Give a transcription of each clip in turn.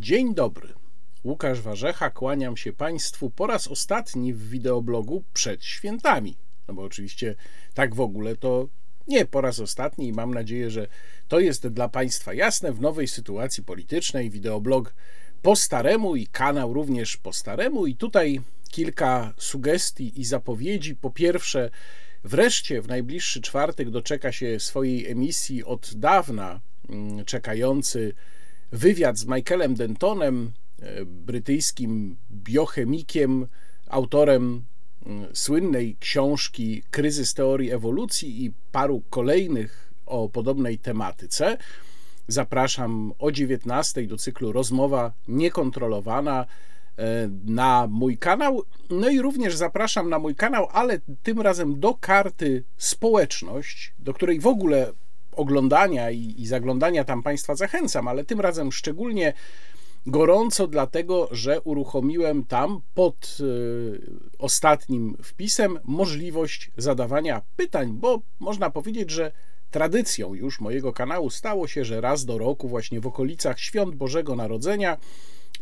Dzień dobry. Łukasz Warzecha, kłaniam się Państwu po raz ostatni w wideoblogu przed świętami. No bo oczywiście tak w ogóle to nie po raz ostatni i mam nadzieję, że to jest dla Państwa jasne w nowej sytuacji politycznej. Wideoblog po staremu i kanał również po staremu. I tutaj kilka sugestii i zapowiedzi. Po pierwsze, wreszcie w najbliższy czwartek doczeka się swojej emisji od dawna mm, czekający wywiad z Michaelem Dentonem, e, brytyjskim biochemikiem, autorem mm, słynnej książki Kryzys teorii ewolucji i paru kolejnych o podobnej tematyce. Zapraszam o 19 do cyklu Rozmowa niekontrolowana e, na mój kanał. No i również zapraszam na mój kanał, ale tym razem do karty Społeczność, do której w ogóle oglądania i, i zaglądania tam Państwa zachęcam, ale tym razem szczególnie gorąco, dlatego że uruchomiłem tam pod y, ostatnim wpisem możliwość zadawania pytań, bo można powiedzieć, że tradycją już mojego kanału stało się, że raz do roku, właśnie w okolicach świąt Bożego Narodzenia,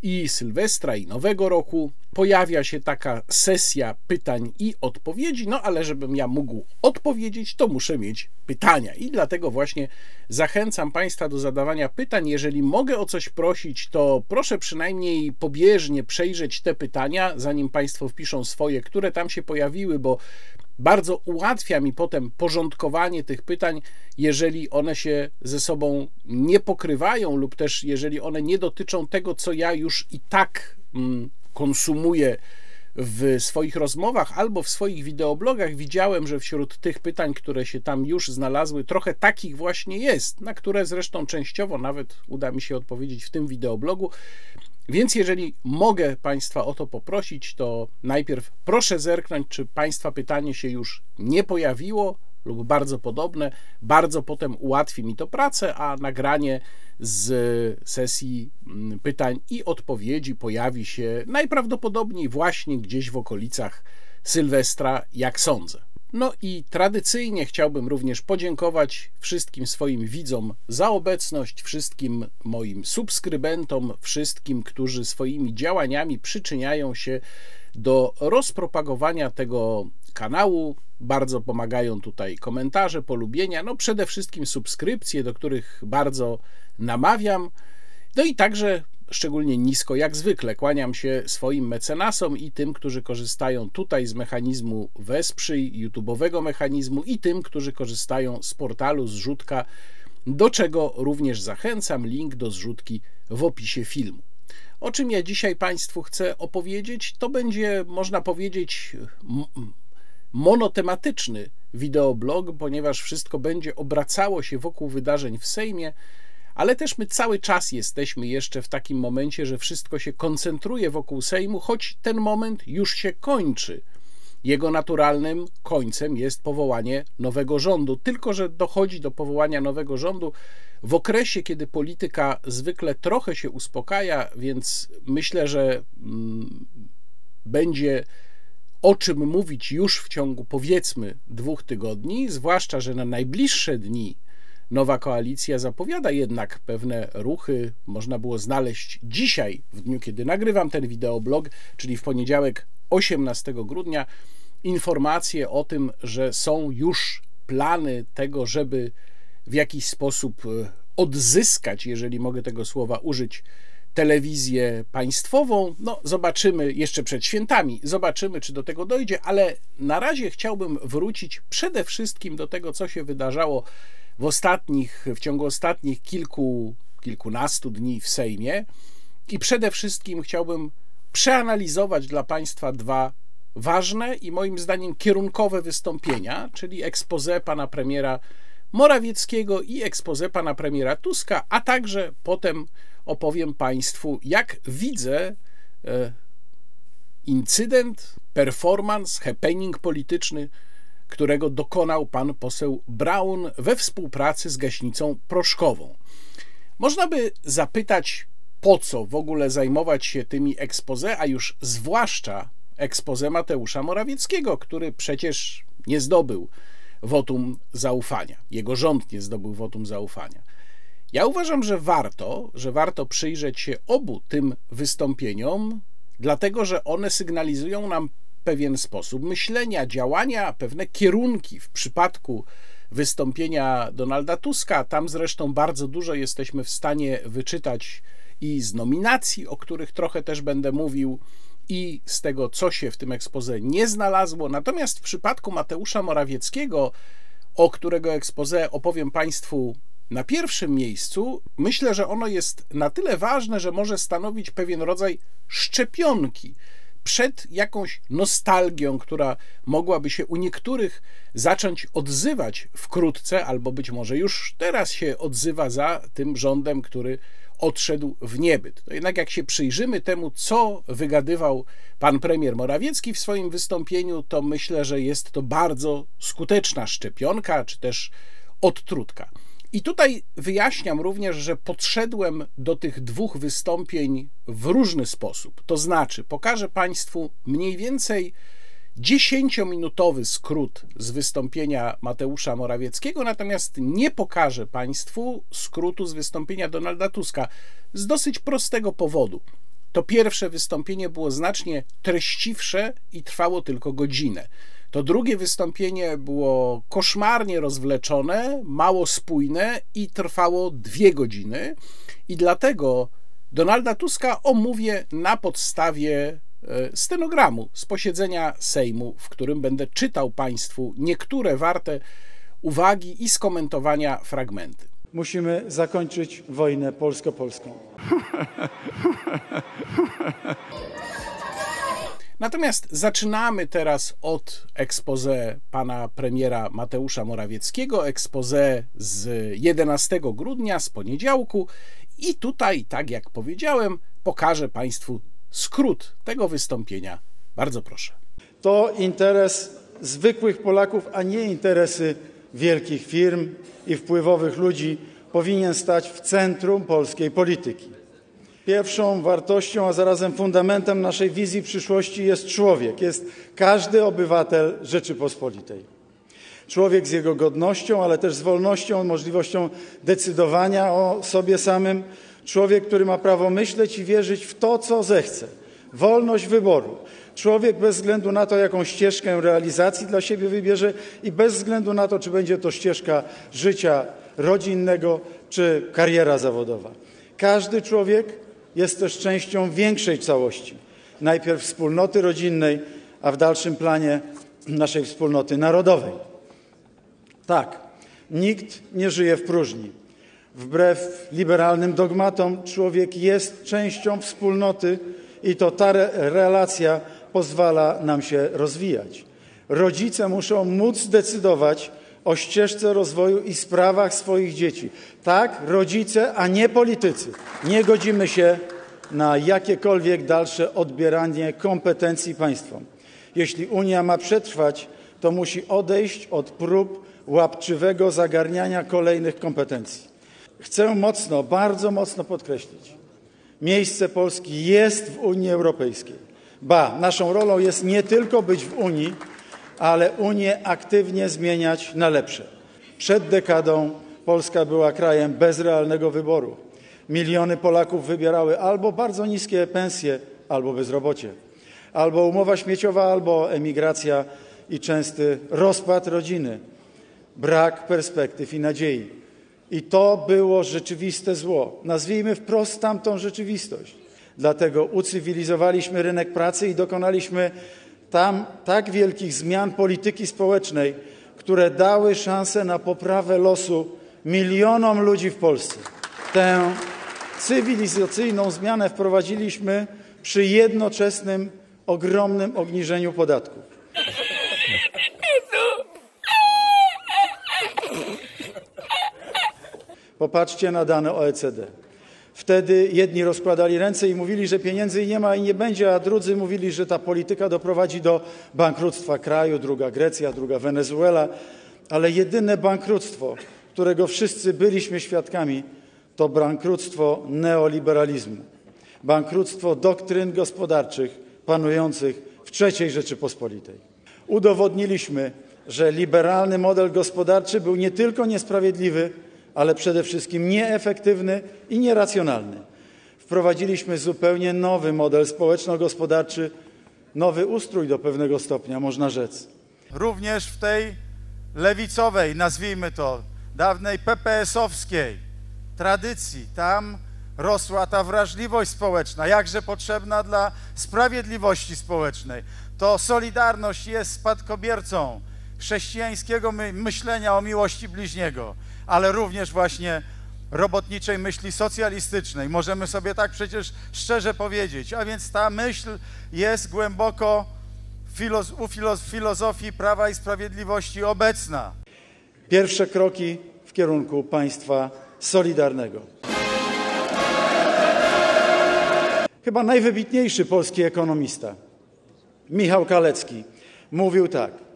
i Sylwestra, i Nowego Roku pojawia się taka sesja pytań i odpowiedzi, no ale żebym ja mógł odpowiedzieć, to muszę mieć pytania. I dlatego właśnie zachęcam Państwa do zadawania pytań. Jeżeli mogę o coś prosić, to proszę przynajmniej pobieżnie przejrzeć te pytania, zanim Państwo wpiszą swoje, które tam się pojawiły, bo bardzo ułatwia mi potem porządkowanie tych pytań, jeżeli one się ze sobą nie pokrywają, lub też jeżeli one nie dotyczą tego, co ja już i tak mm, konsumuję w swoich rozmowach albo w swoich wideoblogach. Widziałem, że wśród tych pytań, które się tam już znalazły, trochę takich właśnie jest, na które zresztą częściowo nawet uda mi się odpowiedzieć w tym wideoblogu. Więc jeżeli mogę Państwa o to poprosić, to najpierw proszę zerknąć, czy Państwa pytanie się już nie pojawiło lub bardzo podobne. Bardzo potem ułatwi mi to pracę, a nagranie z sesji mm, pytań i odpowiedzi pojawi się najprawdopodobniej właśnie gdzieś w okolicach Sylwestra, jak sądzę. No i tradycyjnie chciałbym również podziękować wszystkim swoim widzom za obecność, wszystkim moim subskrybentom, wszystkim, którzy swoimi działaniami przyczyniają się do rozpropagowania tego kanału. Bardzo pomagają tutaj komentarze, polubienia, no przede wszystkim subskrypcje, do których bardzo namawiam. No i także szczególnie nisko jak zwykle. Kłaniam się swoim mecenasom i tym, którzy korzystają tutaj z mechanizmu wesprzyj, YouTube'owego mechanizmu i tym, którzy korzystają z portalu zrzutka, do czego również zachęcam. Link do zrzutki w opisie filmu. O czym ja dzisiaj Państwu chcę opowiedzieć, to będzie, można powiedzieć, monotematyczny wideoblog, ponieważ wszystko będzie obracało się wokół wydarzeń w Sejmie ale też my cały czas jesteśmy jeszcze w takim momencie, że wszystko się koncentruje wokół Sejmu, choć ten moment już się kończy. Jego naturalnym końcem jest powołanie nowego rządu, tylko że dochodzi do powołania nowego rządu w okresie, kiedy polityka zwykle trochę się uspokaja, więc myślę, że mm, będzie o czym mówić już w ciągu powiedzmy dwóch tygodni, zwłaszcza, że na najbliższe dni Nowa koalicja zapowiada jednak pewne ruchy. Można było znaleźć dzisiaj, w dniu kiedy nagrywam ten wideoblog, czyli w poniedziałek 18 grudnia, informacje o tym, że są już plany tego, żeby w jakiś sposób e, odzyskać, jeżeli mogę tego słowa użyć, telewizję państwową. No, zobaczymy jeszcze przed świętami, zobaczymy, czy do tego dojdzie, ale na razie chciałbym wrócić przede wszystkim do tego, co się wydarzało w ostatnich, w ciągu ostatnich kilku, kilkunastu dni w Sejmie i przede wszystkim chciałbym przeanalizować dla Państwa dwa ważne i moim zdaniem kierunkowe wystąpienia, czyli expose pana premiera Morawieckiego i expose pana premiera Tuska, a także potem opowiem Państwu, jak widzę e, incydent, performance, happening polityczny którego dokonał pan poseł Braun we współpracy z gaśnicą proszkową. Można by zapytać, po co w ogóle zajmować się tymi expose, a już zwłaszcza expose Mateusza Morawieckiego, który przecież nie zdobył wotum zaufania. Jego rząd nie zdobył wotum zaufania. Ja uważam, że warto, że warto przyjrzeć się obu tym wystąpieniom, dlatego że one sygnalizują nam pewien sposób myślenia, działania, pewne kierunki w przypadku wystąpienia Donalda Tuska. Tam zresztą bardzo dużo jesteśmy w stanie wyczytać i z nominacji, o których trochę też będę mówił, i z tego, co się w tym ekspoze nie znalazło. Natomiast w przypadku Mateusza Morawieckiego, o którego ekspoze opowiem Państwu na pierwszym miejscu, myślę, że ono jest na tyle ważne, że może stanowić pewien rodzaj szczepionki przed jakąś nostalgią, która mogłaby się u niektórych zacząć odzywać wkrótce, albo być może już teraz się odzywa za tym rządem, który odszedł w niebyt. To jednak jak się przyjrzymy temu, co wygadywał pan premier Morawiecki w swoim wystąpieniu, to myślę, że jest to bardzo skuteczna szczepionka, czy też odtrutka. I tutaj wyjaśniam również, że podszedłem do tych dwóch wystąpień w różny sposób. To znaczy, pokażę Państwu mniej więcej dziesięciominutowy skrót z wystąpienia Mateusza Morawieckiego, natomiast nie pokażę Państwu skrótu z wystąpienia Donalda Tuska z dosyć prostego powodu. To pierwsze wystąpienie było znacznie treściwsze i trwało tylko godzinę. To drugie wystąpienie było koszmarnie rozwleczone, mało spójne i trwało dwie godziny. I dlatego Donalda Tuska omówię na podstawie e, stenogramu z posiedzenia Sejmu, w którym będę czytał Państwu niektóre warte uwagi i skomentowania fragmenty. Musimy zakończyć wojnę polsko-polską. Natomiast zaczynamy teraz od expose pana premiera Mateusza Morawieckiego, expose z 11 grudnia, z poniedziałku. I tutaj, tak jak powiedziałem, pokażę Państwu skrót tego wystąpienia. Bardzo proszę. To interes zwykłych Polaków, a nie interesy wielkich firm i wpływowych ludzi powinien stać w centrum polskiej polityki. Pierwszą wartością, a zarazem fundamentem naszej wizji przyszłości jest człowiek, jest każdy obywatel Rzeczypospolitej. Człowiek z jego godnością, ale też z wolnością, możliwością decydowania o sobie samym. Człowiek, który ma prawo myśleć i wierzyć w to, co zechce. Wolność wyboru. Człowiek bez względu na to, jaką ścieżkę realizacji dla siebie wybierze i bez względu na to, czy będzie to ścieżka życia rodzinnego, czy kariera zawodowa. Każdy człowiek jest też częścią większej całości. Najpierw wspólnoty rodzinnej, a w dalszym planie naszej wspólnoty narodowej. Tak, nikt nie żyje w próżni. Wbrew liberalnym dogmatom, człowiek jest częścią wspólnoty i to ta re relacja pozwala nam się rozwijać. Rodzice muszą móc decydować o ścieżce rozwoju i sprawach swoich dzieci. Tak, rodzice, a nie politycy. Nie godzimy się na jakiekolwiek dalsze odbieranie kompetencji państwom. Jeśli Unia ma przetrwać, to musi odejść od prób łapczywego zagarniania kolejnych kompetencji. Chcę mocno, bardzo mocno podkreślić, miejsce Polski jest w Unii Europejskiej. Ba, naszą rolą jest nie tylko być w Unii, ale Unię aktywnie zmieniać na lepsze. Przed dekadą Polska była krajem bez realnego wyboru. Miliony Polaków wybierały albo bardzo niskie pensje, albo bezrobocie, albo umowa śmieciowa, albo emigracja i częsty rozpad rodziny, brak perspektyw i nadziei. I to było rzeczywiste zło. Nazwijmy wprost tamtą rzeczywistość. Dlatego ucywilizowaliśmy rynek pracy i dokonaliśmy tam tak wielkich zmian polityki społecznej, które dały szansę na poprawę losu milionom ludzi w Polsce. Tę cywilizacyjną zmianę wprowadziliśmy przy jednoczesnym ogromnym obniżeniu podatków. Popatrzcie na dane OECD. Wtedy jedni rozkładali ręce i mówili, że pieniędzy nie ma i nie będzie, a drudzy mówili, że ta polityka doprowadzi do bankructwa kraju, druga Grecja, druga Wenezuela. Ale jedyne bankructwo, którego wszyscy byliśmy świadkami, to bankructwo neoliberalizmu, bankructwo doktryn gospodarczych panujących w III Rzeczypospolitej. Udowodniliśmy, że liberalny model gospodarczy był nie tylko niesprawiedliwy, ale przede wszystkim nieefektywny i nieracjonalny. Wprowadziliśmy zupełnie nowy model społeczno-gospodarczy, nowy ustrój do pewnego stopnia, można rzec. Również w tej lewicowej, nazwijmy to, dawnej PPS-owskiej tradycji, tam rosła ta wrażliwość społeczna, jakże potrzebna dla sprawiedliwości społecznej. To Solidarność jest spadkobiercą chrześcijańskiego my myślenia o miłości bliźniego, ale również właśnie robotniczej myśli socjalistycznej. Możemy sobie tak przecież szczerze powiedzieć. A więc ta myśl jest głęboko u filoz filozofii Prawa i Sprawiedliwości obecna. Pierwsze kroki w kierunku państwa solidarnego. Chyba najwybitniejszy polski ekonomista, Michał Kalecki, mówił tak.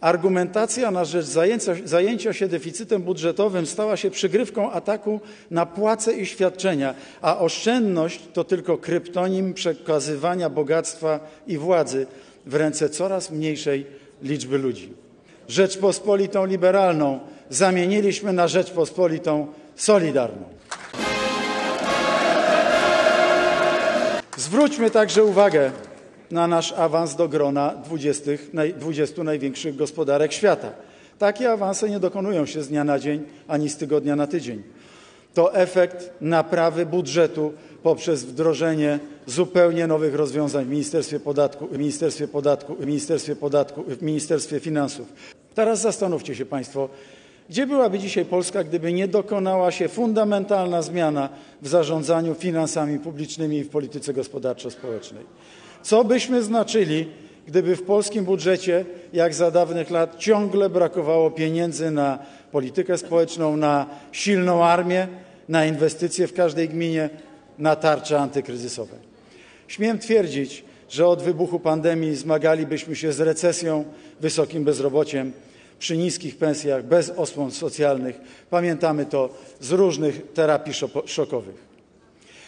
Argumentacja na rzecz zajęcia, zajęcia, się deficytem budżetowym stała się przygrywką ataku na płace i świadczenia, a oszczędność to tylko kryptonim przekazywania bogactwa i władzy w ręce coraz mniejszej liczby ludzi. Rzeczpospolitą liberalną zamieniliśmy na Rzeczpospolitą solidarną. Zwróćmy także uwagę na nasz awans do grona 20, 20 największych gospodarek świata. Takie awanse nie dokonują się z dnia na dzień ani z tygodnia na tydzień. To efekt naprawy budżetu poprzez wdrożenie zupełnie nowych rozwiązań w Ministerstwie Podatku, Ministerstwie Podatku, Ministerstwie Podatku, w Ministerstwie Finansów. Teraz zastanówcie się Państwo, gdzie byłaby dzisiaj Polska, gdyby nie dokonała się fundamentalna zmiana w zarządzaniu finansami publicznymi i w polityce gospodarczo-społecznej? Co byśmy znaczyli, gdyby w polskim budżecie, jak za dawnych lat, ciągle brakowało pieniędzy na politykę społeczną, na silną armię, na inwestycje w każdej gminie, na tarcze antykryzysowe? Śmiem twierdzić, że od wybuchu pandemii zmagalibyśmy się z recesją, wysokim bezrobociem, przy niskich pensjach, bez osłon socjalnych. Pamiętamy to z różnych terapii szokowych.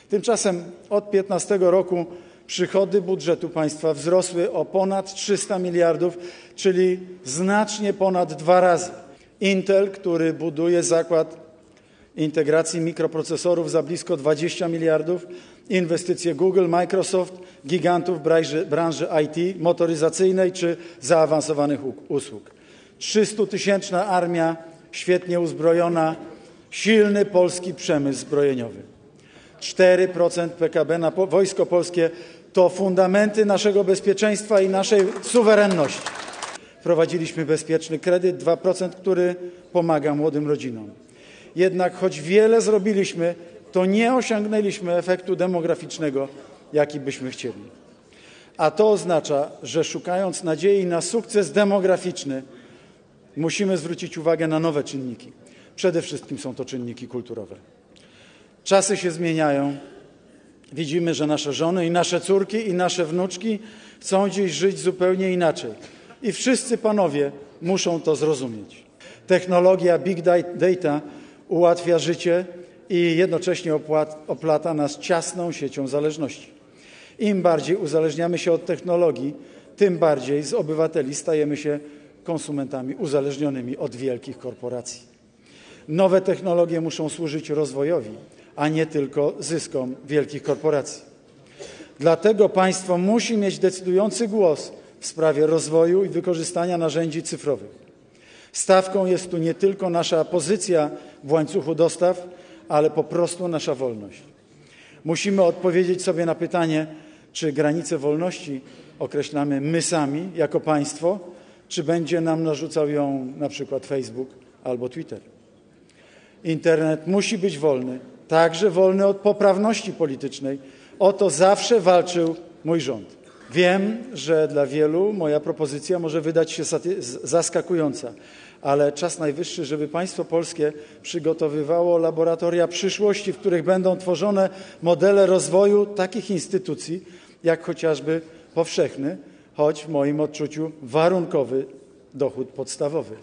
Tymczasem od 15 roku przychody budżetu państwa wzrosły o ponad 300 miliardów, czyli znacznie ponad dwa razy. Intel, który buduje zakład integracji mikroprocesorów za blisko 20 miliardów, inwestycje Google, Microsoft, gigantów branży, branży IT, motoryzacyjnej czy zaawansowanych usług. 300-tysięczna armia, świetnie uzbrojona, silny polski przemysł zbrojeniowy. 4% PKB na wojsko polskie to fundamenty naszego bezpieczeństwa i naszej suwerenności. Wprowadziliśmy bezpieczny kredyt 2%, który pomaga młodym rodzinom. Jednak choć wiele zrobiliśmy, to nie osiągnęliśmy efektu demograficznego, jaki byśmy chcieli. A to oznacza, że szukając nadziei na sukces demograficzny, musimy zwrócić uwagę na nowe czynniki. Przede wszystkim są to czynniki kulturowe. Czasy się zmieniają. Widzimy, że nasze żony i nasze córki i nasze wnuczki chcą dziś żyć zupełnie inaczej. I wszyscy panowie muszą to zrozumieć. Technologia big data ułatwia życie i jednocześnie oplata nas ciasną siecią zależności. Im bardziej uzależniamy się od technologii, tym bardziej z obywateli stajemy się konsumentami uzależnionymi od wielkich korporacji. Nowe technologie muszą służyć rozwojowi, a nie tylko zyskom wielkich korporacji. Dlatego państwo musi mieć decydujący głos w sprawie rozwoju i wykorzystania narzędzi cyfrowych. Stawką jest tu nie tylko nasza pozycja w łańcuchu dostaw, ale po prostu nasza wolność. Musimy odpowiedzieć sobie na pytanie, czy granice wolności określamy my sami jako państwo, czy będzie nam narzucał ją na przykład Facebook albo Twitter. Internet musi być wolny, także wolny od poprawności politycznej. O to zawsze walczył mój rząd. Wiem, że dla wielu moja propozycja może wydać się zaskakująca, ale czas najwyższy, żeby państwo polskie przygotowywało laboratoria przyszłości, w których będą tworzone modele rozwoju takich instytucji, jak chociażby powszechny, choć w moim odczuciu warunkowy dochód podstawowy.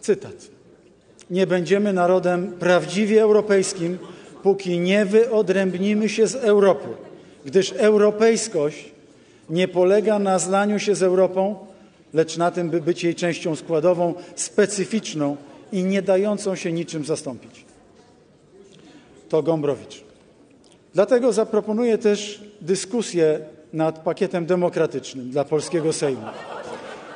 Cytat. Nie będziemy narodem prawdziwie europejskim, póki nie wyodrębnimy się z Europy, gdyż europejskość nie polega na zlaniu się z Europą, lecz na tym, by być jej częścią składową, specyficzną i nie dającą się niczym zastąpić. to Gombrowicz. Dlatego zaproponuję też dyskusję nad pakietem demokratycznym dla polskiego Sejmu.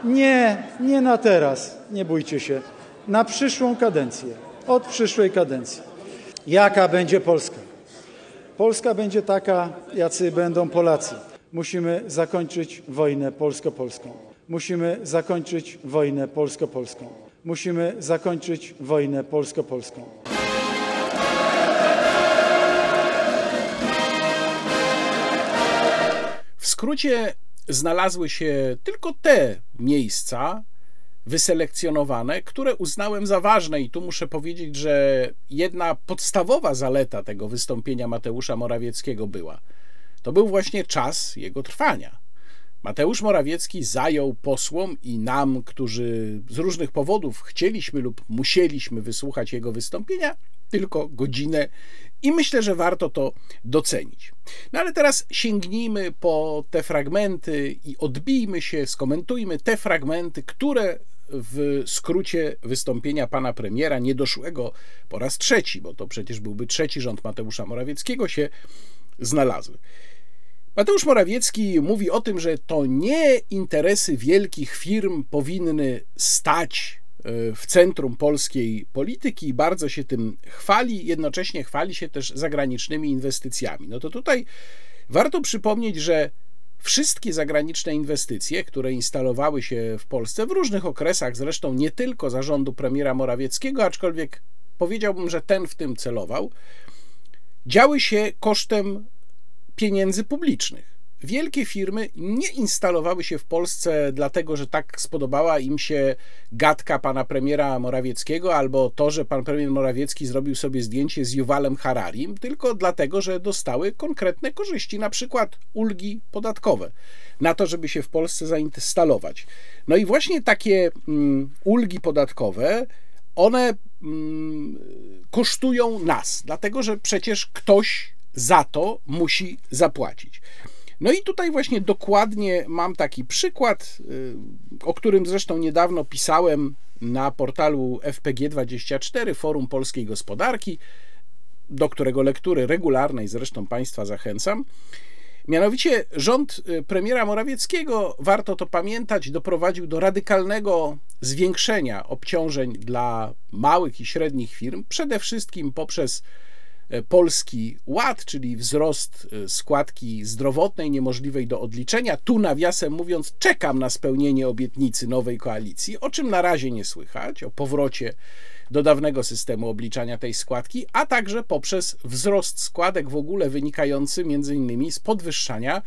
Nie, nie na teraz, nie bójcie się. Na przyszłą kadencję, od przyszłej kadencji. Jaka będzie Polska? Polska będzie taka, jacy będą Polacy. Musimy zakończyć wojnę polsko-polską. Musimy zakończyć wojnę polsko-polską. Musimy zakończyć wojnę polsko-polską. W skrócie znalazły się tylko te miejsca wyselekcjonowane, które uznałem za ważne, i tu muszę powiedzieć, że jedna podstawowa zaleta tego wystąpienia Mateusza Morawieckiego była. To był właśnie czas jego trwania. Mateusz Morawiecki zajął posłom i nam, którzy z różnych powodów chcieliśmy lub musieliśmy wysłuchać jego wystąpienia, tylko godzinę i myślę, że warto to docenić. No ale teraz sięgnijmy po te fragmenty i odbijmy się, skomentujmy te fragmenty, które w skrócie wystąpienia pana premiera, niedoszłego po raz trzeci, bo to przecież byłby trzeci rząd Mateusza Morawieckiego, się znalazły. Mateusz Morawiecki mówi o tym, że to nie interesy wielkich firm powinny stać e, w centrum polskiej polityki i bardzo się tym chwali, jednocześnie chwali się też zagranicznymi inwestycjami. No to tutaj warto przypomnieć, że wszystkie zagraniczne inwestycje, które instalowały się w Polsce w różnych okresach, zresztą nie tylko zarządu premiera Morawieckiego, aczkolwiek powiedziałbym, że ten w tym celował, działy się kosztem pieniędzy publicznych. Wielkie firmy nie instalowały się w Polsce dlatego, że tak spodobała im się gadka pana premiera Morawieckiego albo to, że pan premier Morawiecki zrobił sobie zdjęcie z Juwalem Hararim, tylko dlatego, że dostały konkretne korzyści, na przykład ulgi podatkowe, na to, żeby się w Polsce zainstalować. No i właśnie takie mm, ulgi podatkowe, one mm, kosztują nas, dlatego że przecież ktoś za to musi zapłacić. No i tutaj właśnie dokładnie mam taki przykład, y, o którym zresztą niedawno pisałem na portalu FPG24, Forum Polskiej Gospodarki, do którego lektury regularnej zresztą Państwa zachęcam. Mianowicie rząd y, premiera Morawieckiego, warto to pamiętać, doprowadził do radykalnego zwiększenia obciążeń dla małych i średnich firm, przede wszystkim poprzez Polski Ład, czyli wzrost e, składki zdrowotnej niemożliwej do odliczenia. Tu nawiasem mówiąc, czekam na spełnienie obietnicy nowej koalicji, o czym na razie nie słychać, o powrocie do dawnego systemu obliczania tej składki, a także poprzez wzrost składek w ogóle wynikający między innymi z podwyższania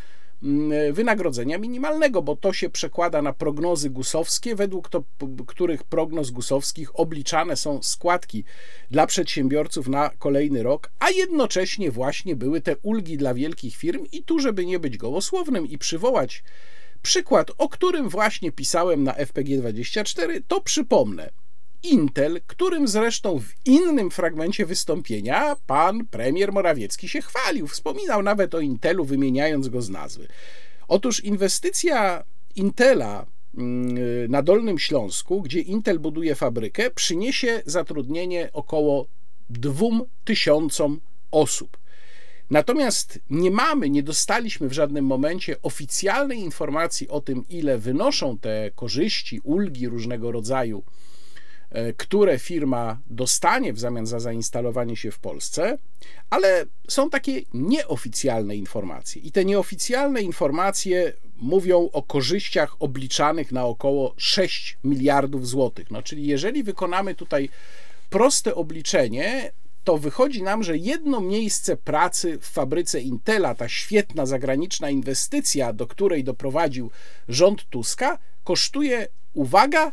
wynagrodzenia minimalnego, bo to się przekłada na prognozy gusowskie, według to, których prognoz gusowskich obliczane są składki dla przedsiębiorców na kolejny rok, a jednocześnie właśnie były te ulgi dla wielkich firm i tu, żeby nie być gołosłownym i przywołać przykład, o którym właśnie pisałem na FPG24, to przypomnę. Intel, którym zresztą w innym fragmencie wystąpienia pan premier Morawiecki się chwalił. Wspominał nawet o Intelu, wymieniając go z nazwy. Otóż inwestycja Intela mm, na Dolnym Śląsku, gdzie Intel buduje fabrykę, przyniesie zatrudnienie około 2000 osób. Natomiast nie mamy, nie dostaliśmy w żadnym momencie oficjalnej informacji o tym, ile wynoszą te korzyści, ulgi różnego rodzaju które firma dostanie w zamian za zainstalowanie się w Polsce, ale są takie nieoficjalne informacje. I te nieoficjalne informacje mówią o korzyściach obliczanych na około 6 miliardów złotych. No, czyli jeżeli wykonamy tutaj proste obliczenie, to wychodzi nam, że jedno miejsce pracy w fabryce Intela, ta świetna zagraniczna inwestycja, do której doprowadził rząd Tuska, kosztuje, uwaga,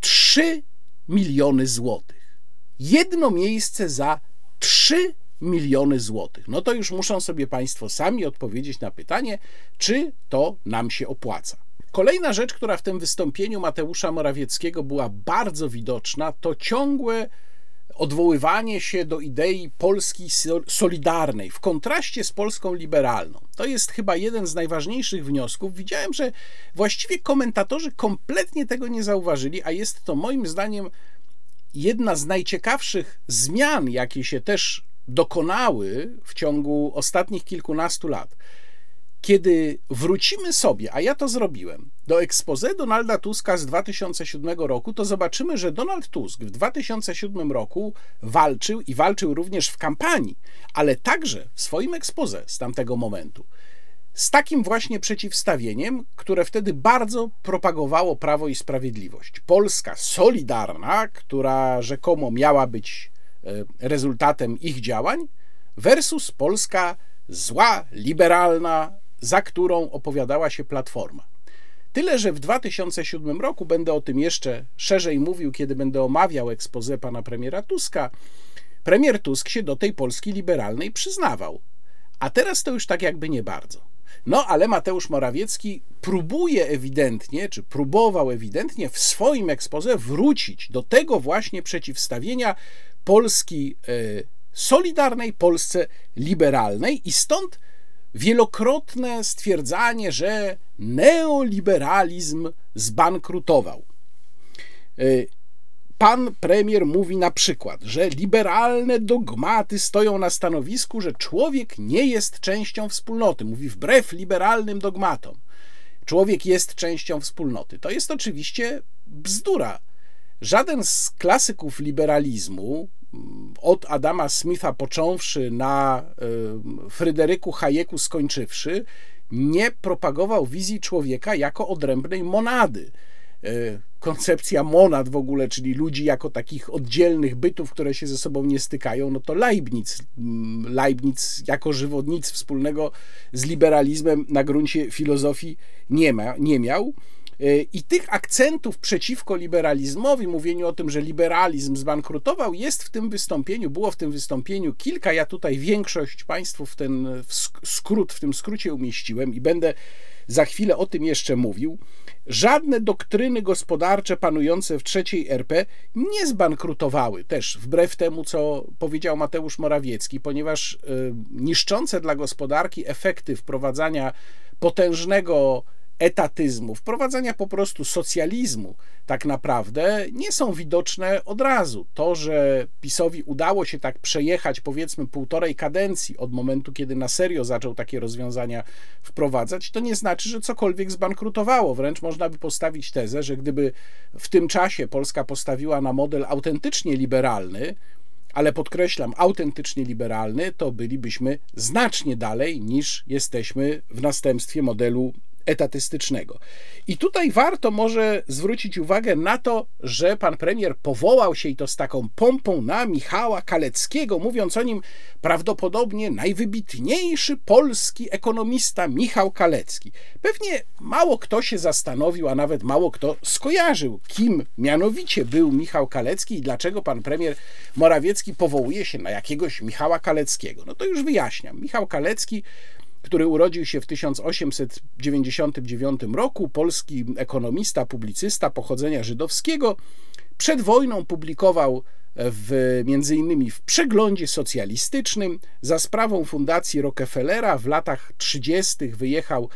3 miliony złotych. Jedno miejsce za 3 miliony złotych. No to już muszą sobie Państwo sami odpowiedzieć na pytanie, czy to nam się opłaca. Kolejna rzecz, która w tym wystąpieniu Mateusza Morawieckiego była bardzo widoczna, to ciągłe odwoływanie się do idei Polski solidarnej w kontraście z Polską liberalną. To jest chyba jeden z najważniejszych wniosków. Widziałem, że właściwie komentatorzy kompletnie tego nie zauważyli, a jest to moim zdaniem jedna z najciekawszych zmian, jakie się też dokonały w ciągu ostatnich kilkunastu lat. Kiedy wrócimy sobie, a ja to zrobiłem, do expose Donalda Tuska z 2007 roku, to zobaczymy, że Donald Tusk w 2007 roku walczył i walczył również w kampanii, ale także w swoim expose z tamtego momentu z takim właśnie przeciwstawieniem, które wtedy bardzo propagowało Prawo i Sprawiedliwość. Polska solidarna, która rzekomo miała być e, rezultatem ich działań, versus Polska zła, liberalna, za którą opowiadała się Platforma. Tyle, że w 2007 roku będę o tym jeszcze szerzej mówił, kiedy będę omawiał ekspozę pana premiera Tuska. Premier Tusk się do tej Polski liberalnej przyznawał. A teraz to już tak jakby nie bardzo. No ale Mateusz Morawiecki próbuje ewidentnie, czy próbował ewidentnie w swoim ekspoze wrócić do tego właśnie przeciwstawienia Polski e, solidarnej Polsce liberalnej i stąd wielokrotne stwierdzanie, że neoliberalizm zbankrutował. E, pan premier mówi na przykład, że liberalne dogmaty stoją na stanowisku, że człowiek nie jest częścią wspólnoty. Mówi wbrew liberalnym dogmatom. Człowiek jest częścią wspólnoty. To jest oczywiście bzdura. Żaden z klasyków liberalizmu, od Adama Smitha począwszy na Fryderyku Hayeku skończywszy, nie propagował wizji człowieka jako odrębnej monady. E, koncepcja monad w ogóle, czyli ludzi jako takich oddzielnych bytów, które się ze sobą nie stykają, no to Leibniz, mm, Leibniz jako żywot nic wspólnego z liberalizmem na gruncie filozofii nie, ma, nie miał. E, I tych akcentów przeciwko liberalizmowi, mówieniu o tym, że liberalizm zbankrutował, jest w tym wystąpieniu, było w tym wystąpieniu kilka. Ja tutaj większość Państwu w ten skrót, w tym skrócie umieściłem i będę za chwilę o tym jeszcze mówił. Żadne doktryny gospodarcze panujące w trzeciej RP nie zbankrutowały, też wbrew temu, co powiedział Mateusz Morawiecki, ponieważ y, niszczące dla gospodarki efekty wprowadzania potężnego etatyzmu, wprowadzania po prostu socjalizmu, tak naprawdę nie są widoczne od razu. To, że PiSowi udało się tak przejechać powiedzmy półtorej kadencji od momentu, kiedy na serio zaczął takie rozwiązania wprowadzać, to nie znaczy, że cokolwiek zbankrutowało. Wręcz można by postawić tezę, że gdyby w tym czasie Polska postawiła na model autentycznie liberalny, ale podkreślam, autentycznie liberalny, to bylibyśmy znacznie dalej niż jesteśmy w następstwie modelu etatystycznego. I tutaj warto może zwrócić uwagę na to, że pan premier powołał się i to z taką pompą na Michała Kaleckiego, mówiąc o nim prawdopodobnie najwybitniejszy polski ekonomista Michał Kalecki. Pewnie mało kto się zastanowił, a nawet mało kto skojarzył, kim mianowicie był Michał Kalecki i dlaczego pan premier Morawiecki powołuje się na jakiegoś Michała Kaleckiego. No to już wyjaśniam. Michał Kalecki który urodził się w 1899 roku, polski ekonomista, publicysta pochodzenia żydowskiego. Przed wojną publikował w, między innymi w przeglądzie socjalistycznym za sprawą Fundacji Rockefellera w latach 30. wyjechał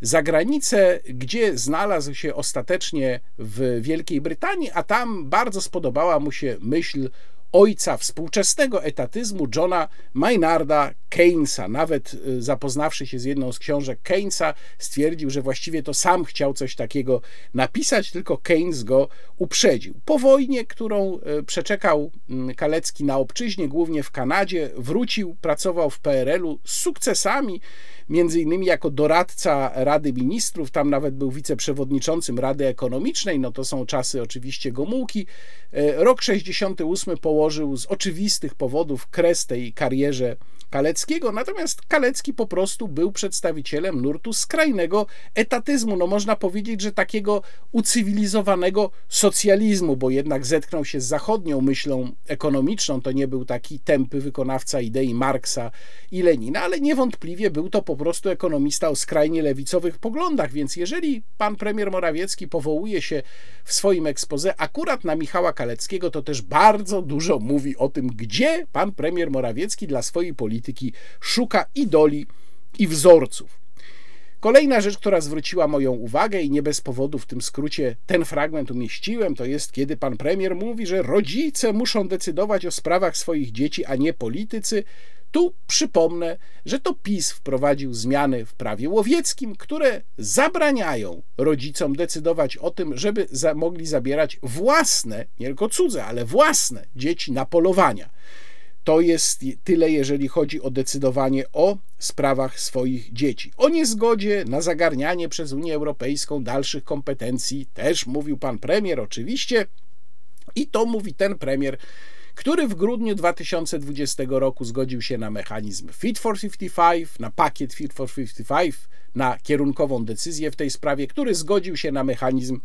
za granicę, gdzie znalazł się ostatecznie w Wielkiej Brytanii, a tam bardzo spodobała mu się myśl ojca współczesnego etatyzmu Johna Maynarda Keynesa. Nawet y, zapoznawszy się z jedną z książek Keynesa, stwierdził, że właściwie to sam chciał coś takiego napisać, tylko Keynes go uprzedził. Po wojnie, którą y, przeczekał mm, Kalecki na obczyźnie, głównie w Kanadzie, wrócił, pracował w PRL-u z sukcesami między innymi jako doradca Rady Ministrów, tam nawet był wiceprzewodniczącym Rady Ekonomicznej, no to są czasy oczywiście Gomułki. E, rok 68 położył z oczywistych powodów kres tej karierze Kaleckiego, natomiast Kalecki po prostu był przedstawicielem nurtu skrajnego etatyzmu. No można powiedzieć, że takiego ucywilizowanego socjalizmu, bo jednak zetknął się z zachodnią myślą ekonomiczną. To nie był taki tępy wykonawca idei Marksa i Lenina, ale niewątpliwie był to po prostu ekonomista o skrajnie lewicowych poglądach. Więc jeżeli pan premier Morawiecki powołuje się w swoim ekspoze akurat na Michała Kaleckiego, to też bardzo dużo mówi o tym, gdzie pan premier Morawiecki dla swojej polityki polityki szuka idoli i wzorców. Kolejna rzecz, która zwróciła moją uwagę i nie bez powodu w tym skrócie ten fragment umieściłem, to jest kiedy pan premier mówi, że rodzice muszą decydować o sprawach swoich dzieci, a nie politycy. Tu przypomnę, że to PiS wprowadził zmiany w prawie łowieckim, które zabraniają rodzicom decydować o tym, żeby za, mogli zabierać własne, nie tylko cudze, ale własne dzieci na polowania. To jest tyle, jeżeli chodzi o decydowanie o sprawach swoich dzieci. O niezgodzie na zagarnianie przez Unię Europejską dalszych kompetencji też mówił pan premier, oczywiście. I to mówi ten premier, który w grudniu 2020 roku zgodził się na mechanizm Fit for 55, na pakiet Fit for 55, na kierunkową decyzję w tej sprawie, który zgodził się na mechanizm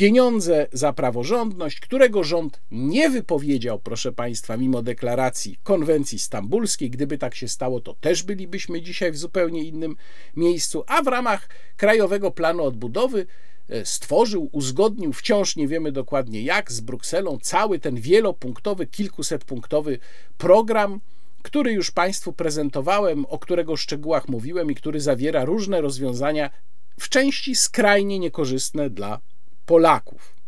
pieniądze za praworządność, którego rząd nie wypowiedział, proszę Państwa, mimo deklaracji konwencji stambulskiej. Gdyby tak się stało, to też bylibyśmy dzisiaj w zupełnie innym miejscu, a w ramach Krajowego Planu Odbudowy e, stworzył, uzgodnił, wciąż nie wiemy dokładnie jak, z Brukselą cały ten wielopunktowy, kilkusetpunktowy program, który już Państwu prezentowałem, o którego szczegółach mówiłem i który zawiera różne rozwiązania, w części skrajnie niekorzystne dla Polaków.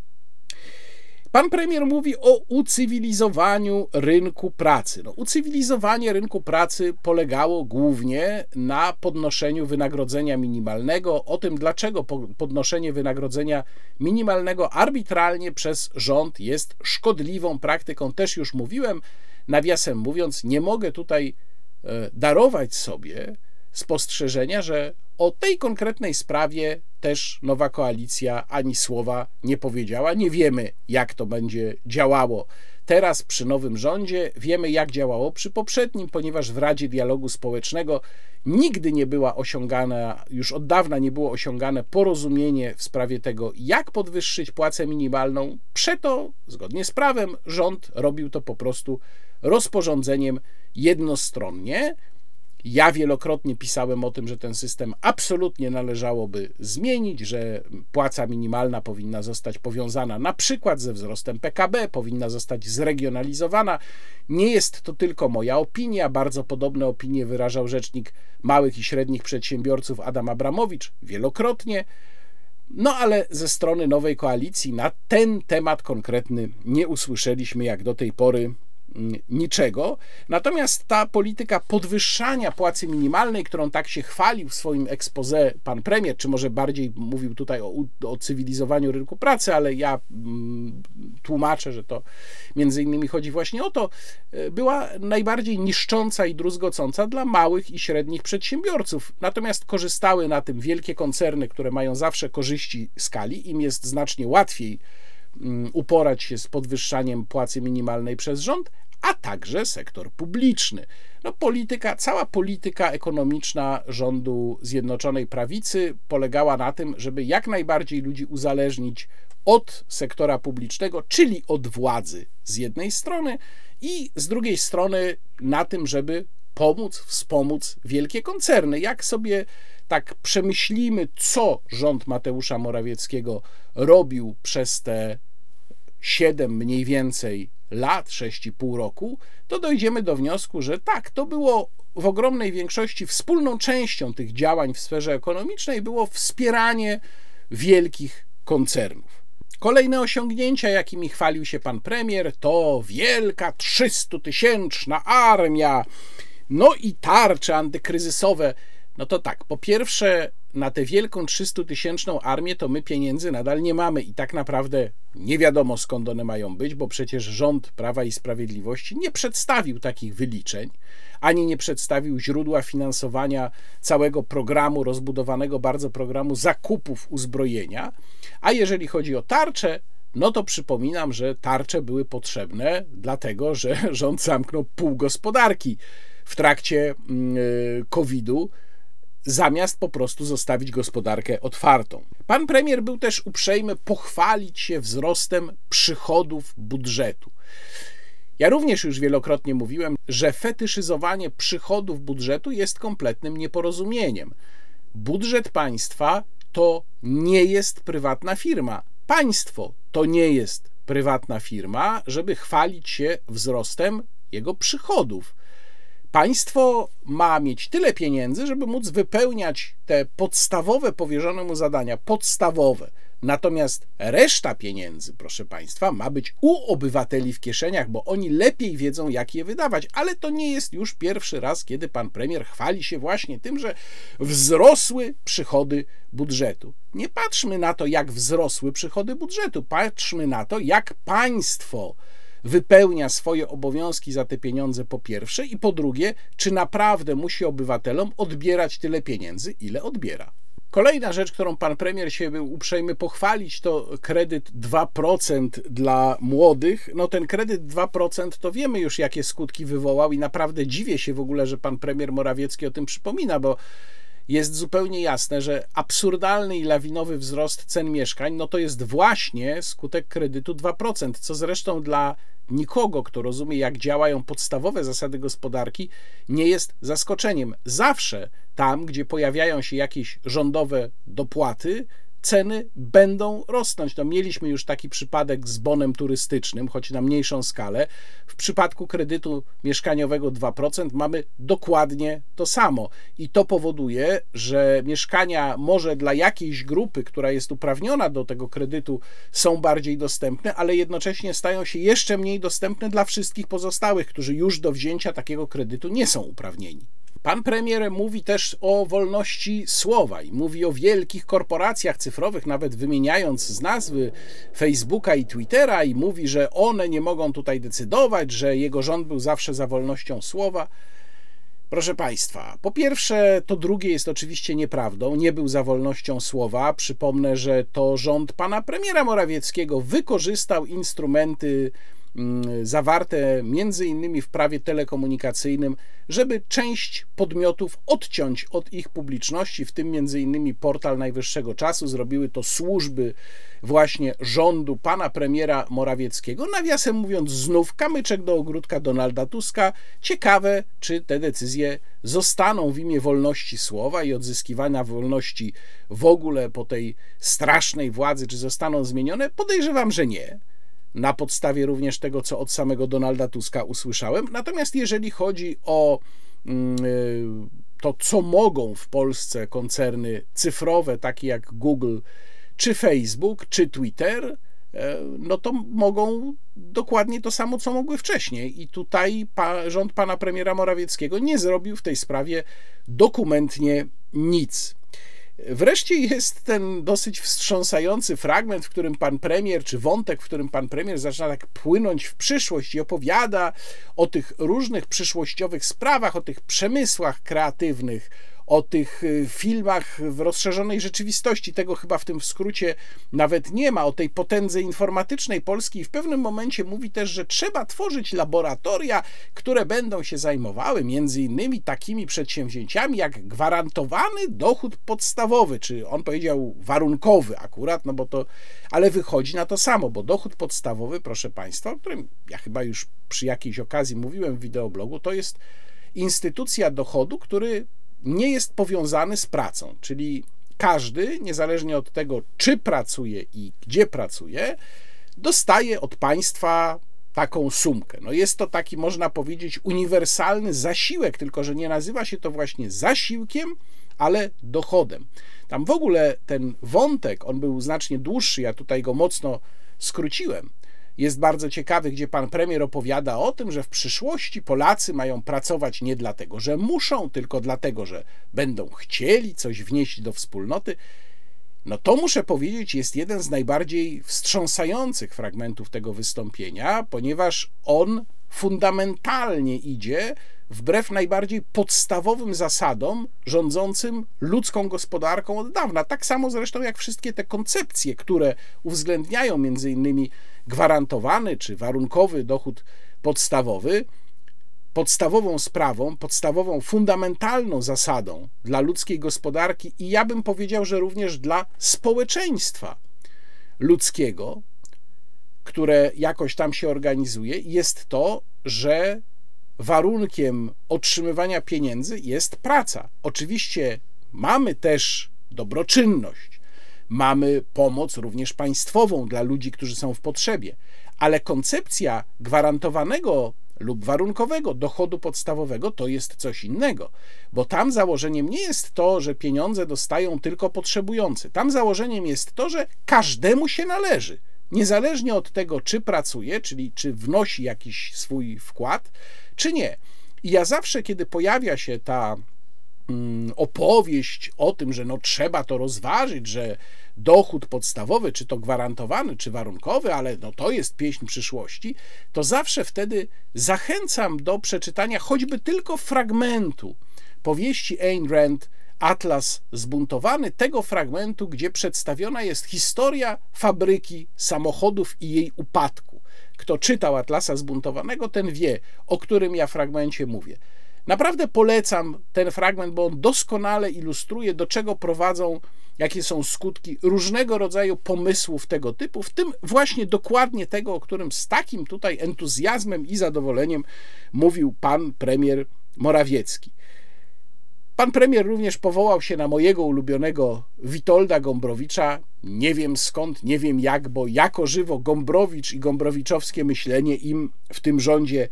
Pan premier mówi o ucywilizowaniu rynku pracy. No, ucywilizowanie rynku pracy polegało głównie na podnoszeniu wynagrodzenia minimalnego. O tym, dlaczego podnoszenie wynagrodzenia minimalnego arbitralnie przez rząd jest szkodliwą praktyką, też już mówiłem. Nawiasem mówiąc, nie mogę tutaj e, darować sobie spostrzeżenia, że o tej konkretnej sprawie też nowa koalicja ani słowa nie powiedziała. Nie wiemy, jak to będzie działało teraz przy nowym rządzie. Wiemy, jak działało przy poprzednim, ponieważ w Radzie Dialogu Społecznego nigdy nie była osiągana, już od dawna nie było osiągane porozumienie w sprawie tego, jak podwyższyć płacę minimalną. Przeto, zgodnie z prawem, rząd robił to po prostu rozporządzeniem jednostronnie. Ja wielokrotnie pisałem o tym, że ten system absolutnie należałoby zmienić, że płaca minimalna powinna zostać powiązana na przykład ze wzrostem PKB, powinna zostać zregionalizowana. Nie jest to tylko moja opinia, bardzo podobne opinie wyrażał rzecznik małych i średnich przedsiębiorców Adam Abramowicz wielokrotnie. No ale ze strony nowej koalicji na ten temat konkretny nie usłyszeliśmy jak do tej pory niczego. Natomiast ta polityka podwyższania płacy minimalnej, którą tak się chwalił w swoim expose pan premier, czy może bardziej mówił tutaj o, o cywilizowaniu rynku pracy, ale ja mm, tłumaczę, że to między innymi chodzi właśnie o to, e, była najbardziej niszcząca i druzgocąca dla małych i średnich przedsiębiorców. Natomiast korzystały na tym wielkie koncerny, które mają zawsze korzyści skali, im jest znacznie łatwiej mm, uporać się z podwyższaniem płacy minimalnej przez rząd, a także sektor publiczny. No, polityka, cała polityka ekonomiczna rządu Zjednoczonej Prawicy polegała na tym, żeby jak najbardziej ludzi uzależnić od sektora publicznego, czyli od władzy z jednej strony, i z drugiej strony na tym, żeby pomóc, wspomóc wielkie koncerny. Jak sobie tak przemyślimy, co rząd Mateusza Morawieckiego robił przez te 7 mniej więcej lat, 6,5 roku, to dojdziemy do wniosku, że tak, to było w ogromnej większości wspólną częścią tych działań w sferze ekonomicznej było wspieranie wielkich koncernów. Kolejne osiągnięcia, jakimi chwalił się pan premier, to wielka 300-tysięczna armia, no i tarcze antykryzysowe. No to tak, po pierwsze, na tę wielką 300-tysięczną armię to my pieniędzy nadal nie mamy i tak naprawdę nie wiadomo skąd one mają być, bo przecież rząd Prawa i Sprawiedliwości nie przedstawił takich wyliczeń, ani nie przedstawił źródła finansowania całego programu, rozbudowanego bardzo programu zakupów uzbrojenia. A jeżeli chodzi o tarcze, no to przypominam, że tarcze były potrzebne, dlatego że rząd zamknął pół gospodarki w trakcie mm, y, COVID-u zamiast po prostu zostawić gospodarkę otwartą. Pan premier był też uprzejmy pochwalić się wzrostem przychodów budżetu. Ja również już wielokrotnie mówiłem, że fetyszyzowanie przychodów budżetu jest kompletnym nieporozumieniem. Budżet państwa to nie jest prywatna firma. Państwo to nie jest prywatna firma, żeby chwalić się wzrostem jego przychodów. Państwo ma mieć tyle pieniędzy, żeby móc wypełniać te podstawowe powierzone mu zadania, podstawowe. Natomiast reszta pieniędzy, proszę Państwa, ma być u obywateli w kieszeniach, bo oni lepiej wiedzą, jak je wydawać. Ale to nie jest już pierwszy raz, kiedy pan premier chwali się właśnie tym, że wzrosły przychody budżetu. Nie patrzmy na to, jak wzrosły przychody budżetu, patrzmy na to, jak państwo wypełnia swoje obowiązki za te pieniądze po pierwsze i po drugie, czy naprawdę musi obywatelom odbierać tyle pieniędzy, ile odbiera. Kolejna rzecz, którą pan premier się był uprzejmy pochwalić, to kredyt 2% dla młodych. No ten kredyt 2% to wiemy już, jakie skutki wywołał i naprawdę dziwię się w ogóle, że pan premier Morawiecki o tym przypomina, bo jest zupełnie jasne, że absurdalny i lawinowy wzrost cen mieszkań, no to jest właśnie skutek kredytu 2%, co zresztą dla nikogo, kto rozumie, jak działają podstawowe zasady gospodarki, nie jest zaskoczeniem. Zawsze tam, gdzie pojawiają się jakieś rządowe dopłaty, ceny będą rosnąć. No, mieliśmy już taki przypadek z bonem turystycznym, choć na mniejszą skalę. W przypadku kredytu mieszkaniowego 2% mamy dokładnie to samo. I to powoduje, że mieszkania może dla jakiejś grupy, która jest uprawniona do tego kredytu, są bardziej dostępne, ale jednocześnie stają się jeszcze mniej dostępne dla wszystkich pozostałych, którzy już do wzięcia takiego kredytu nie są uprawnieni. Pan premier mówi też o wolności słowa i mówi o wielkich korporacjach cyfrowych, nawet wymieniając z nazwy Facebooka i Twittera, i mówi, że one nie mogą tutaj decydować, że jego rząd był zawsze za wolnością słowa. Proszę Państwa, po pierwsze, to drugie jest oczywiście nieprawdą. Nie był za wolnością słowa. Przypomnę, że to rząd pana premiera Morawieckiego wykorzystał instrumenty zawarte między innymi w prawie telekomunikacyjnym, żeby część podmiotów odciąć od ich publiczności, w tym między innymi portal Najwyższego Czasu, zrobiły to służby właśnie rządu pana premiera Morawieckiego. Nawiasem mówiąc, znów kamyczek do ogródka Donalda Tuska. Ciekawe, czy te decyzje zostaną w imię wolności słowa i odzyskiwania wolności w ogóle po tej strasznej władzy, czy zostaną zmienione? Podejrzewam, że nie na podstawie również tego, co od samego Donalda Tuska usłyszałem. Natomiast jeżeli chodzi o mm, y, to, co mogą w Polsce koncerny cyfrowe, takie jak Google, czy Facebook, czy Twitter, e, no to mogą dokładnie to samo, co mogły wcześniej. I tutaj pa, rząd pana premiera Morawieckiego nie zrobił w tej sprawie dokumentnie nic. Wreszcie jest ten dosyć wstrząsający fragment, w którym pan premier, czy wątek, w którym pan premier zaczyna tak płynąć w przyszłość i opowiada o tych różnych przyszłościowych sprawach, o tych przemysłach kreatywnych, o tych y, filmach w rozszerzonej rzeczywistości. Tego chyba w tym w skrócie nawet nie ma, o tej potędze informatycznej Polski. I w pewnym momencie mówi też, że trzeba tworzyć laboratoria, które będą się zajmowały między innymi takimi przedsięwzięciami jak gwarantowany dochód podstawowy, czy on powiedział warunkowy akurat, no bo to, ale wychodzi na to samo, bo dochód podstawowy, proszę Państwa, o którym ja chyba już przy jakiejś okazji mówiłem w wideoblogu, to jest instytucja dochodu, który nie jest powiązany z pracą, czyli każdy, niezależnie od tego, czy pracuje i gdzie pracuje, dostaje od państwa taką sumkę. No jest to taki, można powiedzieć, uniwersalny zasiłek, tylko że nie nazywa się to właśnie zasiłkiem, ale dochodem. Tam w ogóle ten wątek, on był znacznie dłuższy, ja tutaj go mocno skróciłem, jest bardzo ciekawy, gdzie pan premier opowiada o tym, że w przyszłości Polacy mają pracować nie dlatego, że muszą, tylko dlatego, że będą chcieli coś wnieść do wspólnoty. No to muszę powiedzieć, jest jeden z najbardziej wstrząsających fragmentów tego wystąpienia, ponieważ on fundamentalnie idzie wbrew najbardziej podstawowym zasadom rządzącym ludzką gospodarką od dawna. Tak samo zresztą jak wszystkie te koncepcje, które uwzględniają między innymi gwarantowany czy warunkowy dochód podstawowy, podstawową sprawą, podstawową, fundamentalną zasadą dla ludzkiej gospodarki i ja bym powiedział, że również dla społeczeństwa ludzkiego, które jakoś tam się organizuje, jest to, że warunkiem otrzymywania pieniędzy jest praca. Oczywiście mamy też dobroczynność, mamy pomoc również państwową dla ludzi, którzy są w potrzebie, ale koncepcja gwarantowanego lub warunkowego dochodu podstawowego to jest coś innego, bo tam założeniem nie jest to, że pieniądze dostają tylko potrzebujący. Tam założeniem jest to, że każdemu się należy. Niezależnie od tego, czy pracuje, czyli czy wnosi jakiś swój wkład, czy nie. I ja zawsze, kiedy pojawia się ta mm, opowieść o tym, że no trzeba to rozważyć, że dochód podstawowy, czy to gwarantowany, czy warunkowy, ale no to jest pieśń przyszłości, to zawsze wtedy zachęcam do przeczytania choćby tylko fragmentu powieści Ayn Rand Atlas zbuntowany, tego fragmentu, gdzie przedstawiona jest historia fabryki samochodów i jej upadku. Kto czytał Atlasa zbuntowanego, ten wie, o którym ja fragmencie mówię. Naprawdę polecam ten fragment, bo on doskonale ilustruje, do czego prowadzą, jakie są skutki różnego rodzaju pomysłów tego typu, w tym właśnie dokładnie tego, o którym z takim tutaj entuzjazmem i zadowoleniem mówił pan premier Morawiecki. Pan premier również powołał się na mojego ulubionego Witolda Gombrowicza. Nie wiem skąd, nie wiem jak, bo jako żywo Gombrowicz i gombrowiczowskie myślenie im w tym rządzie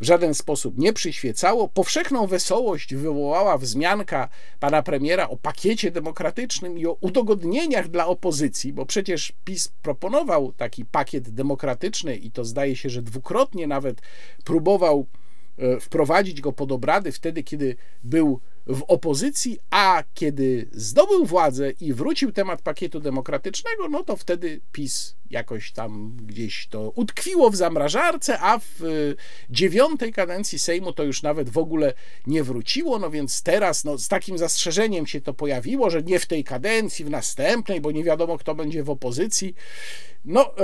w żaden sposób nie przyświecało. Powszechną wesołość wywołała wzmianka pana premiera o pakiecie demokratycznym i o udogodnieniach dla opozycji, bo przecież PiS proponował taki pakiet demokratyczny i to zdaje się, że dwukrotnie nawet próbował e, wprowadzić go pod obrady wtedy, kiedy był w opozycji, a kiedy zdobył władzę i wrócił temat pakietu demokratycznego, no to wtedy PiS jakoś tam gdzieś to utkwiło w zamrażarce, a w y, dziewiątej kadencji Sejmu to już nawet w ogóle nie wróciło, no więc teraz no, z takim zastrzeżeniem się to pojawiło, że nie w tej kadencji, w następnej, bo nie wiadomo kto będzie w opozycji. No,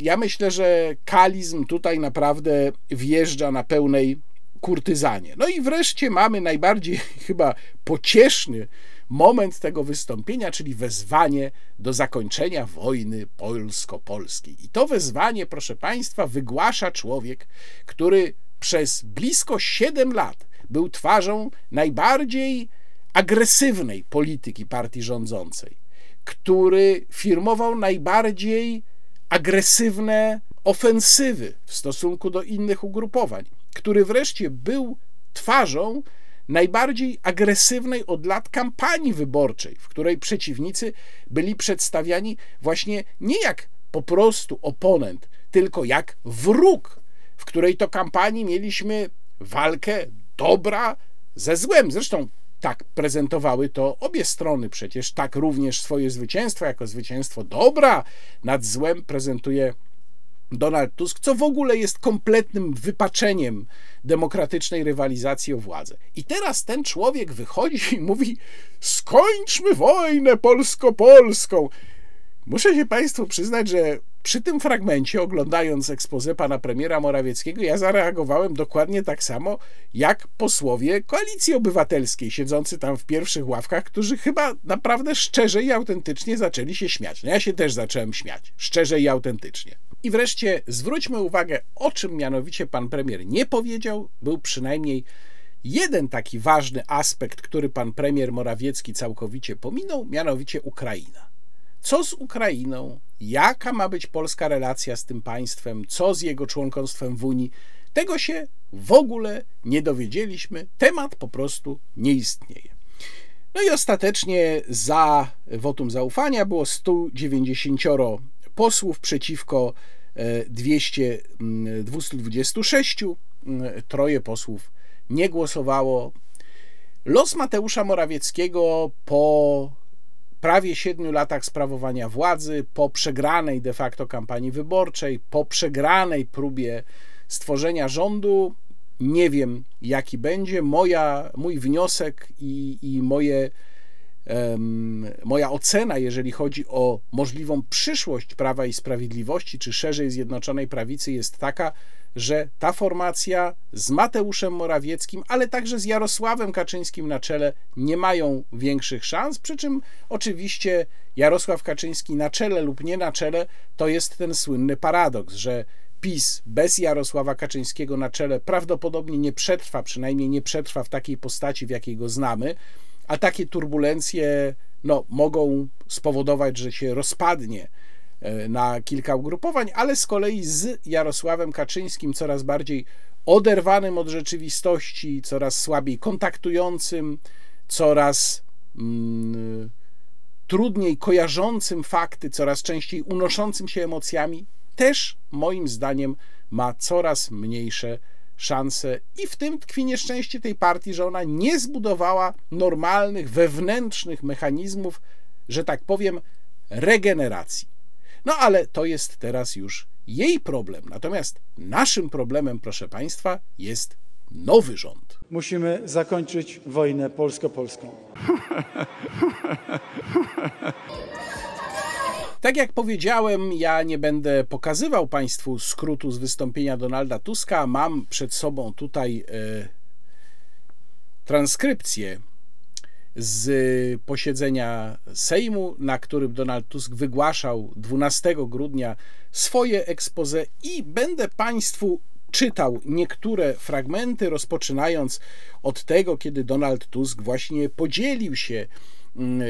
ja myślę, że kalizm tutaj naprawdę wjeżdża na pełnej kurtyzanie. No i wreszcie mamy najbardziej chyba pocieszny moment tego wystąpienia, czyli wezwanie do zakończenia wojny polsko-polskiej. I to wezwanie, proszę Państwa, wygłasza człowiek, który przez blisko 7 lat był twarzą najbardziej agresywnej polityki partii rządzącej, który firmował najbardziej agresywne ofensywy w stosunku do innych ugrupowań który wreszcie był twarzą najbardziej agresywnej od lat kampanii wyborczej, w której przeciwnicy byli przedstawiani właśnie nie jak po prostu oponent, tylko jak wróg, w której to kampanii mieliśmy walkę dobra ze złem. Zresztą tak prezentowały to obie strony. Przecież tak również swoje zwycięstwo, jako zwycięstwo dobra nad złem prezentuje Donald Tusk, co w ogóle jest kompletnym wypaczeniem demokratycznej rywalizacji o władzę. I teraz ten człowiek wychodzi i mówi: skończmy wojnę polsko-polską. Muszę się Państwu przyznać, że przy tym fragmencie, oglądając ekspozę pana premiera Morawieckiego, ja zareagowałem dokładnie tak samo jak posłowie Koalicji Obywatelskiej, siedzący tam w pierwszych ławkach, którzy chyba naprawdę szczerze i autentycznie zaczęli się śmiać. No ja się też zacząłem śmiać, szczerze i autentycznie. I wreszcie zwróćmy uwagę, o czym mianowicie pan premier nie powiedział, był przynajmniej jeden taki ważny aspekt, który pan premier Morawiecki całkowicie pominął, mianowicie Ukraina. Co z Ukrainą? Jaka ma być polska relacja z tym państwem? Co z jego członkostwem w Unii? Tego się w ogóle nie dowiedzieliśmy. Temat po prostu nie istnieje. No i ostatecznie za wotum zaufania było 190 posłów przeciwko 200, e, 226. Mm, mm, troje posłów nie głosowało. Los Mateusza Morawieckiego po prawie siedmiu latach sprawowania władzy, po przegranej de facto kampanii wyborczej, po przegranej próbie stworzenia rządu, nie wiem jaki będzie. Moja, mój wniosek i, i moje moja ocena, jeżeli chodzi o możliwą przyszłość Prawa i Sprawiedliwości, czy szerzej Zjednoczonej Prawicy, jest taka, że ta formacja z Mateuszem Morawieckim, ale także z Jarosławem Kaczyńskim na czele nie mają większych szans. Przy czym oczywiście Jarosław Kaczyński na czele lub nie na czele to jest ten słynny paradoks, że PiS bez Jarosława Kaczyńskiego na czele prawdopodobnie nie przetrwa, przynajmniej nie przetrwa w takiej postaci, w jakiej go znamy a takie turbulencje no, mogą spowodować, że się rozpadnie e, na kilka ugrupowań, ale z kolei z Jarosławem Kaczyńskim coraz bardziej oderwanym od rzeczywistości, coraz słabiej kontaktującym, coraz mm, trudniej kojarzącym fakty, coraz częściej unoszącym się emocjami, też moim zdaniem ma coraz mniejsze szanse. I w tym tkwi nieszczęście tej partii, że ona nie zbudowała normalnych, wewnętrznych mechanizmów, że tak powiem, regeneracji. No ale to jest teraz już jej problem. Natomiast naszym problemem, proszę Państwa, jest nowy rząd. Musimy zakończyć wojnę polsko-polską. Tak jak powiedziałem, ja nie będę pokazywał Państwu skrótu z wystąpienia Donalda Tuska. Mam przed sobą tutaj e, transkrypcję z posiedzenia Sejmu, na którym Donald Tusk wygłaszał 12 grudnia swoje expose i będę Państwu czytał niektóre fragmenty, rozpoczynając od tego, kiedy Donald Tusk właśnie podzielił się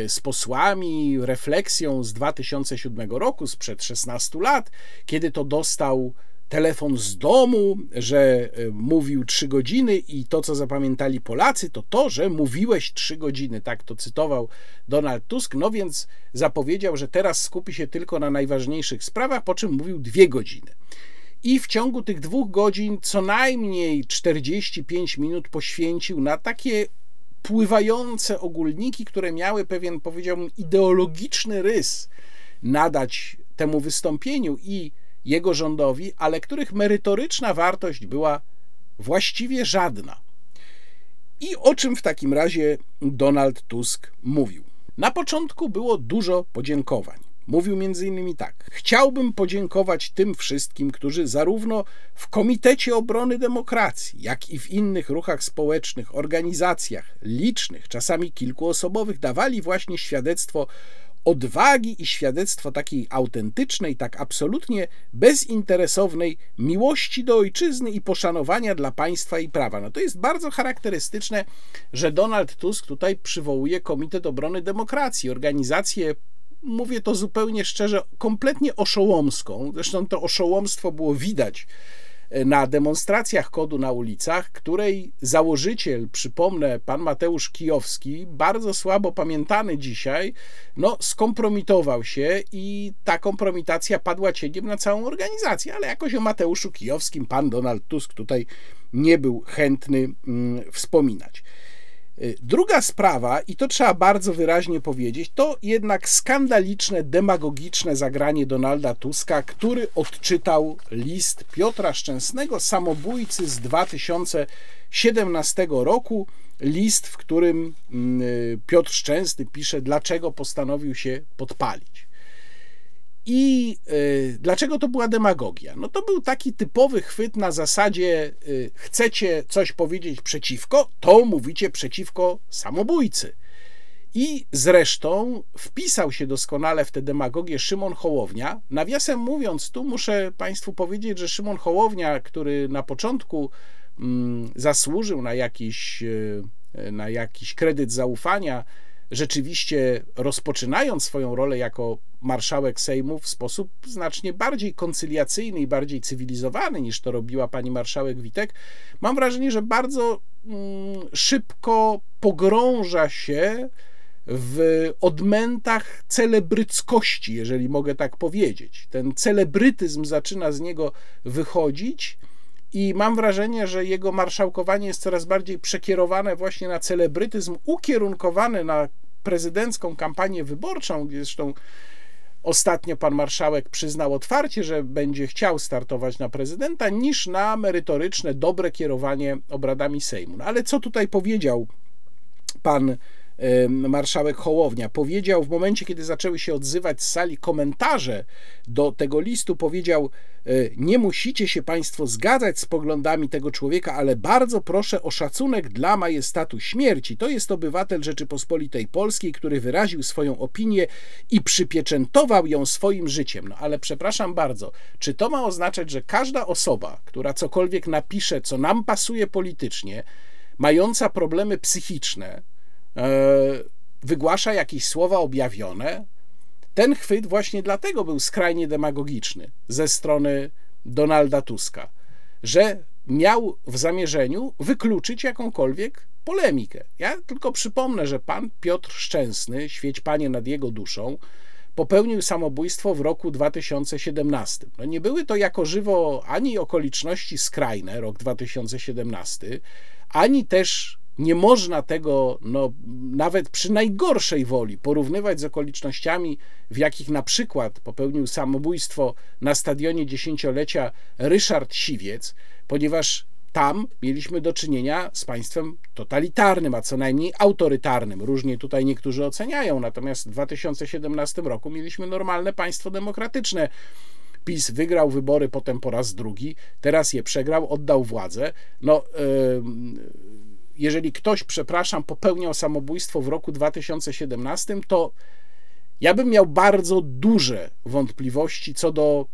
z posłami refleksją z 2007 roku, sprzed 16 lat, kiedy to dostał telefon z domu, że e, mówił trzy godziny i to, co zapamiętali Polacy, to to, że mówiłeś trzy godziny. Tak to cytował Donald Tusk. No więc zapowiedział, że teraz skupi się tylko na najważniejszych sprawach, po czym mówił dwie godziny. I w ciągu tych dwóch godzin co najmniej 45 minut poświęcił na takie pływające ogólniki, które miały pewien, powiedziałbym, ideologiczny rys nadać temu wystąpieniu i jego rządowi, ale których merytoryczna wartość była właściwie żadna. I o czym w takim razie Donald Tusk mówił? Na początku było dużo podziękowań. Mówił m.in. tak: Chciałbym podziękować tym wszystkim, którzy zarówno w Komitecie Obrony Demokracji, jak i w innych ruchach społecznych, organizacjach licznych, czasami kilkuosobowych, dawali właśnie świadectwo odwagi i świadectwo takiej autentycznej, tak absolutnie bezinteresownej miłości do ojczyzny i poszanowania dla państwa i prawa. No to jest bardzo charakterystyczne, że Donald Tusk tutaj przywołuje Komitet Obrony Demokracji, organizację mówię to zupełnie szczerze, kompletnie oszołomską. Zresztą to oszołomstwo było widać na demonstracjach kodu na ulicach, której założyciel, przypomnę, pan Mateusz Kijowski, bardzo słabo pamiętany dzisiaj, no, skompromitował się i ta kompromitacja padła cieniem na całą organizację, ale jakoś o Mateuszu Kijowskim pan Donald Tusk tutaj nie był chętny mm, wspominać. Y, druga sprawa, i to trzeba bardzo wyraźnie powiedzieć, to jednak skandaliczne, demagogiczne zagranie Donalda Tuska, który odczytał list Piotra Szczęsnego, samobójcy z 2017 roku. List, w którym mm, y, Piotr Szczęsny pisze, dlaczego postanowił się podpalić. I y, dlaczego to była demagogia? No to był taki typowy chwyt na zasadzie y, chcecie coś powiedzieć przeciwko, to mówicie przeciwko samobójcy. I zresztą wpisał się doskonale w tę demagogię Szymon Hołownia. Nawiasem mówiąc, tu muszę Państwu powiedzieć, że Szymon Hołownia, który na początku mm, zasłużył na jakiś, y, na jakiś kredyt zaufania, rzeczywiście rozpoczynając swoją rolę jako marszałek Sejmu w sposób znacznie bardziej koncyliacyjny i bardziej cywilizowany niż to robiła pani marszałek Witek, mam wrażenie, że bardzo mm, szybko pogrąża się w odmętach celebryckości, jeżeli mogę tak powiedzieć. Ten celebrytyzm zaczyna z niego wychodzić. I mam wrażenie, że jego marszałkowanie jest coraz bardziej przekierowane właśnie na celebrytyzm, ukierunkowany na prezydencką kampanię wyborczą, gdzie zresztą ostatnio pan marszałek przyznał otwarcie, że będzie chciał startować na prezydenta, niż na merytoryczne, dobre kierowanie obradami Sejmu. No ale co tutaj powiedział pan marszałek Hołownia powiedział w momencie, kiedy zaczęły się odzywać z sali komentarze do tego listu, powiedział: e, Nie musicie się Państwo zgadzać z poglądami tego człowieka, ale bardzo proszę o szacunek dla majestatu śmierci. To jest obywatel Rzeczypospolitej Polskiej, który wyraził swoją opinię i przypieczętował ją swoim życiem. No ale przepraszam bardzo, czy to ma oznaczać, że każda osoba, która cokolwiek napisze, co nam pasuje politycznie, mająca problemy psychiczne, wygłasza jakieś słowa objawione. Ten chwyt właśnie dlatego był skrajnie demagogiczny ze strony Donalda Tuska, że miał w zamierzeniu wykluczyć jakąkolwiek polemikę. Ja tylko przypomnę, że pan Piotr Szczęsny, świeć panie nad jego duszą, popełnił samobójstwo w roku 2017. No nie były to jako żywo ani okoliczności skrajne, rok 2017, ani też nie można tego, no, nawet przy najgorszej woli, porównywać z okolicznościami, w jakich na przykład popełnił samobójstwo na stadionie dziesięciolecia Ryszard Siwiec, ponieważ tam mieliśmy do czynienia z państwem totalitarnym, a co najmniej autorytarnym. Różnie tutaj niektórzy oceniają, natomiast w 2017 roku mieliśmy normalne państwo demokratyczne. PiS wygrał wybory potem po raz drugi, teraz je przegrał, oddał władzę. No, jeżeli ktoś, przepraszam, popełniał samobójstwo w roku 2017, to ja bym miał bardzo duże wątpliwości co do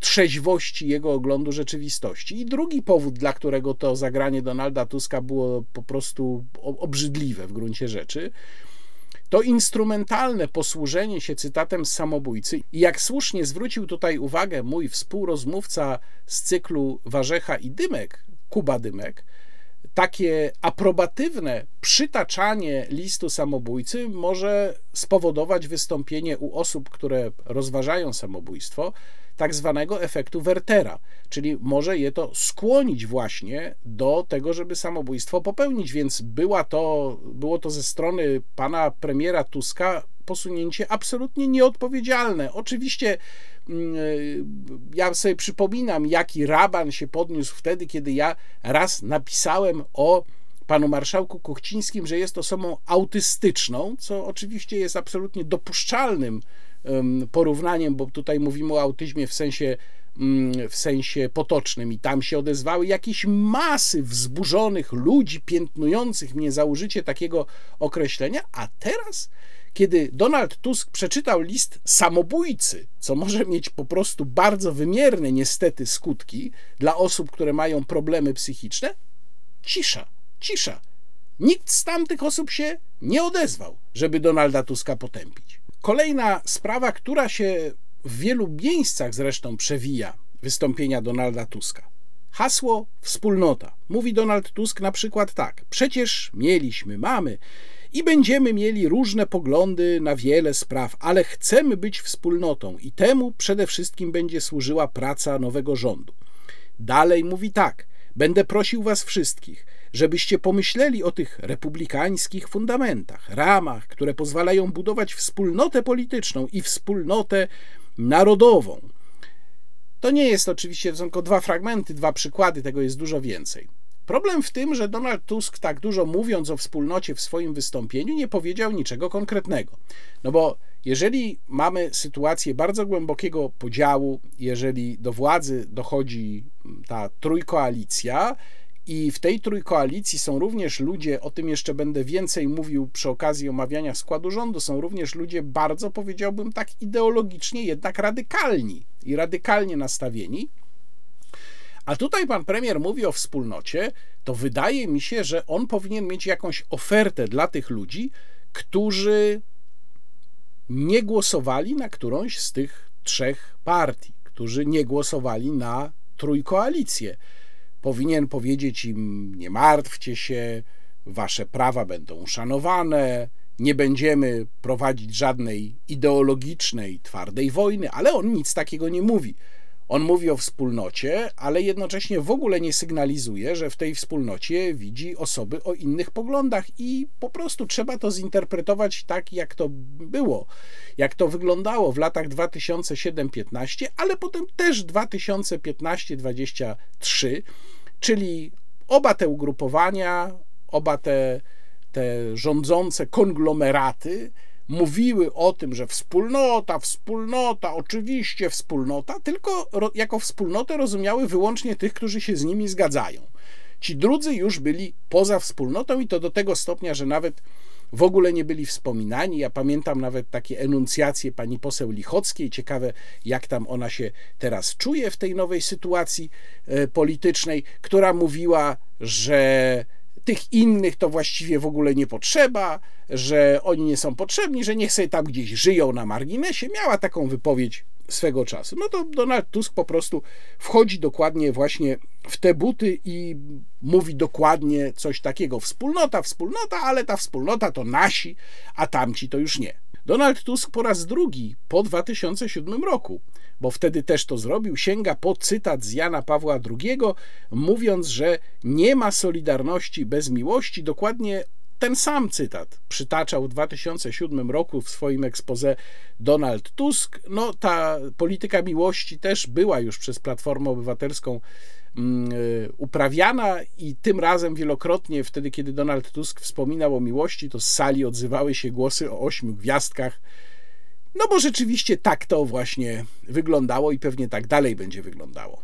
trzeźwości jego oglądu rzeczywistości. I drugi powód, dla którego to zagranie Donalda Tuska było po prostu obrzydliwe w gruncie rzeczy, to instrumentalne posłużenie się cytatem z samobójcy. I jak słusznie zwrócił tutaj uwagę mój współrozmówca z cyklu Warzecha i Dymek, Kuba Dymek, takie aprobatywne przytaczanie listu samobójcy może spowodować wystąpienie u osób, które rozważają samobójstwo, tak zwanego efektu Wertera, czyli może je to skłonić właśnie do tego, żeby samobójstwo popełnić, więc była to, było to ze strony pana premiera Tuska posunięcie absolutnie nieodpowiedzialne. Oczywiście ja sobie przypominam, jaki raban się podniósł wtedy, kiedy ja raz napisałem o panu marszałku Kuchcińskim, że jest osobą autystyczną, co oczywiście jest absolutnie dopuszczalnym porównaniem, bo tutaj mówimy o autyzmie w sensie mm, w sensie potocznym. I tam się odezwały jakieś masy wzburzonych ludzi piętnujących mnie za użycie takiego określenia, a teraz kiedy Donald Tusk przeczytał list samobójcy, co może mieć po prostu bardzo wymierne niestety skutki dla osób, które mają problemy psychiczne, cisza, cisza. Nikt z tamtych osób się nie odezwał, żeby Donalda Tuska potępić. Kolejna sprawa, która się w wielu miejscach zresztą przewija wystąpienia Donalda Tuska. Hasło wspólnota. Mówi Donald Tusk na przykład tak: Przecież mieliśmy, mamy i będziemy mieli różne poglądy na wiele spraw, ale chcemy być wspólnotą i temu przede wszystkim będzie służyła praca nowego rządu. Dalej mówi tak: Będę prosił Was wszystkich, żebyście pomyśleli o tych republikańskich fundamentach, ramach, które pozwalają budować wspólnotę polityczną i wspólnotę narodową. To nie jest oczywiście, tylko dwa fragmenty, dwa przykłady, tego jest dużo więcej. Problem w tym, że Donald Tusk, tak dużo mówiąc o wspólnocie w swoim wystąpieniu, nie powiedział niczego konkretnego. No bo jeżeli mamy sytuację bardzo głębokiego podziału, jeżeli do władzy dochodzi ta trójkoalicja, i w tej trójkoalicji są również ludzie, o tym jeszcze będę więcej mówił przy okazji omawiania składu rządu, są również ludzie bardzo, powiedziałbym tak ideologicznie, jednak radykalni i radykalnie nastawieni. A tutaj pan premier mówi o wspólnocie, to wydaje mi się, że on powinien mieć jakąś ofertę dla tych ludzi, którzy nie głosowali na którąś z tych trzech partii, którzy nie głosowali na trójkoalicję powinien powiedzieć im: Nie martwcie się, wasze prawa będą uszanowane, nie będziemy prowadzić żadnej ideologicznej, twardej wojny, ale on nic takiego nie mówi. On mówi o wspólnocie, ale jednocześnie w ogóle nie sygnalizuje, że w tej wspólnocie widzi osoby o innych poglądach i po prostu trzeba to zinterpretować tak, jak to było, jak to wyglądało w latach 2007-15, ale potem też 2015-23, czyli oba te ugrupowania, oba te, te rządzące konglomeraty mówiły o tym, że wspólnota, wspólnota, oczywiście wspólnota, tylko jako wspólnotę rozumiały wyłącznie tych, którzy się z nimi zgadzają. Ci drudzy już byli poza wspólnotą i to do tego stopnia, że nawet w ogóle nie byli wspominani. Ja pamiętam nawet takie enuncjacje pani poseł Lichockiej. Ciekawe, jak tam ona się teraz czuje w tej nowej sytuacji e, politycznej, która mówiła, że tych innych to właściwie w ogóle nie potrzeba, że oni nie są potrzebni, że niech sobie tam gdzieś żyją na marginesie. Miała taką wypowiedź swego czasu. No to Donald Tusk po prostu wchodzi dokładnie właśnie w te buty i mówi dokładnie coś takiego. Wspólnota, wspólnota, ale ta wspólnota to nasi, a tamci to już nie. Donald Tusk po raz drugi po 2007 roku, bo wtedy też to zrobił, sięga po cytat z Jana Pawła II, mówiąc, że nie ma solidarności bez miłości. Dokładnie ten sam cytat przytaczał w 2007 roku w swoim ekspoze Donald Tusk. No, ta polityka miłości też była już przez Platformę Obywatelską uprawiana i tym razem wielokrotnie, wtedy kiedy Donald Tusk wspominał o miłości, to z sali odzywały się głosy o ośmiu gwiazdkach. No bo rzeczywiście tak to właśnie wyglądało i pewnie tak dalej będzie wyglądało.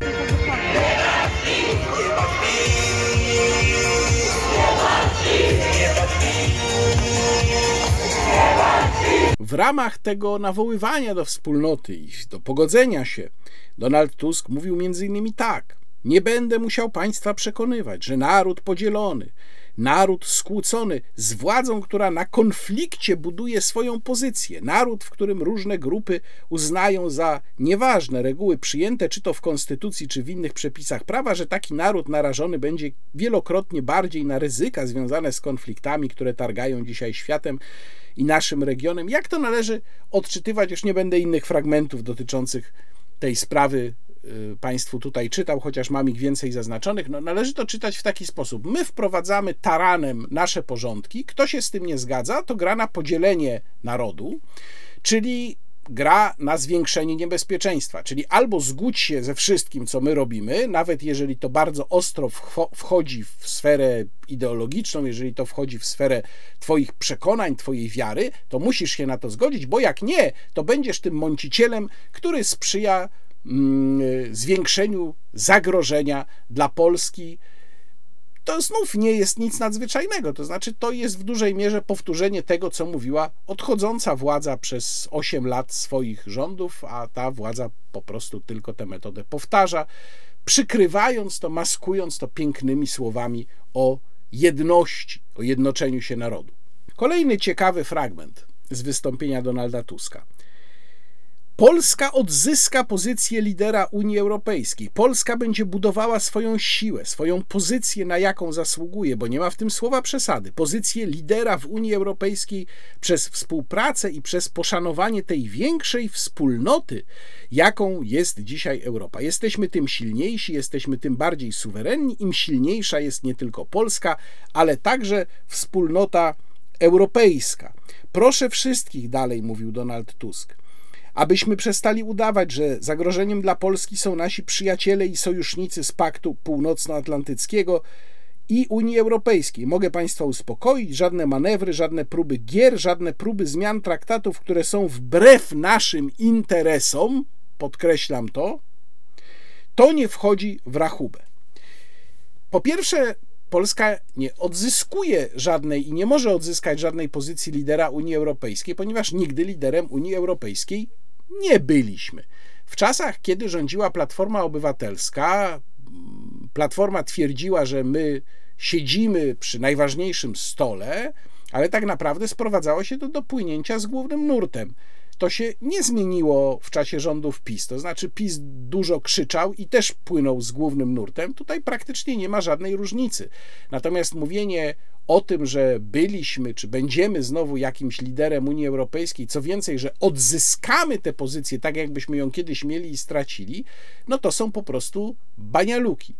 W ramach tego nawoływania do wspólnoty i do pogodzenia się, Donald Tusk mówił m.in. tak: Nie będę musiał państwa przekonywać, że naród podzielony, naród skłócony z władzą, która na konflikcie buduje swoją pozycję, naród, w którym różne grupy uznają za nieważne reguły przyjęte, czy to w konstytucji, czy w innych przepisach prawa, że taki naród narażony będzie wielokrotnie bardziej na ryzyka związane z konfliktami, które targają dzisiaj światem i naszym regionem. Jak to należy odczytywać? Już nie będę innych fragmentów dotyczących tej sprawy Państwu tutaj czytał, chociaż mam ich więcej zaznaczonych. No, należy to czytać w taki sposób. My wprowadzamy taranem nasze porządki. Kto się z tym nie zgadza, to gra na podzielenie narodu, czyli gra na zwiększenie niebezpieczeństwa, czyli albo zgódź się ze wszystkim, co my robimy, nawet jeżeli to bardzo ostro wchodzi w sferę ideologiczną, jeżeli to wchodzi w sferę Twoich przekonań, Twojej wiary, to musisz się na to zgodzić, bo jak nie, to będziesz tym mącicielem, który sprzyja zwiększeniu zagrożenia dla Polski to znów nie jest nic nadzwyczajnego. To znaczy, to jest w dużej mierze powtórzenie tego, co mówiła odchodząca władza przez 8 lat swoich rządów, a ta władza po prostu tylko tę metodę powtarza, przykrywając to, maskując to pięknymi słowami o jedności, o jednoczeniu się narodu. Kolejny ciekawy fragment z wystąpienia Donalda Tuska. Polska odzyska pozycję lidera Unii Europejskiej. Polska będzie budowała swoją siłę, swoją pozycję, na jaką zasługuje, bo nie ma w tym słowa przesady. Pozycję lidera w Unii Europejskiej przez współpracę i przez poszanowanie tej większej wspólnoty, jaką jest dzisiaj Europa. Jesteśmy tym silniejsi, jesteśmy tym bardziej suwerenni, im silniejsza jest nie tylko Polska, ale także wspólnota europejska. Proszę wszystkich, dalej mówił Donald Tusk abyśmy przestali udawać, że zagrożeniem dla Polski są nasi przyjaciele i sojusznicy z Paktu Północnoatlantyckiego i Unii Europejskiej. Mogę Państwa uspokoić, żadne manewry, żadne próby gier, żadne próby zmian traktatów, które są wbrew naszym interesom, podkreślam to, to nie wchodzi w rachubę. Po pierwsze, Polska nie odzyskuje żadnej i nie może odzyskać żadnej pozycji lidera Unii Europejskiej, ponieważ nigdy liderem Unii Europejskiej nie byliśmy. W czasach, kiedy rządziła Platforma Obywatelska, Platforma twierdziła, że my siedzimy przy najważniejszym stole, ale tak naprawdę sprowadzało się to do płynięcia z głównym nurtem to się nie zmieniło w czasie rządów PiS. To znaczy, PiS dużo krzyczał i też płynął z głównym nurtem. Tutaj praktycznie nie ma żadnej różnicy. Natomiast mówienie o tym, że byliśmy, czy będziemy znowu jakimś liderem Unii Europejskiej, co więcej, że odzyskamy tę pozycję tak, jakbyśmy ją kiedyś mieli i stracili, no to są po prostu banialuki.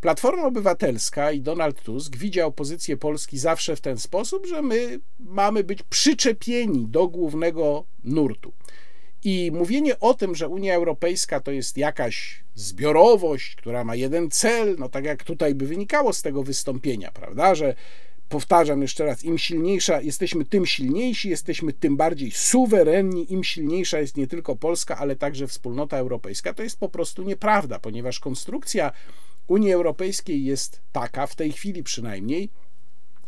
Platforma Obywatelska i Donald Tusk widział pozycję Polski zawsze w ten sposób, że my mamy być przyczepieni do głównego nurtu. I mówienie o tym, że Unia Europejska to jest jakaś zbiorowość, która ma jeden cel, no tak jak tutaj by wynikało z tego wystąpienia, prawda, że powtarzam jeszcze raz, im silniejsza jesteśmy, tym silniejsi, jesteśmy tym bardziej suwerenni, im silniejsza jest nie tylko Polska, ale także wspólnota europejska. To jest po prostu nieprawda, ponieważ konstrukcja Unii Europejskiej jest taka, w tej chwili przynajmniej,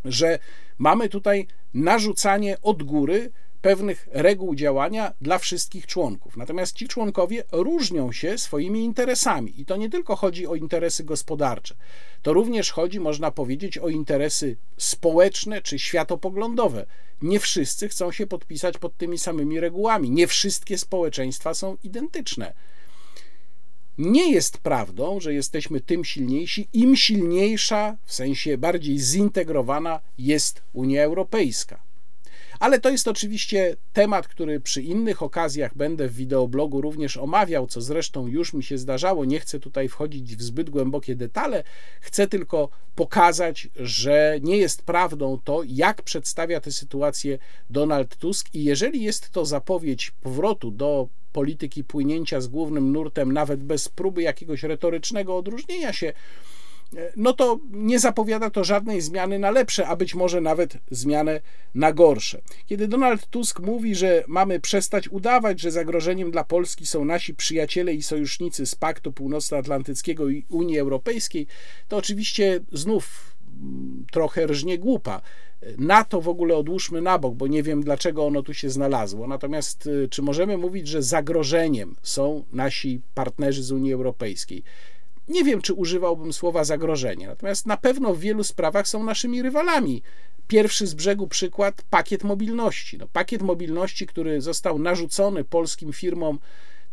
że mamy tutaj narzucanie od góry pewnych reguł działania dla wszystkich członków. Natomiast ci członkowie różnią się swoimi interesami i to nie tylko chodzi o interesy gospodarcze, to również chodzi, można powiedzieć, o interesy społeczne czy światopoglądowe. Nie wszyscy chcą się podpisać pod tymi samymi regułami, nie wszystkie społeczeństwa są identyczne. Nie jest prawdą, że jesteśmy tym silniejsi, im silniejsza, w sensie bardziej zintegrowana jest Unia Europejska. Ale to jest oczywiście temat, który przy innych okazjach będę w wideoblogu również omawiał, co zresztą już mi się zdarzało. Nie chcę tutaj wchodzić w zbyt głębokie detale, chcę tylko pokazać, że nie jest prawdą to, jak przedstawia tę sytuację Donald Tusk i jeżeli jest to zapowiedź powrotu do polityki płynięcia z głównym nurtem, nawet bez próby jakiegoś retorycznego odróżnienia się, no to nie zapowiada to żadnej zmiany na lepsze, a być może nawet zmianę na gorsze. Kiedy Donald Tusk mówi, że mamy przestać udawać, że zagrożeniem dla Polski są nasi przyjaciele i sojusznicy z Paktu Północnoatlantyckiego i Unii Europejskiej, to oczywiście znów mm, trochę rżnie głupa. Na to w ogóle odłóżmy na bok, bo nie wiem dlaczego ono tu się znalazło. Natomiast y, czy możemy mówić, że zagrożeniem są nasi partnerzy z Unii Europejskiej? Nie wiem, czy używałbym słowa zagrożenie, natomiast na pewno w wielu sprawach są naszymi rywalami. Pierwszy z brzegu przykład pakiet mobilności. No, pakiet mobilności, który został narzucony polskim firmom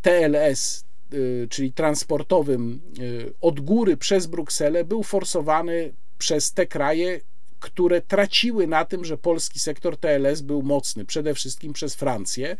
TLS, y, czyli transportowym, y, od góry przez Brukselę, był forsowany przez te kraje, które traciły na tym, że polski sektor TLS był mocny, przede wszystkim przez Francję.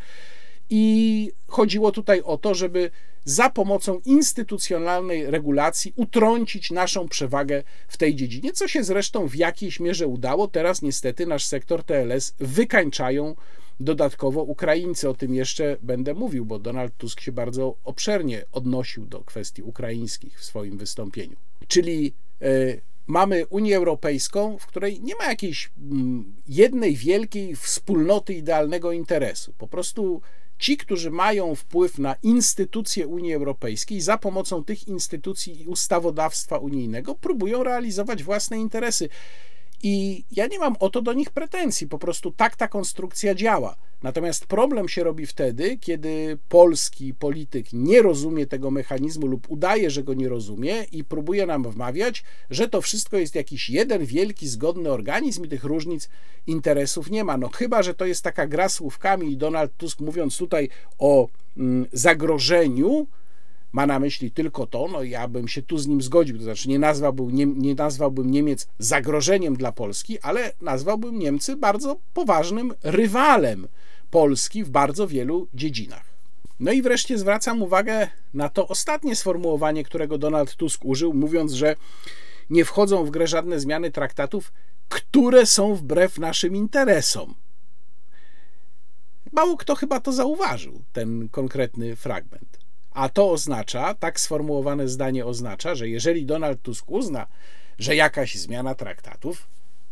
I chodziło tutaj o to, żeby za pomocą instytucjonalnej regulacji utrącić naszą przewagę w tej dziedzinie, co się zresztą w jakiejś mierze udało. Teraz niestety nasz sektor TLS wykańczają dodatkowo Ukraińcy. O tym jeszcze będę mówił, bo Donald Tusk się bardzo obszernie odnosił do kwestii ukraińskich w swoim wystąpieniu. Czyli y, mamy Unię Europejską, w której nie ma jakiejś mm, jednej wielkiej wspólnoty idealnego interesu. Po prostu ci, którzy mają wpływ na instytucje Unii Europejskiej, za pomocą tych instytucji i ustawodawstwa unijnego próbują realizować własne interesy. I ja nie mam o to do nich pretensji, po prostu tak ta konstrukcja działa. Natomiast problem się robi wtedy, kiedy polski polityk nie rozumie tego mechanizmu lub udaje, że go nie rozumie i próbuje nam wmawiać, że to wszystko jest jakiś jeden wielki, zgodny organizm i tych różnic interesów nie ma. No chyba, że to jest taka gra słówkami i Donald Tusk mówiąc tutaj o mm, zagrożeniu, ma na myśli tylko to, no ja bym się tu z nim zgodził, to znaczy nie nazwałbym, nie, nie nazwałbym Niemiec zagrożeniem dla Polski, ale nazwałbym Niemcy bardzo poważnym rywalem Polski w bardzo wielu dziedzinach. No i wreszcie zwracam uwagę na to ostatnie sformułowanie, którego Donald Tusk użył, mówiąc, że nie wchodzą w grę żadne zmiany traktatów, które są wbrew naszym interesom. Mało kto chyba to zauważył, ten konkretny fragment. A to oznacza, tak sformułowane zdanie oznacza, że jeżeli Donald Tusk uzna, że jakaś zmiana traktatów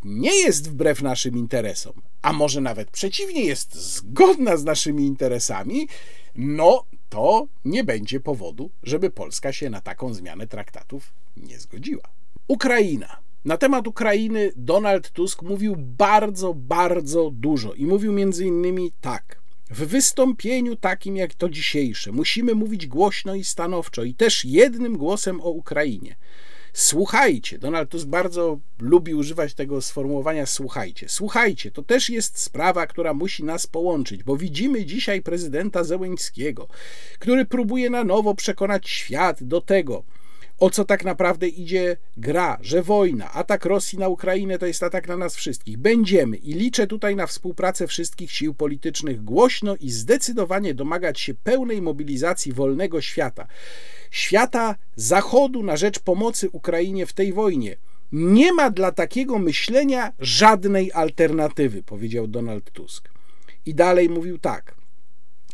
nie jest wbrew naszym interesom, a może nawet przeciwnie, jest zgodna z naszymi interesami, no to nie będzie powodu, żeby Polska się na taką zmianę traktatów nie zgodziła. Ukraina. Na temat Ukrainy Donald Tusk mówił bardzo, bardzo dużo i mówił między innymi tak. W wystąpieniu takim jak to dzisiejsze musimy mówić głośno i stanowczo i też jednym głosem o Ukrainie. Słuchajcie, Donald Tusk bardzo lubi używać tego sformułowania słuchajcie. Słuchajcie, to też jest sprawa, która musi nas połączyć, bo widzimy dzisiaj prezydenta Zełęńskiego, który próbuje na nowo przekonać świat do tego, o co tak naprawdę idzie gra, że wojna, atak Rosji na Ukrainę to jest atak na nas wszystkich. Będziemy i liczę tutaj na współpracę wszystkich sił politycznych głośno i zdecydowanie domagać się pełnej mobilizacji wolnego świata. Świata Zachodu na rzecz pomocy Ukrainie w tej wojnie. Nie ma dla takiego myślenia żadnej alternatywy, powiedział Donald Tusk. I dalej mówił tak.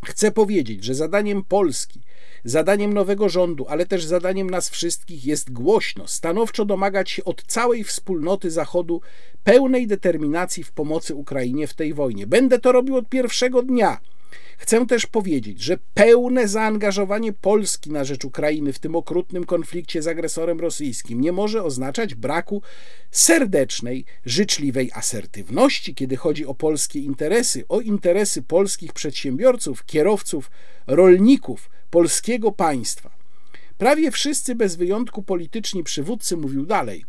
Chcę powiedzieć, że zadaniem Polski Zadaniem nowego rządu, ale też zadaniem nas wszystkich jest głośno, stanowczo domagać się od całej wspólnoty Zachodu pełnej determinacji w pomocy Ukrainie w tej wojnie. Będę to robił od pierwszego dnia. Chcę też powiedzieć, że pełne zaangażowanie Polski na rzecz Ukrainy w tym okrutnym konflikcie z agresorem rosyjskim nie może oznaczać braku serdecznej, życzliwej asertywności, kiedy chodzi o polskie interesy, o interesy polskich przedsiębiorców, kierowców, rolników, polskiego państwa. Prawie wszyscy bez wyjątku polityczni przywódcy, mówił dalej,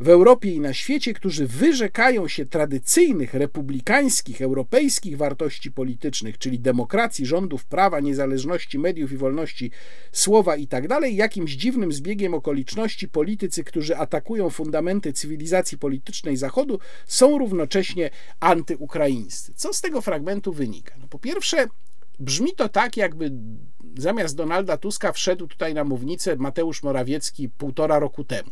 w Europie i na świecie, którzy wyrzekają się tradycyjnych, republikańskich, europejskich wartości politycznych, czyli demokracji, rządów prawa, niezależności mediów i wolności słowa itd., tak jakimś dziwnym zbiegiem okoliczności politycy, którzy atakują fundamenty cywilizacji politycznej Zachodu, są równocześnie antyukraińscy. Co z tego fragmentu wynika? No, po pierwsze, Brzmi to tak, jakby zamiast Donalda Tuska wszedł tutaj na mównicę Mateusz Morawiecki półtora roku temu.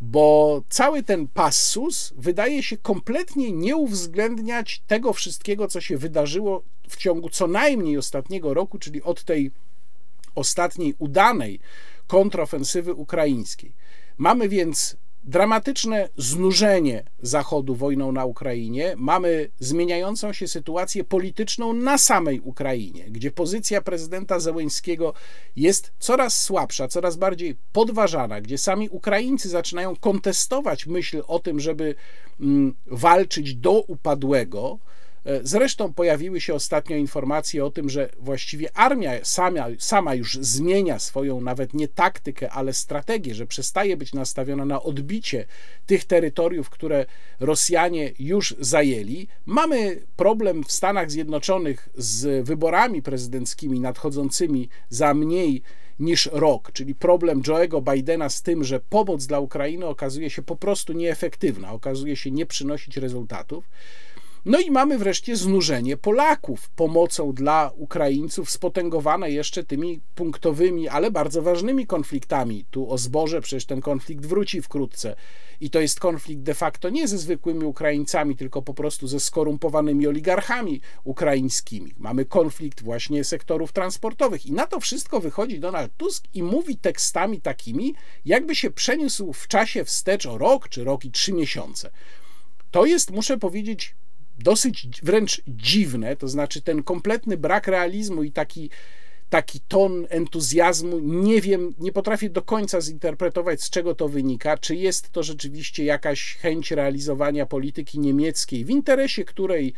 Bo cały ten passus wydaje się kompletnie nie uwzględniać tego wszystkiego, co się wydarzyło w ciągu co najmniej ostatniego roku, czyli od tej ostatniej udanej kontrofensywy ukraińskiej. Mamy więc dramatyczne znużenie Zachodu wojną na Ukrainie, mamy zmieniającą się sytuację polityczną na samej Ukrainie, gdzie pozycja prezydenta Zełęńskiego jest coraz słabsza, coraz bardziej podważana, gdzie sami Ukraińcy zaczynają kontestować myśl o tym, żeby mm, walczyć do upadłego zresztą pojawiły się ostatnio informacje o tym, że właściwie armia sama, sama już zmienia swoją nawet nie taktykę, ale strategię, że przestaje być nastawiona na odbicie tych terytoriów, które Rosjanie już zajęli. Mamy problem w Stanach Zjednoczonych z wyborami prezydenckimi nadchodzącymi za mniej niż rok, czyli problem Joe'ego Bidena z tym, że pomoc dla Ukrainy okazuje się po prostu nieefektywna, okazuje się nie przynosić rezultatów. No i mamy wreszcie znużenie Polaków pomocą dla Ukraińców, spotęgowane jeszcze tymi punktowymi, ale bardzo ważnymi konfliktami. Tu o zboże, przecież ten konflikt wróci wkrótce. I to jest konflikt de facto nie ze zwykłymi Ukraińcami, tylko po prostu ze skorumpowanymi oligarchami ukraińskimi. Mamy konflikt właśnie sektorów transportowych. I na to wszystko wychodzi Donald Tusk i mówi tekstami takimi, jakby się przeniósł w czasie wstecz o rok, czy rok i trzy miesiące. To jest, muszę powiedzieć, dosyć wręcz dziwne, to znaczy ten kompletny brak realizmu i taki, taki ton entuzjazmu, nie wiem, nie potrafię do końca zinterpretować, z czego to wynika. Czy jest to rzeczywiście jakaś chęć realizowania polityki niemieckiej, w interesie której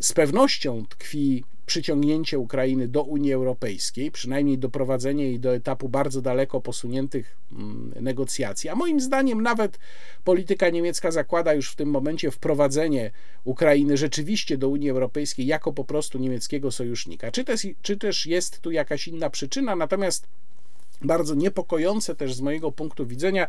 z pewnością tkwi przyciągnięcie Ukrainy do Unii Europejskiej, przynajmniej doprowadzenie jej do etapu bardzo daleko posuniętych mm, negocjacji. A moim zdaniem nawet polityka niemiecka zakłada już w tym momencie wprowadzenie Ukrainy rzeczywiście do Unii Europejskiej jako po prostu niemieckiego sojusznika. Czy też, czy też jest tu jakaś inna przyczyna? Natomiast bardzo niepokojące też z mojego punktu widzenia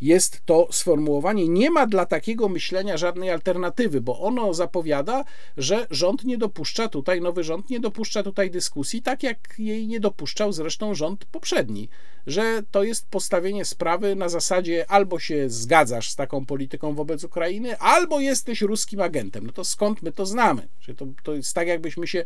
jest to sformułowanie. Nie ma dla takiego myślenia żadnej alternatywy, bo ono zapowiada, że rząd nie dopuszcza tutaj, nowy rząd nie dopuszcza tutaj dyskusji, tak jak jej nie dopuszczał zresztą rząd poprzedni, że to jest postawienie sprawy na zasadzie albo się zgadzasz z taką polityką wobec Ukrainy, albo jesteś ruskim agentem. No to skąd my to znamy? To, to jest tak, jakbyśmy się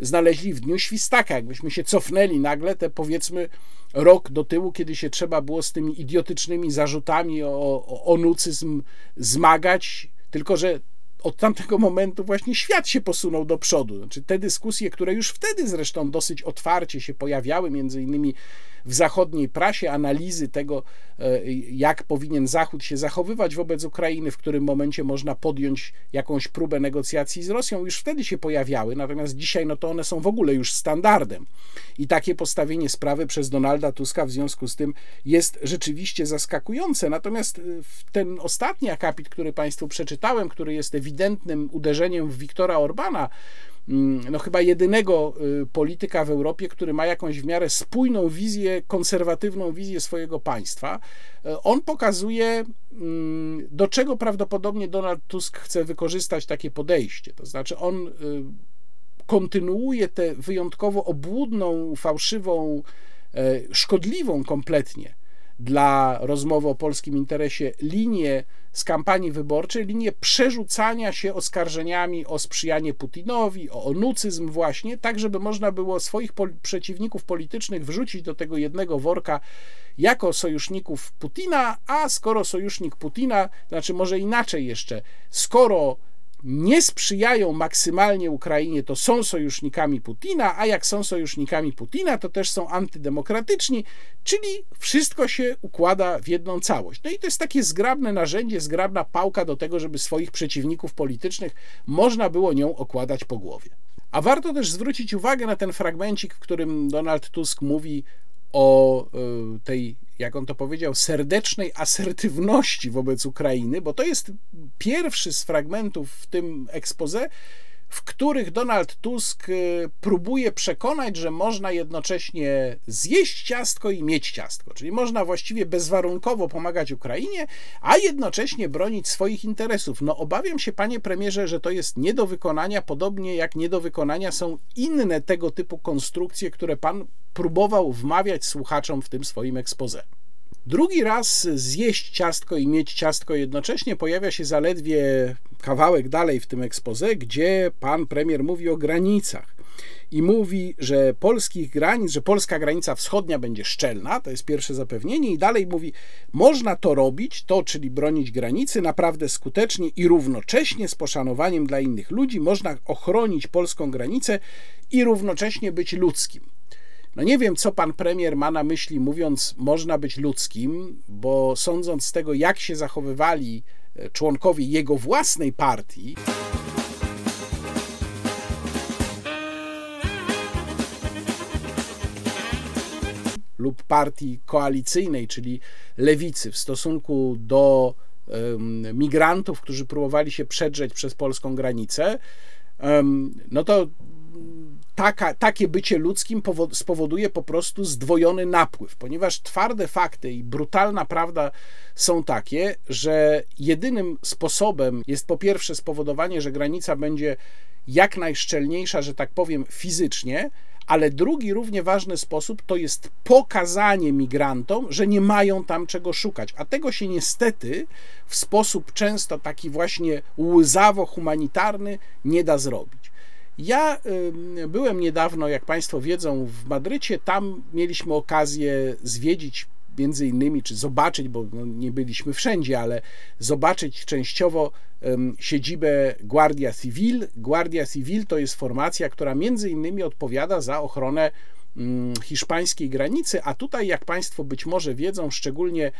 znaleźli w dniu świstaka, jakbyśmy się cofnęli nagle te powiedzmy rok do tyłu, kiedy się trzeba było z tymi idiotycznymi zarzutami o, o onucyzm zmagać, tylko że od tamtego momentu właśnie świat się posunął do przodu. Znaczy te dyskusje, które już wtedy zresztą dosyć otwarcie się pojawiały, między innymi w zachodniej prasie, analizy tego, e, jak powinien Zachód się zachowywać wobec Ukrainy, w którym momencie można podjąć jakąś próbę negocjacji z Rosją, już wtedy się pojawiały, natomiast dzisiaj no to one są w ogóle już standardem. I takie postawienie sprawy przez Donalda Tuska w związku z tym jest rzeczywiście zaskakujące. Natomiast e, ten ostatni akapit, który Państwu przeczytałem, który jest ewidentnym uderzeniem w Wiktora Orbana, no chyba jedynego e, polityka w Europie, który ma jakąś w miarę spójną wizję, konserwatywną wizję swojego państwa. E, on pokazuje, mm, do czego prawdopodobnie Donald Tusk chce wykorzystać takie podejście. To znaczy, on kontynuuje tę wyjątkowo obłudną, fałszywą, e, szkodliwą kompletnie dla rozmowy o polskim interesie linię z kampanii wyborczej, linię przerzucania się oskarżeniami o sprzyjanie Putinowi, o onucyzm właśnie, tak żeby można było swoich pol przeciwników politycznych wrzucić do tego jednego worka jako sojuszników Putina, a skoro sojusznik Putina, znaczy może inaczej jeszcze, skoro nie sprzyjają maksymalnie Ukrainie, to są sojusznikami Putina, a jak są sojusznikami Putina, to też są antydemokratyczni, czyli wszystko się układa w jedną całość. No i to jest takie zgrabne narzędzie, zgrabna pałka do tego, żeby swoich przeciwników politycznych można było nią okładać po głowie. A warto też zwrócić uwagę na ten fragmencik, w którym Donald Tusk mówi o e, tej, jak on to powiedział, serdecznej asertywności wobec Ukrainy, bo to jest pierwszy z fragmentów w tym expose, w których Donald Tusk y, próbuje przekonać, że można jednocześnie zjeść ciastko i mieć ciastko, czyli można właściwie bezwarunkowo pomagać Ukrainie, a jednocześnie bronić swoich interesów. No obawiam się, panie premierze, że to jest nie do wykonania, podobnie jak nie do wykonania są inne tego typu konstrukcje, które pan próbował wmawiać słuchaczom w tym swoim ekspoze. Drugi raz zjeść ciastko i mieć ciastko jednocześnie pojawia się zaledwie kawałek dalej w tym ekspoze, gdzie pan premier mówi o granicach i mówi, że polskich granic, że polska granica wschodnia będzie szczelna, to jest pierwsze zapewnienie, i dalej mówi, można to robić, to czyli bronić granicy naprawdę skutecznie i równocześnie z poszanowaniem dla innych ludzi, można ochronić polską granicę i równocześnie być ludzkim. No nie wiem, co pan premier ma na myśli, mówiąc, można być ludzkim, bo sądząc z tego, jak się zachowywali e, członkowie jego własnej partii. lub partii koalicyjnej, czyli lewicy, w stosunku do um, migrantów, którzy próbowali się przedrzeć przez polską granicę, um, no to taka, takie bycie ludzkim spowoduje po prostu zdwojony napływ, ponieważ twarde fakty i brutalna prawda są takie, że jedynym sposobem jest po pierwsze spowodowanie, że granica będzie jak najszczelniejsza, że tak powiem, fizycznie, ale drugi równie ważny sposób to jest pokazanie migrantom, że nie mają tam czego szukać. A tego się niestety w sposób często taki właśnie łzawo-humanitarny nie da zrobić. Ja byłem niedawno, jak Państwo wiedzą, w Madrycie. Tam mieliśmy okazję zwiedzić między innymi, czy zobaczyć, bo no nie byliśmy wszędzie, ale zobaczyć częściowo siedzibę Guardia Civil. Guardia Civil to jest formacja, która między innymi odpowiada za ochronę hiszpańskiej granicy, a tutaj, jak Państwo być może wiedzą, szczególnie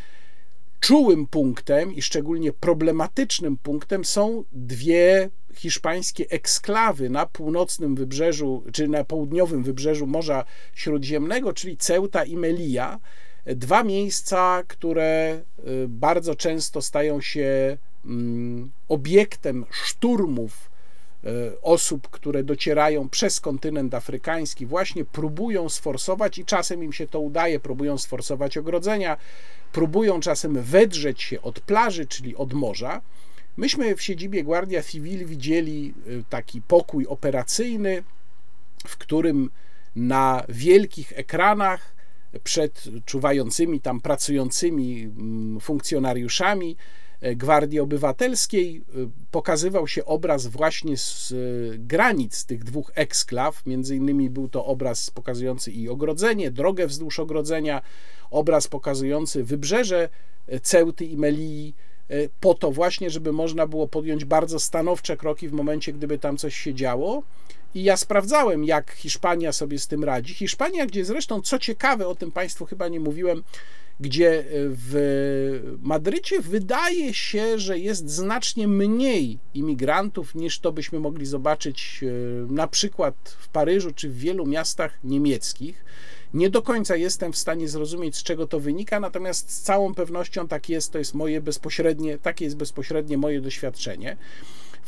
czułym punktem i szczególnie problematycznym punktem są dwie hiszpańskie eksklawy na północnym wybrzeżu, czy na południowym wybrzeżu Morza Śródziemnego, czyli Ceuta i Melilla. Dwa miejsca, które y, bardzo często stają się mm, obiektem szturmów osób, które docierają przez kontynent afrykański, właśnie próbują sforsować i czasem im się to udaje, próbują sforsować ogrodzenia, próbują czasem wedrzeć się od plaży, czyli od morza. Myśmy w siedzibie Guardia Civil widzieli y, taki pokój operacyjny, w którym na wielkich ekranach przed czuwającymi tam pracującymi mm, funkcjonariuszami e, Gwardii Obywatelskiej y, pokazywał się obraz właśnie z granic tych dwóch eksklaw. Między innymi był to obraz pokazujący i ogrodzenie, drogę wzdłuż ogrodzenia, obraz pokazujący wybrzeże e, Ceuty i Melii, e, po to właśnie, żeby można było podjąć bardzo stanowcze kroki w momencie, gdyby tam coś się działo. I ja sprawdzałem, jak Hiszpania sobie z tym radzi. Hiszpania, gdzie zresztą, co ciekawe, o tym Państwu chyba nie mówiłem, gdzie e, w Madrycie wydaje się, że jest znacznie mniej imigrantów niż to byśmy mogli zobaczyć na przykład w Paryżu czy w wielu miastach niemieckich. Nie do końca jestem w stanie zrozumieć, z czego to wynika, natomiast z całą pewnością tak jest, to jest moje bezpośrednie, takie jest bezpośrednie moje doświadczenie.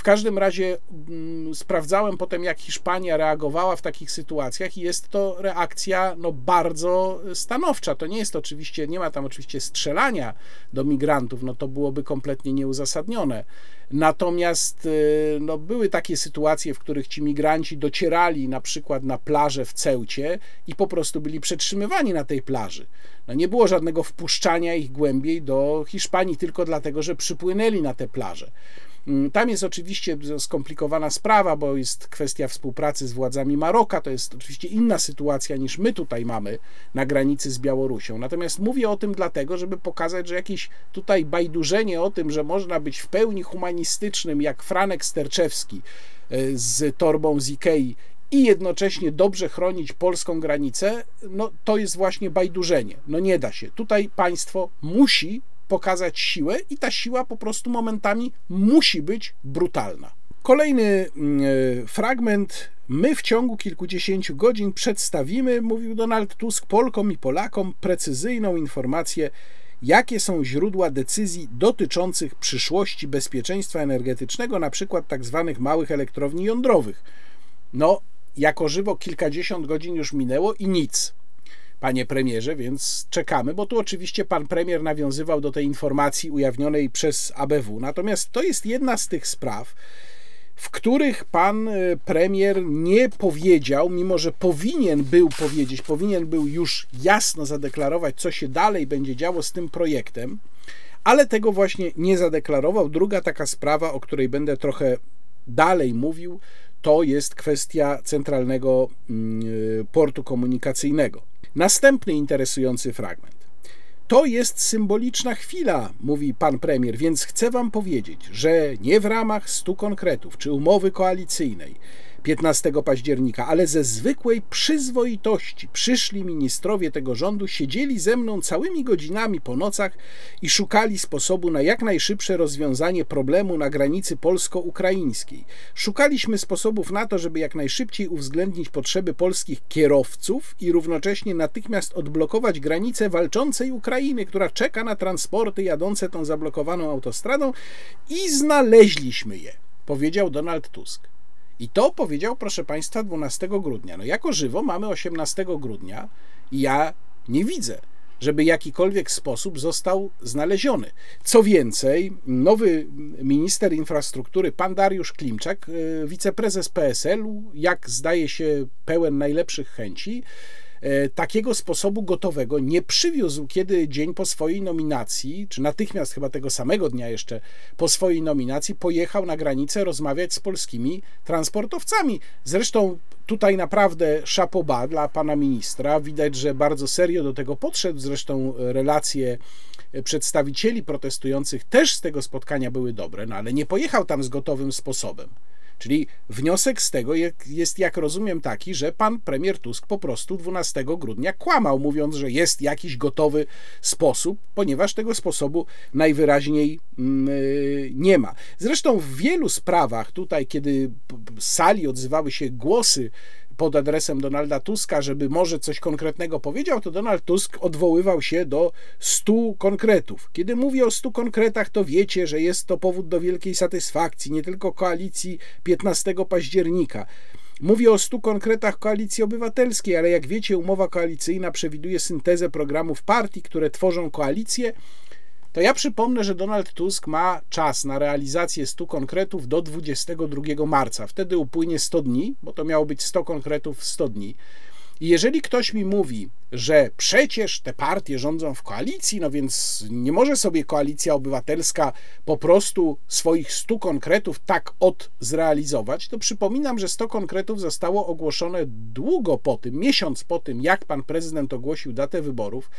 W każdym razie mm, sprawdzałem potem, jak Hiszpania reagowała w takich sytuacjach, i jest to reakcja no, bardzo stanowcza. To nie jest oczywiście, nie ma tam oczywiście strzelania do migrantów, no to byłoby kompletnie nieuzasadnione. Natomiast y, no, były takie sytuacje, w których ci migranci docierali na przykład na plażę w Ceucie i po prostu byli przetrzymywani na tej plaży. No, nie było żadnego wpuszczania ich głębiej do Hiszpanii tylko dlatego, że przypłynęli na tę plażę. Mm, tam jest oczywiście skomplikowana sprawa, bo jest kwestia współpracy z władzami Maroka. To jest oczywiście inna sytuacja niż my tutaj mamy na granicy z Białorusią. Natomiast mówię o tym dlatego, żeby pokazać, że jakieś tutaj bajdurzenie o tym, że można być w pełni humanistycznym, jak Franek Sterczewski e, z torbą z Ikei i jednocześnie dobrze chronić polską granicę, no to jest właśnie bajdurzenie. No nie da się. Tutaj państwo musi pokazać siłę i ta siła po prostu momentami musi być brutalna. Kolejny mm, e, fragment. My w ciągu kilkudziesięciu godzin przedstawimy, mówił Donald Tusk, Polkom i Polakom precyzyjną informację, jakie są źródła decyzji dotyczących przyszłości bezpieczeństwa energetycznego, na przykład tak zwanych małych elektrowni jądrowych. No, jako żywo kilkadziesiąt godzin już minęło i nic panie premierze, więc czekamy, bo tu oczywiście pan premier nawiązywał do tej informacji ujawnionej przez ABW. Natomiast to jest jedna z tych spraw, w których pan e, premier nie powiedział, mimo że powinien był powiedzieć, powinien był już jasno zadeklarować, co się dalej będzie działo z tym projektem, ale tego właśnie nie zadeklarował. Druga taka sprawa, o której będę trochę dalej mówił, to jest kwestia centralnego mm, e, portu komunikacyjnego. Następny interesujący fragment. To jest symboliczna chwila, mówi pan premier, więc chcę wam powiedzieć, że nie w ramach stu konkretów czy umowy koalicyjnej 15 października, ale ze zwykłej przyzwoitości przyszli ministrowie tego rządu, siedzieli ze mną całymi godzinami po nocach i szukali sposobu na jak najszybsze rozwiązanie problemu na granicy polsko-ukraińskiej. Szukaliśmy sposobów na to, żeby jak najszybciej uwzględnić potrzeby polskich kierowców i równocześnie natychmiast odblokować granicę walczącej Ukrainy, która czeka na transporty jadące tą zablokowaną autostradą i znaleźliśmy je, powiedział Donald Tusk. I to powiedział, proszę Państwa, 12 grudnia. No jako żywo mamy 18 grudnia i ja nie widzę, żeby jakikolwiek sposób został znaleziony. Co więcej, nowy minister infrastruktury, pan Dariusz Klimczak, y, wiceprezes PSL-u, jak zdaje się pełen najlepszych chęci, takiego sposobu gotowego nie przywiózł, kiedy dzień po swojej nominacji, czy natychmiast chyba tego samego dnia jeszcze po swojej nominacji, pojechał na granicę rozmawiać z polskimi transportowcami. Zresztą tutaj naprawdę szapoba dla pana ministra. Widać, że bardzo serio do tego podszedł. Zresztą relacje przedstawicieli protestujących też z tego spotkania były dobre, no ale nie pojechał tam z gotowym sposobem. Czyli wniosek z tego jest, jak rozumiem, taki, że pan premier Tusk po prostu 12 grudnia kłamał, mówiąc, że jest jakiś gotowy sposób, ponieważ tego sposobu najwyraźniej mm, y, nie ma. Zresztą w wielu sprawach, tutaj, kiedy z sali odzywały się głosy pod adresem Donalda Tuska, żeby może coś konkretnego powiedział, to Donald Tusk odwoływał się do stu konkretów. Kiedy mówię o stu konkretach, to wiecie, że jest to powód do wielkiej satysfakcji, nie tylko koalicji 15 października. Mówię o stu konkretach koalicji obywatelskiej, ale jak wiecie, umowa koalicyjna przewiduje syntezę programów partii, które tworzą koalicję to ja przypomnę, że Donald Tusk ma czas na realizację 100 konkretów do 22 marca. Wtedy upłynie 100 dni, bo to miało być 100 konkretów w 100 dni. I jeżeli ktoś mi mówi, że przecież te partie rządzą w koalicji, no więc nie może sobie koalicja obywatelska po prostu swoich 100 konkretów tak od zrealizować, to przypominam, że 100 konkretów zostało ogłoszone długo po tym, miesiąc po tym, jak pan prezydent ogłosił datę wyborów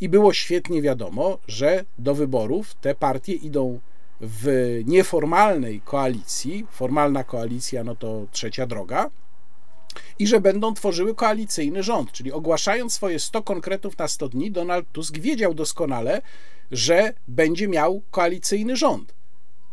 i było świetnie wiadomo, że do wyborów te partie idą w nieformalnej koalicji. Formalna koalicja, no to trzecia droga i że będą tworzyły koalicyjny rząd. Czyli ogłaszając swoje 100 konkretów na 100 dni, Donald Tusk wiedział doskonale, że będzie miał koalicyjny rząd.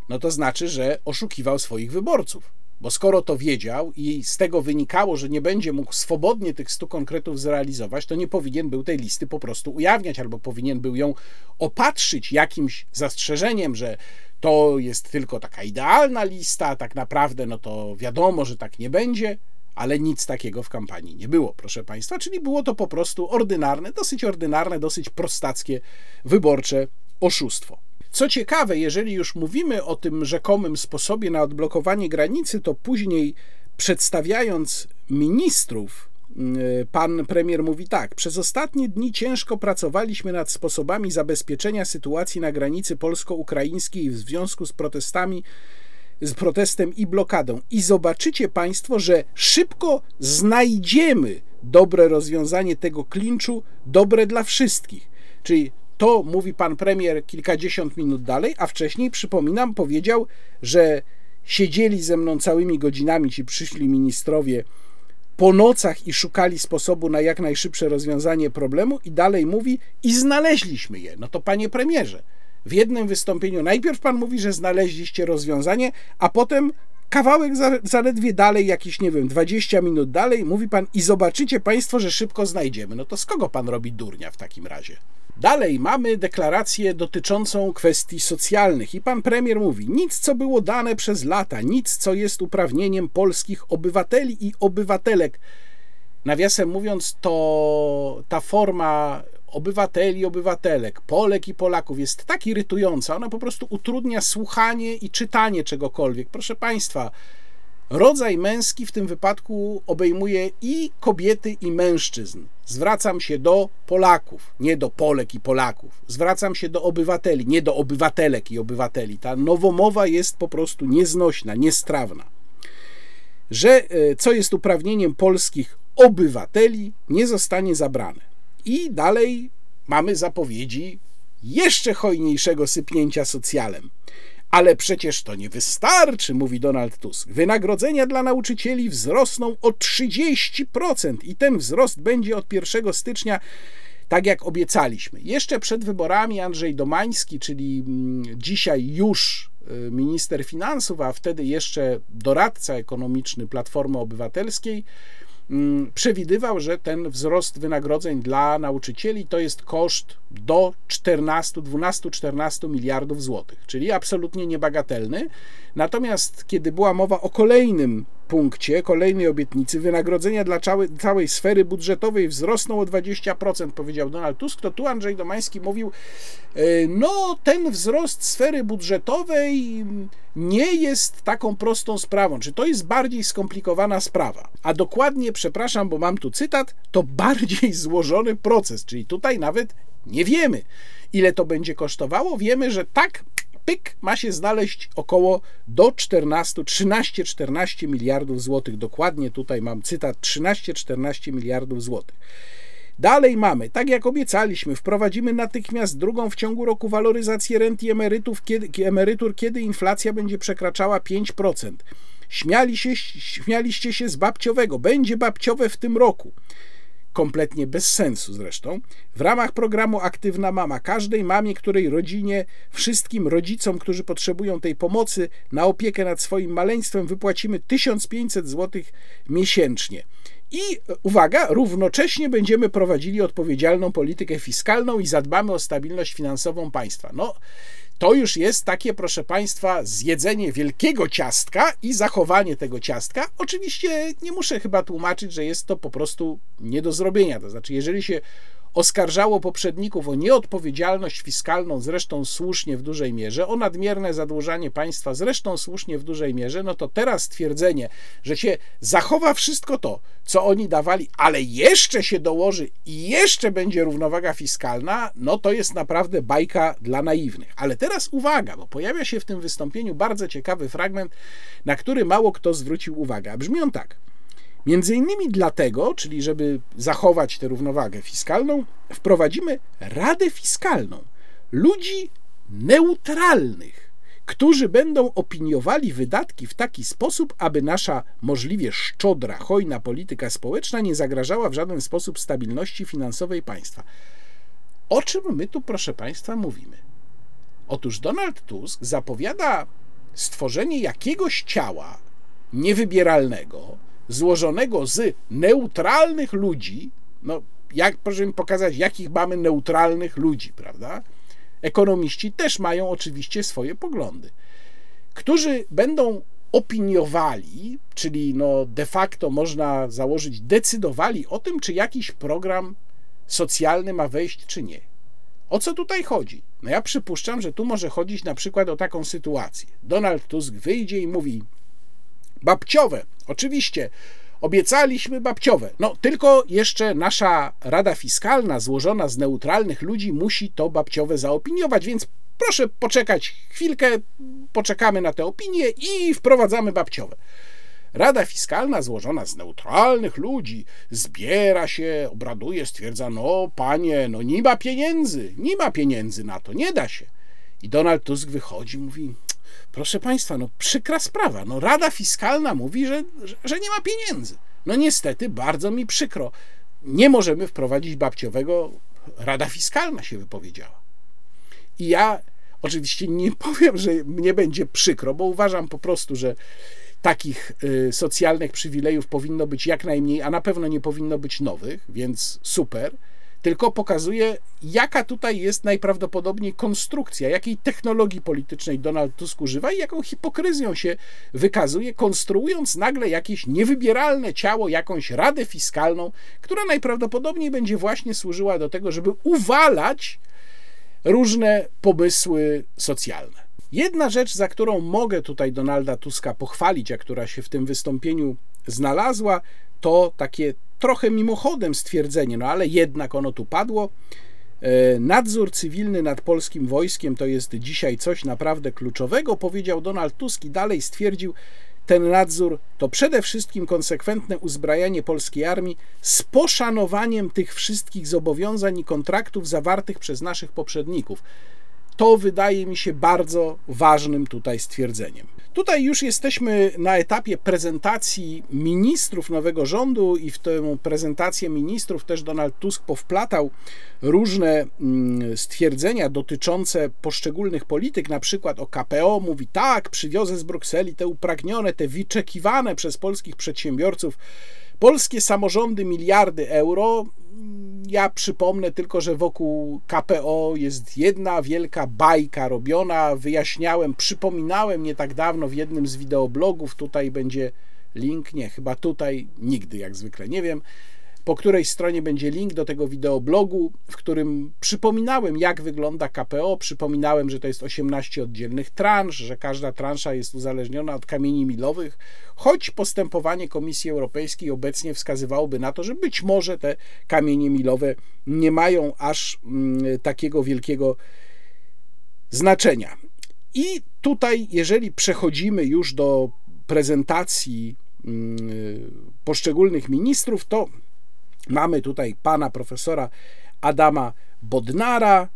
No to znaczy, że oszukiwał swoich wyborców. Bo skoro to wiedział i z tego wynikało, że nie będzie mógł swobodnie tych 100 konkretów zrealizować, to nie powinien był tej listy po prostu ujawniać, albo powinien był ją opatrzyć jakimś zastrzeżeniem, że to jest tylko taka idealna lista, tak naprawdę no to wiadomo, że tak nie będzie ale nic takiego w kampanii nie było, proszę Państwa, czyli było to po prostu ordynarne, dosyć ordynarne, dosyć prostackie wyborcze oszustwo. Co ciekawe, jeżeli już mówimy o tym rzekomym sposobie na odblokowanie granicy, to później przedstawiając ministrów, y, pan premier mówi tak: Przez ostatnie dni ciężko pracowaliśmy nad sposobami zabezpieczenia sytuacji na granicy polsko-ukraińskiej w związku z protestami z protestem i blokadą. I zobaczycie Państwo, że szybko znajdziemy dobre rozwiązanie tego klinczu, dobre dla wszystkich. Czyli to mówi pan premier kilkadziesiąt minut dalej, a wcześniej, przypominam, powiedział, że siedzieli ze mną całymi godzinami ci przyszli ministrowie po nocach i szukali sposobu na jak najszybsze rozwiązanie problemu, i dalej mówi, i znaleźliśmy je. No to panie premierze, w jednym wystąpieniu najpierw pan mówi, że znaleźliście rozwiązanie, a potem kawałek zaledwie dalej, jakieś, nie wiem, 20 minut dalej, mówi pan, i zobaczycie państwo, że szybko znajdziemy. No to z kogo pan robi durnia w takim razie? Dalej mamy deklarację dotyczącą kwestii socjalnych i pan premier mówi: nic, co było dane przez lata, nic, co jest uprawnieniem polskich obywateli i obywatelek. Nawiasem mówiąc, to ta forma obywateli, obywatelek, Polek i Polaków jest tak irytująca, ona po prostu utrudnia słuchanie i czytanie czegokolwiek. Proszę Państwa, rodzaj męski w tym wypadku obejmuje i kobiety, i mężczyzn. Zwracam się do Polaków, nie do Polek i Polaków. Zwracam się do obywateli, nie do obywatelek i obywateli. Ta nowomowa jest po prostu nieznośna, niestrawna. Że e, co jest uprawnieniem polskich obywateli, nie zostanie zabrane. I dalej mamy zapowiedzi jeszcze hojniejszego sypnięcia socjalem. Ale przecież to nie wystarczy, mówi Donald Tusk. Wynagrodzenia dla nauczycieli wzrosną o 30% i ten wzrost będzie od 1 stycznia tak jak obiecaliśmy. Jeszcze przed wyborami Andrzej Domański, czyli mm, dzisiaj już y, minister finansów, a wtedy jeszcze doradca ekonomiczny Platformy Obywatelskiej, przewidywał, że ten wzrost wynagrodzeń dla nauczycieli to jest koszt do 14, 12-14 miliardów złotych, czyli absolutnie niebagatelny. Natomiast kiedy była mowa o kolejnym punkcie, kolejnej obietnicy, wynagrodzenia dla całej, całej sfery budżetowej wzrosną o 20%, powiedział Donald Tusk, to tu Andrzej Domański mówił, e, no ten wzrost sfery budżetowej nie jest taką prostą sprawą, czy to jest bardziej skomplikowana sprawa. A dokładnie, przepraszam, bo mam tu cytat, to bardziej złożony proces, czyli tutaj nawet nie wiemy, ile to będzie kosztowało. Wiemy, że tak pyk, ma się znaleźć około do 14, 13-14 miliardów złotych. Dokładnie tutaj mam cytat 13-14 miliardów złotych. Dalej mamy, tak jak obiecaliśmy, wprowadzimy natychmiast drugą w ciągu roku waloryzację rent i emerytów, kiedy, emerytur, kiedy inflacja będzie przekraczała 5%. Śmiali się, śmialiście się z babciowego. Będzie babciowe w tym roku kompletnie bez sensu zresztą, w ramach programu Aktywna Mama każdej mamie, której rodzinie, wszystkim rodzicom, którzy potrzebują tej pomocy na opiekę nad swoim maleństwem, wypłacimy 1500 zł miesięcznie. I uwaga, równocześnie będziemy prowadzili odpowiedzialną politykę fiskalną i zadbamy o stabilność finansową państwa. No, to już jest takie, proszę Państwa, zjedzenie wielkiego ciastka i zachowanie tego ciastka. Oczywiście nie muszę chyba tłumaczyć, że jest to po prostu nie do zrobienia. To znaczy, jeżeli się oskarżało poprzedników o nieodpowiedzialność fiskalną, zresztą słusznie w dużej mierze, o nadmierne zadłużanie państwa, zresztą słusznie w dużej mierze, no to teraz twierdzenie, że się zachowa wszystko to, co oni dawali, ale jeszcze się dołoży i jeszcze będzie równowaga fiskalna, no to jest naprawdę bajka dla naiwnych. Ale teraz uwaga, bo pojawia się w tym wystąpieniu bardzo ciekawy fragment, na który mało kto zwrócił uwagę. Brzmi on tak. Między innymi dlatego, czyli żeby zachować tę równowagę fiskalną, wprowadzimy Radę Fiskalną ludzi neutralnych, którzy będą opiniowali wydatki w taki sposób, aby nasza możliwie szczodra, hojna polityka społeczna nie zagrażała w żaden sposób stabilności finansowej państwa. O czym my tu, proszę Państwa, mówimy? Otóż Donald Tusk zapowiada stworzenie jakiegoś ciała niewybieralnego, złożonego z neutralnych ludzi, no jak proszę mi pokazać, jakich mamy neutralnych ludzi, prawda? Ekonomiści też mają oczywiście swoje poglądy, którzy będą opiniowali, czyli no de facto można założyć, decydowali o tym, czy jakiś program socjalny ma wejść, czy nie. O co tutaj chodzi? No ja przypuszczam, że tu może chodzić na przykład o taką sytuację. Donald Tusk wyjdzie i mówi: Babciowe, oczywiście. Obiecaliśmy babciowe. No, tylko jeszcze nasza Rada Fiskalna, złożona z neutralnych ludzi, musi to babciowe zaopiniować, więc proszę poczekać chwilkę, poczekamy na tę opinię i wprowadzamy babciowe. Rada Fiskalna, złożona z neutralnych ludzi, zbiera się, obraduje, stwierdza: No, panie, no nie ma pieniędzy, nie ma pieniędzy na to, nie da się. I Donald Tusk wychodzi, mówi: Proszę państwa, no przykra sprawa. No, Rada Fiskalna mówi, że, że, nie ma pieniędzy. No niestety, bardzo mi przykro. Nie możemy wprowadzić babciowego. Rada Fiskalna się wypowiedziała. I ja oczywiście nie powiem, że mnie będzie przykro, bo uważam po prostu, że takich y, socjalnych przywilejów powinno być jak najmniej, a na pewno nie powinno być nowych, więc super. Tylko pokazuje, jaka tutaj jest najprawdopodobniej konstrukcja, jakiej technologii politycznej Donald Tusk używa i jaką hipokryzją się wykazuje, konstruując nagle jakieś niewybieralne ciało, jakąś radę fiskalną, która najprawdopodobniej będzie właśnie służyła do tego, żeby uwalać różne pomysły socjalne. Jedna rzecz, za którą mogę tutaj Donalda Tuska pochwalić, a która się w tym wystąpieniu znalazła, to takie trochę mimochodem stwierdzenie, no ale jednak ono tu padło. E, nadzór cywilny nad polskim wojskiem to jest dzisiaj coś naprawdę kluczowego, powiedział Donald Tusk i dalej stwierdził, ten nadzór to przede wszystkim konsekwentne uzbrajanie polskiej armii z poszanowaniem tych wszystkich zobowiązań i kontraktów zawartych przez naszych poprzedników. To wydaje mi się bardzo ważnym tutaj stwierdzeniem. Tutaj już jesteśmy na etapie prezentacji ministrów nowego rządu i w tę prezentację ministrów też Donald Tusk powplatał różne mm, stwierdzenia dotyczące poszczególnych polityk, na przykład o KPO mówi tak, przywiozę z Brukseli te upragnione, te wyczekiwane przez polskich przedsiębiorców polskie samorządy miliardy euro. Ja przypomnę tylko, że wokół KPO jest jedna wielka bajka robiona. Wyjaśniałem, przypominałem nie tak dawno w jednym z wideoblogów. Tutaj będzie link, nie, chyba tutaj, nigdy jak zwykle, nie wiem po której stronie będzie link do tego wideoblogu, w którym przypominałem, jak wygląda KPO, przypominałem, że to jest 18 oddzielnych transz, że każda transza jest uzależniona od kamieni milowych, choć postępowanie Komisji Europejskiej obecnie wskazywałoby na to, że być może te kamienie milowe nie mają aż mm, takiego wielkiego znaczenia. I tutaj, jeżeli przechodzimy już do prezentacji mm, poszczególnych ministrów, to Mamy tutaj pana profesora Adama Bodnara,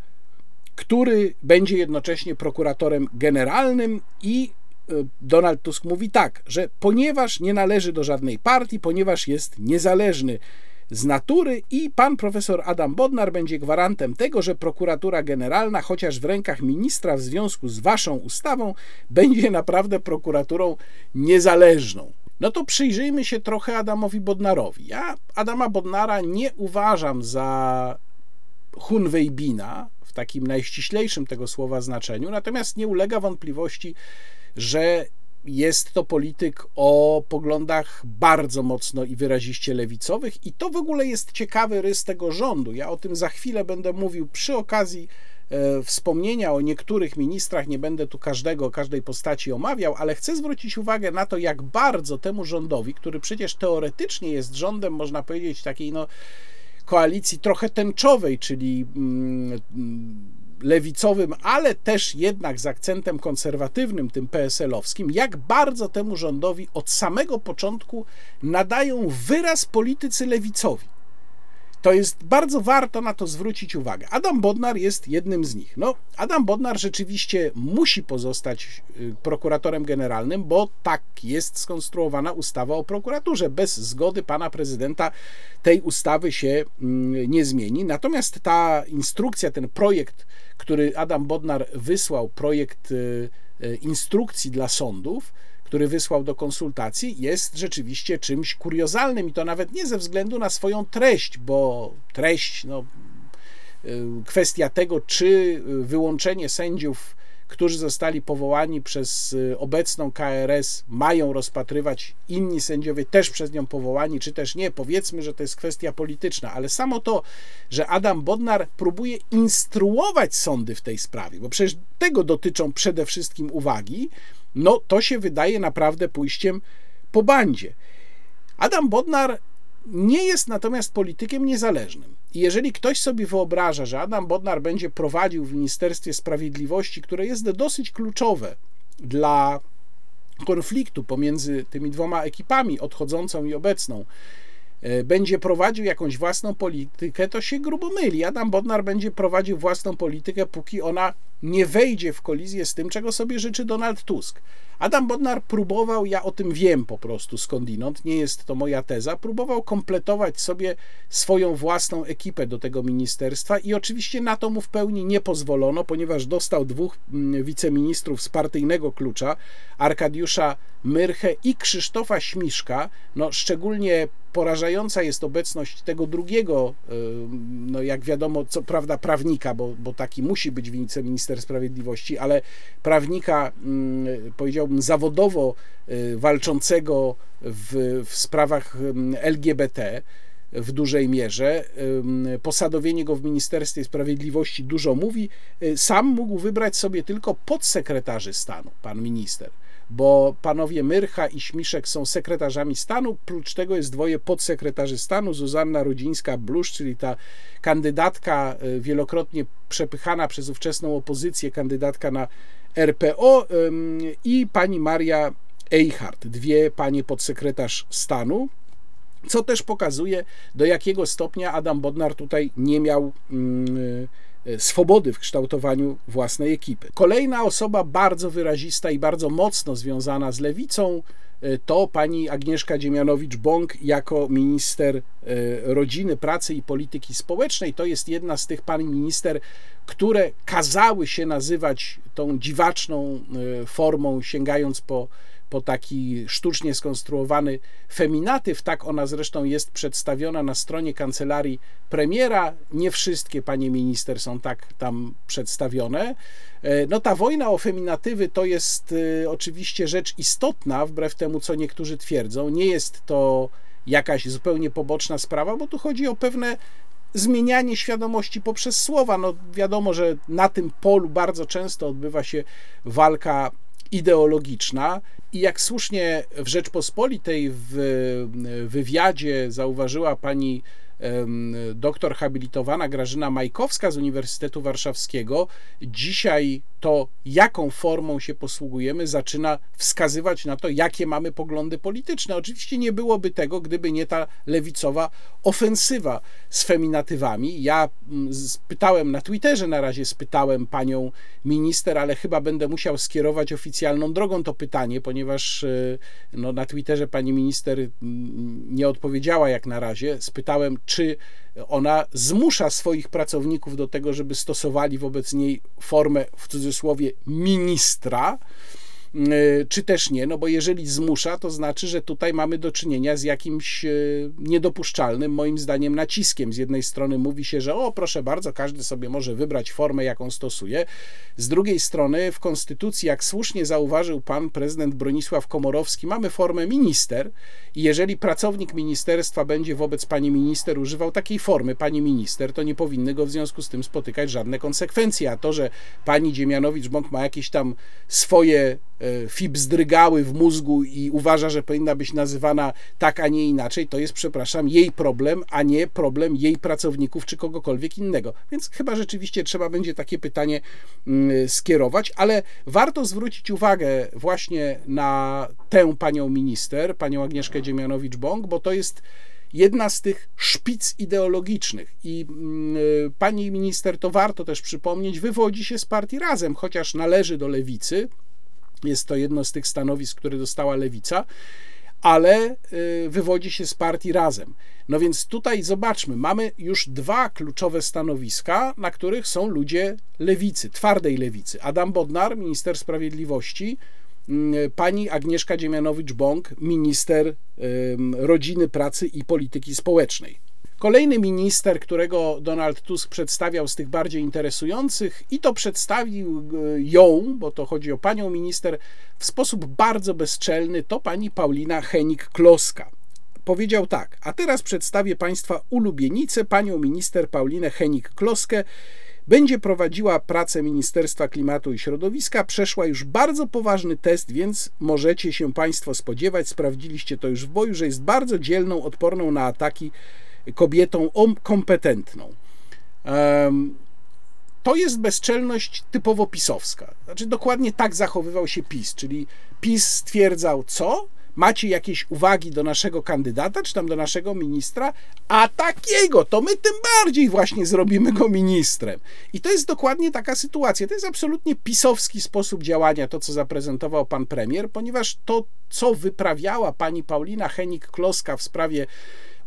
który będzie jednocześnie prokuratorem generalnym i e, Donald Tusk mówi tak, że ponieważ nie należy do żadnej partii, ponieważ jest niezależny z natury i pan profesor Adam Bodnar będzie gwarantem tego, że prokuratura generalna, chociaż w rękach ministra w związku z waszą ustawą, będzie naprawdę prokuraturą niezależną. No to przyjrzyjmy się trochę Adamowi Bodnarowi. Ja Adama Bodnara nie uważam za Hunwejbina w takim najściślejszym tego słowa znaczeniu, natomiast nie ulega wątpliwości, że jest to polityk o poglądach bardzo mocno i wyraziście lewicowych, i to w ogóle jest ciekawy rys tego rządu. Ja o tym za chwilę będę mówił przy okazji wspomnienia o niektórych ministrach, nie będę tu każdego, każdej postaci omawiał, ale chcę zwrócić uwagę na to, jak bardzo temu rządowi, który przecież teoretycznie jest rządem, można powiedzieć, takiej no, koalicji trochę tęczowej, czyli mm, lewicowym, ale też jednak z akcentem konserwatywnym, tym PSL-owskim, jak bardzo temu rządowi od samego początku nadają wyraz politycy lewicowi to jest bardzo warto na to zwrócić uwagę. Adam Bodnar jest jednym z nich. No, Adam Bodnar rzeczywiście musi pozostać y, prokuratorem generalnym, bo tak jest skonstruowana ustawa o prokuraturze. Bez zgody pana prezydenta tej ustawy się mm, nie zmieni. Natomiast ta instrukcja, ten projekt, który Adam Bodnar wysłał, projekt y, y, instrukcji dla sądów, który wysłał do konsultacji, jest rzeczywiście czymś kuriozalnym i to nawet nie ze względu na swoją treść, bo treść, no, y, kwestia tego, czy wyłączenie sędziów, którzy zostali powołani przez y, obecną KRS, mają rozpatrywać inni sędziowie też przez nią powołani, czy też nie. Powiedzmy, że to jest kwestia polityczna, ale samo to, że Adam Bodnar próbuje instruować sądy w tej sprawie, bo przecież tego dotyczą przede wszystkim uwagi, no to się wydaje naprawdę pójściem po bandzie. Adam Bodnar nie jest natomiast politykiem niezależnym. I jeżeli ktoś sobie wyobraża, że Adam Bodnar będzie prowadził w Ministerstwie Sprawiedliwości, które jest dosyć kluczowe dla konfliktu pomiędzy tymi dwoma ekipami, odchodzącą i obecną, będzie prowadził jakąś własną politykę, to się grubo myli. Adam Bodnar będzie prowadził własną politykę, póki ona nie wejdzie w kolizję z tym, czego sobie życzy Donald Tusk. Adam Bodnar próbował, ja o tym wiem po prostu skądinąd, nie jest to moja teza, próbował kompletować sobie swoją własną ekipę do tego ministerstwa i oczywiście na to mu w pełni nie pozwolono, ponieważ dostał dwóch mm, wiceministrów z partyjnego klucza, Arkadiusza Myrchę i Krzysztofa Śmiszka. No, szczególnie porażająca jest obecność tego drugiego, no jak wiadomo, co prawda prawnika, bo, bo taki musi być wiceminister sprawiedliwości, ale prawnika, mm, powiedziałbym, zawodowo y, walczącego w, w sprawach mm, LGBT w dużej mierze. Posadowienie go w Ministerstwie Sprawiedliwości dużo mówi. Y, sam mógł wybrać sobie tylko podsekretarzy stanu, pan minister bo panowie Myrcha i Śmiszek są sekretarzami stanu, prócz tego jest dwoje podsekretarzy stanu, Zuzanna Rudzińska-Blusz, czyli ta kandydatka y, wielokrotnie przepychana przez ówczesną opozycję, kandydatka na RPO i pani Maria Eichhardt, dwie panie podsekretarz stanu, co też pokazuje, do jakiego stopnia Adam Bodnar tutaj nie miał swobody w kształtowaniu własnej ekipy. Kolejna osoba bardzo wyrazista i bardzo mocno związana z lewicą e, to pani Agnieszka Dziemianowicz-Bąk jako minister e, rodziny, pracy i polityki społecznej. To jest jedna z tych pani minister, które kazały się nazywać tą dziwaczną formą, sięgając po po taki sztucznie skonstruowany feminatyw. Tak ona zresztą jest przedstawiona na stronie kancelarii premiera. Nie wszystkie panie minister są tak tam przedstawione. E, no ta wojna o feminatywy to jest e, oczywiście rzecz istotna, wbrew temu, co niektórzy twierdzą. Nie jest to jakaś zupełnie poboczna sprawa, bo tu chodzi o pewne zmienianie świadomości poprzez słowa. No wiadomo, że na tym polu bardzo często odbywa się walka ideologiczna i jak słusznie w Rzeczpospolitej w wywiadzie zauważyła pani doktor habilitowana Grażyna Majkowska z Uniwersytetu Warszawskiego, dzisiaj to, jaką formą się posługujemy, zaczyna wskazywać na to, jakie mamy poglądy polityczne. Oczywiście nie byłoby tego, gdyby nie ta lewicowa ofensywa z feminatywami. Ja mm, spytałem na Twitterze, na razie spytałem panią minister, ale chyba będę musiał skierować oficjalną drogą to pytanie, ponieważ y, no, na Twitterze pani minister mm, nie odpowiedziała jak na razie. Spytałem, czy ona zmusza swoich pracowników do tego, żeby stosowali wobec niej formę w cudzysłowie ministra, E, czy też nie, no bo jeżeli zmusza, to znaczy, że tutaj mamy do czynienia z jakimś e, niedopuszczalnym, moim zdaniem, naciskiem. Z jednej strony mówi się, że o, proszę bardzo, każdy sobie może wybrać formę, jaką stosuje. Z drugiej strony w Konstytucji, jak słusznie zauważył pan prezydent Bronisław Komorowski, mamy formę minister i jeżeli pracownik ministerstwa będzie wobec pani minister używał takiej formy pani minister, to nie powinny go w związku z tym spotykać żadne konsekwencje. A to, że pani Dziemianowicz-Bąk ma jakieś tam swoje E, fibzdrygały w mózgu i uważa, że powinna być nazywana tak, a nie inaczej, to jest, przepraszam, jej problem, a nie problem jej pracowników czy kogokolwiek innego. Więc chyba rzeczywiście trzeba będzie takie pytanie mm, skierować, ale warto zwrócić uwagę właśnie na tę panią minister, panią Agnieszkę Dziemianowicz-Bąk, bo to jest jedna z tych szpic ideologicznych i mm, pani minister, to warto też przypomnieć, wywodzi się z partii Razem, chociaż należy do lewicy, jest to jedno z tych stanowisk, które dostała lewica, ale y, wywodzi się z partii razem. No więc tutaj zobaczmy, mamy już dwa kluczowe stanowiska, na których są ludzie lewicy, twardej lewicy. Adam Bodnar, minister sprawiedliwości, pani Agnieszka Dziemianowicz-Bąk, minister rodziny, pracy i polityki społecznej. Kolejny minister, którego Donald Tusk przedstawiał z tych bardziej interesujących, i to przedstawił e, ją, bo to chodzi o panią minister, w sposób bardzo bezczelny, to pani Paulina Henik-Kloska. Powiedział tak, a teraz przedstawię Państwa ulubienicę, panią minister Paulinę Henik-Kloskę. Będzie prowadziła pracę Ministerstwa Klimatu i Środowiska. Przeszła już bardzo poważny test, więc możecie się Państwo spodziewać, sprawdziliście to już w boju, że jest bardzo dzielną, odporną na ataki kobietą kompetentną. To jest bezczelność typowo pisowska. Znaczy, dokładnie tak zachowywał się PiS, czyli PiS stwierdzał co, macie jakieś uwagi do naszego kandydata, czy tam do naszego ministra, a takiego, to my tym bardziej właśnie zrobimy go ministrem. I to jest dokładnie taka sytuacja. To jest absolutnie pisowski sposób działania, to co zaprezentował pan premier, ponieważ to, co wyprawiała pani Paulina Henik-Kloska w sprawie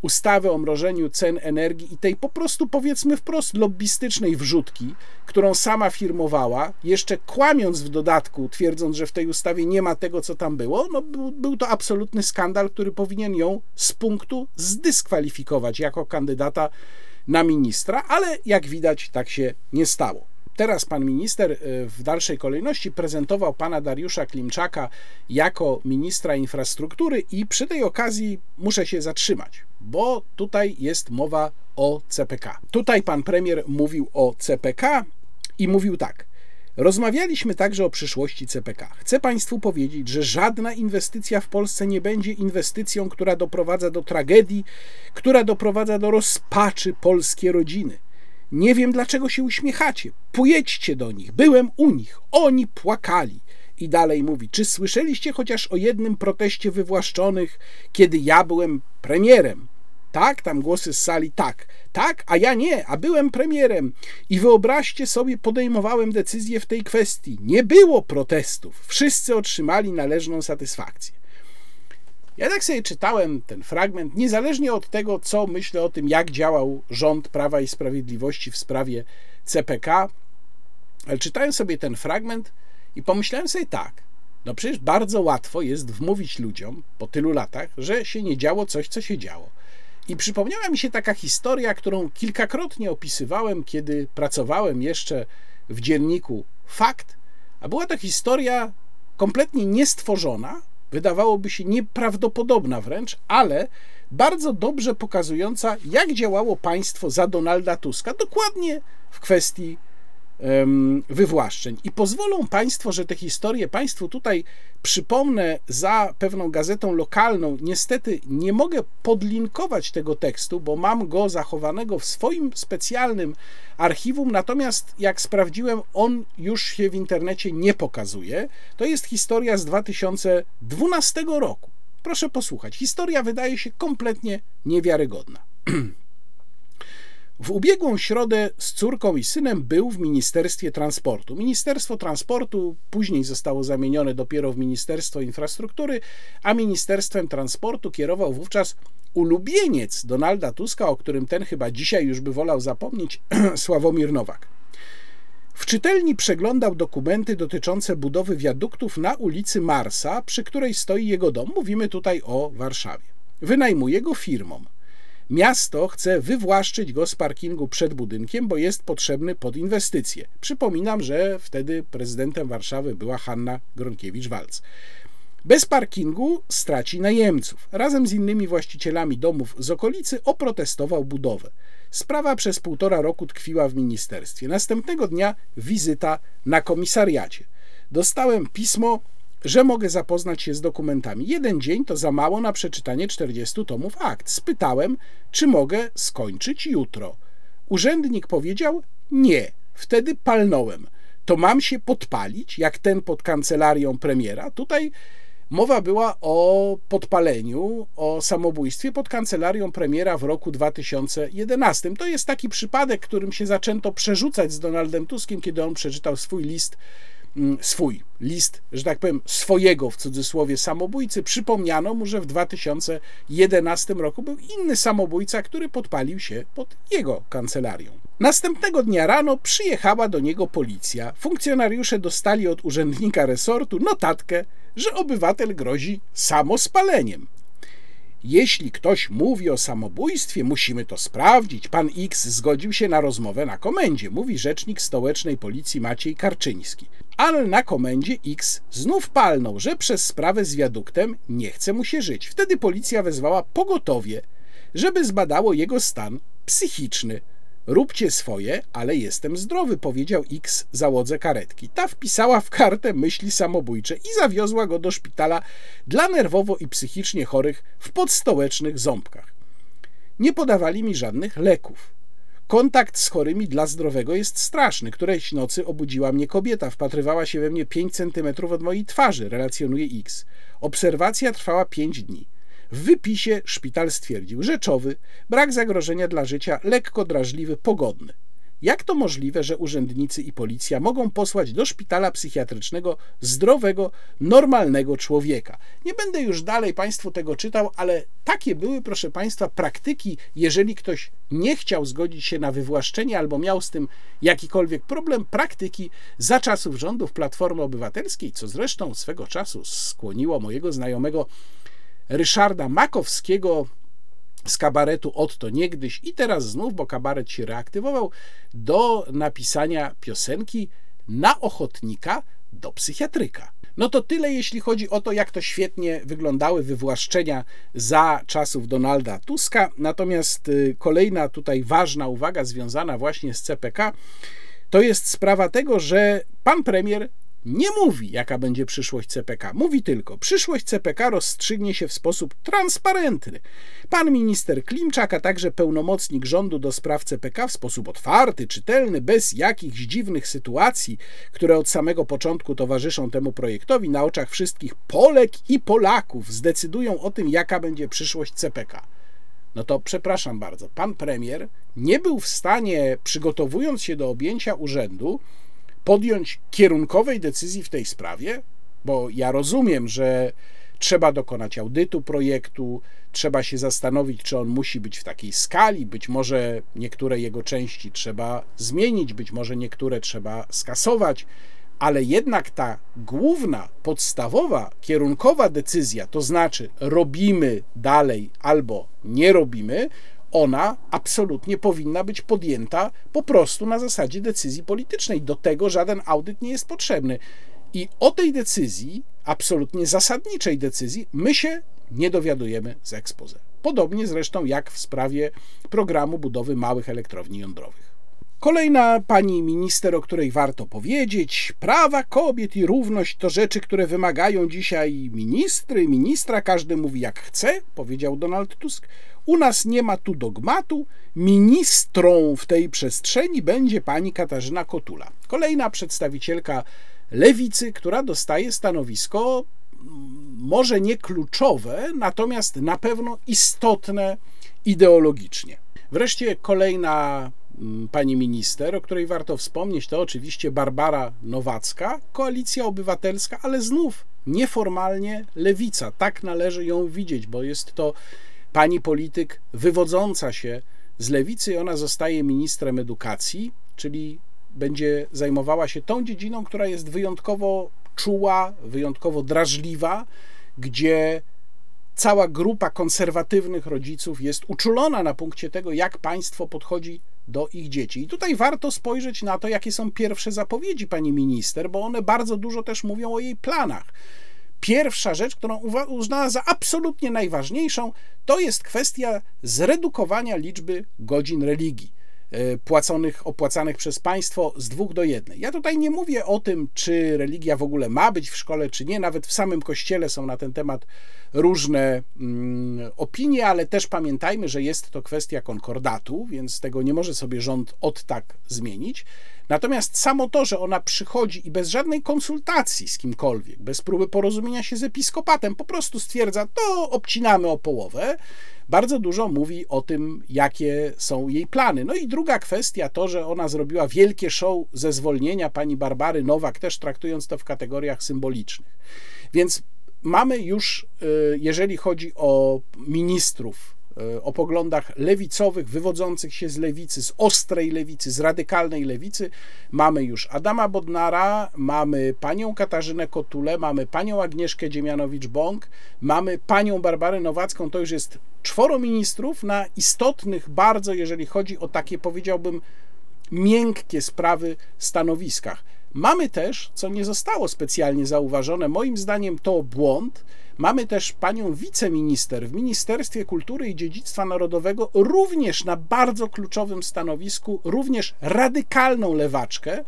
ustawy o mrożeniu cen energii i tej po prostu powiedzmy wprost lobbystycznej wrzutki, którą sama firmowała, jeszcze kłamiąc w dodatku, twierdząc, że w tej ustawie nie ma tego, co tam było, no był, był to absolutny skandal, który powinien ją z punktu zdyskwalifikować jako kandydata na ministra, ale jak widać, tak się nie stało. Teraz pan minister y, w dalszej kolejności prezentował pana Dariusza Klimczaka jako ministra infrastruktury i przy tej okazji muszę się zatrzymać, bo tutaj jest mowa o CPK. Tutaj pan premier mówił o CPK i mówił tak. Rozmawialiśmy także o przyszłości CPK. Chcę Państwu powiedzieć, że żadna inwestycja w Polsce nie będzie inwestycją, która doprowadza do tragedii, która doprowadza do rozpaczy polskie rodziny. Nie wiem, dlaczego się uśmiechacie. Pojedźcie do nich. Byłem u nich. Oni płakali. I dalej mówi: Czy słyszeliście chociaż o jednym proteście wywłaszczonych, kiedy ja byłem premierem? Tak, tam głosy z sali, tak, tak, a ja nie, a byłem premierem. I wyobraźcie sobie, podejmowałem decyzję w tej kwestii. Nie było protestów. Wszyscy otrzymali należną satysfakcję. Ja tak sobie czytałem ten fragment, niezależnie od tego, co myślę o tym, jak działał rząd Prawa i Sprawiedliwości w sprawie CPK, ale czytałem sobie ten fragment i pomyślałem sobie tak. No przecież bardzo łatwo jest wmówić ludziom po tylu latach, że się nie działo coś, co się działo. I przypomniała mi się taka historia, którą kilkakrotnie opisywałem, kiedy pracowałem jeszcze w dzienniku Fakt, a była to historia kompletnie niestworzona, wydawałoby się nieprawdopodobna wręcz, ale bardzo dobrze pokazująca, jak działało państwo za Donalda Tuska, dokładnie w kwestii wywłaszczeń. I pozwolą Państwo, że te historie Państwu tutaj przypomnę za pewną gazetą lokalną. Niestety nie mogę podlinkować tego tekstu, bo mam go zachowanego w swoim specjalnym archiwum, natomiast jak sprawdziłem, on już się w internecie nie pokazuje. To jest historia z 2012 roku. Proszę posłuchać. Historia wydaje się kompletnie niewiarygodna. W ubiegłą środę z córką i synem był w Ministerstwie Transportu. Ministerstwo Transportu później zostało zamienione dopiero w Ministerstwo Infrastruktury, a Ministerstwem Transportu kierował wówczas ulubieniec Donalda Tuska, o którym ten chyba dzisiaj już by wolał zapomnieć, Sławomir Nowak. W czytelni przeglądał dokumenty dotyczące budowy wiaduktów na ulicy Marsa, przy której stoi jego dom. Mówimy tutaj o Warszawie. Wynajmuje go firmom. Miasto chce wywłaszczyć go z parkingu przed budynkiem, bo jest potrzebny pod inwestycje. Przypominam, że wtedy prezydentem Warszawy była Hanna Gronkiewicz-Walc. Bez parkingu straci najemców. Razem z innymi właścicielami domów z okolicy oprotestował budowę. Sprawa przez półtora roku tkwiła w ministerstwie. Następnego dnia wizyta na komisariacie. Dostałem pismo że mogę zapoznać się z dokumentami. Jeden dzień to za mało na przeczytanie 40 tomów akt. Spytałem, czy mogę skończyć jutro. Urzędnik powiedział: Nie. Wtedy palnąłem. To mam się podpalić, jak ten pod kancelarią premiera. Tutaj mowa była o podpaleniu, o samobójstwie pod kancelarią premiera w roku 2011. To jest taki przypadek, którym się zaczęto przerzucać z Donaldem Tuskiem, kiedy on przeczytał swój list swój list, że tak powiem, swojego w cudzysłowie samobójcy. Przypomniano mu, że w 2011 roku był inny samobójca, który podpalił się pod jego kancelarią. Następnego dnia rano przyjechała do niego policja. Funkcjonariusze dostali od urzędnika resortu notatkę, że obywatel grozi samospaleniem. Jeśli ktoś mówi o samobójstwie, musimy to sprawdzić. Pan X zgodził się na rozmowę na komendzie, mówi rzecznik stołecznej policji Maciej Karczyński. Ale na komendzie X znów palnął, że przez sprawę z wiaduktem nie chce mu się żyć. Wtedy policja wezwała pogotowie, żeby zbadało jego stan psychiczny. Róbcie swoje, ale jestem zdrowy, powiedział X załodze karetki. Ta wpisała w kartę myśli samobójcze i zawiozła go do szpitala dla nerwowo i psychicznie chorych w podstołecznych ząbkach. Nie podawali mi żadnych leków. Kontakt z chorymi dla zdrowego jest straszny. Którejś nocy obudziła mnie kobieta, wpatrywała się we mnie 5 centymetrów od mojej twarzy, relacjonuje X. Obserwacja trwała 5 dni. W wypisie szpital stwierdził rzeczowy, brak zagrożenia dla życia, lekko drażliwy, pogodny. Jak to możliwe, że urzędnicy i policja mogą posłać do szpitala psychiatrycznego zdrowego, normalnego człowieka? Nie będę już dalej Państwu tego czytał, ale takie były, proszę Państwa, praktyki. Jeżeli ktoś nie chciał zgodzić się na wywłaszczenie albo miał z tym jakikolwiek problem, praktyki za czasów rządów Platformy Obywatelskiej, co zresztą swego czasu skłoniło mojego znajomego Ryszarda Makowskiego z kabaretu Otto niegdyś i teraz znów, bo kabaret się reaktywował, do napisania piosenki na ochotnika do psychiatryka. No to tyle, jeśli chodzi o to, jak to świetnie wyglądały wywłaszczenia za czasów Donalda Tuska. Natomiast y, kolejna tutaj ważna uwaga związana właśnie z CPK to jest sprawa tego, że pan premier nie mówi, jaka będzie przyszłość CPK. Mówi tylko, przyszłość CPK rozstrzygnie się w sposób transparentny. Pan minister Klimczak, a także pełnomocnik rządu do spraw CPK w sposób otwarty, czytelny, bez jakichś dziwnych sytuacji, które od samego początku towarzyszą temu projektowi, na oczach wszystkich Polek i Polaków zdecydują o tym, jaka będzie przyszłość CPK. No to przepraszam bardzo, pan premier nie był w stanie, przygotowując się do objęcia urzędu, podjąć kierunkowej decyzji w tej sprawie? Bo ja rozumiem, że trzeba dokonać audytu projektu, trzeba się zastanowić, czy on musi być w takiej skali, być może niektóre jego części trzeba zmienić, być może niektóre trzeba skasować, ale jednak ta główna, podstawowa, kierunkowa decyzja, to znaczy robimy dalej albo nie robimy, ona absolutnie powinna być podjęta po prostu na zasadzie decyzji politycznej. Do tego żaden audyt nie jest potrzebny. I o tej decyzji, absolutnie zasadniczej decyzji, my się nie dowiadujemy z ekspoze. Podobnie zresztą jak w sprawie programu budowy małych elektrowni jądrowych. Kolejna pani minister, o której warto powiedzieć, prawa kobiet i równość to rzeczy, które wymagają dzisiaj ministry, ministra, każdy mówi jak chce, powiedział Donald Tusk. U nas nie ma tu dogmatu. Ministrą w tej przestrzeni będzie pani Katarzyna Kotula. Kolejna przedstawicielka lewicy, która dostaje stanowisko mm, może nie kluczowe, natomiast na pewno istotne ideologicznie. Wreszcie kolejna mm, pani minister, o której warto wspomnieć, to oczywiście Barbara Nowacka, koalicja obywatelska, ale znów nieformalnie lewica. Tak należy ją widzieć, bo jest to pani polityk wywodząca się z lewicy, ona zostaje ministrem edukacji, czyli będzie zajmowała się tą dziedziną, która jest wyjątkowo czuła, wyjątkowo drażliwa, gdzie cała grupa konserwatywnych rodziców jest uczulona na punkcie tego, jak państwo podchodzi do ich dzieci. I tutaj warto spojrzeć na to, jakie są pierwsze zapowiedzi pani minister, bo one bardzo dużo też mówią o jej planach. Pierwsza rzecz, którą uznała za absolutnie najważniejszą, to jest kwestia zredukowania liczby godzin religii e, płaconych, opłacanych przez państwo z dwóch do jednej. Ja tutaj nie mówię o tym, czy religia w ogóle ma być w szkole, czy nie. Nawet w samym kościele są na ten temat różne mm, opinie, ale też pamiętajmy, że jest to kwestia konkordatu, więc tego nie może sobie rząd od tak zmienić. Natomiast samo to, że ona przychodzi i bez żadnej konsultacji z kimkolwiek, bez próby porozumienia się z episkopatem, po prostu stwierdza, to obcinamy o połowę, bardzo dużo mówi o tym, jakie są jej plany. No i druga kwestia to, że ona zrobiła wielkie show ze zwolnienia pani Barbary Nowak, też traktując to w kategoriach symbolicznych. Więc mamy już, y, jeżeli chodzi o ministrów, o poglądach lewicowych, wywodzących się z lewicy, z ostrej lewicy, z radykalnej lewicy, mamy już Adama Bodnara, mamy panią Katarzynę Kotulę, mamy panią Agnieszkę Dziemianowicz-Bąk, mamy panią Barbarę Nowacką, to już jest czworo ministrów na istotnych bardzo, jeżeli chodzi o takie, powiedziałbym, miękkie sprawy stanowiskach. Mamy też, co nie zostało specjalnie zauważone, moim zdaniem to błąd, mamy też panią wiceminister w Ministerstwie Kultury i Dziedzictwa Narodowego, również na bardzo kluczowym stanowisku, również radykalną lewaczkę,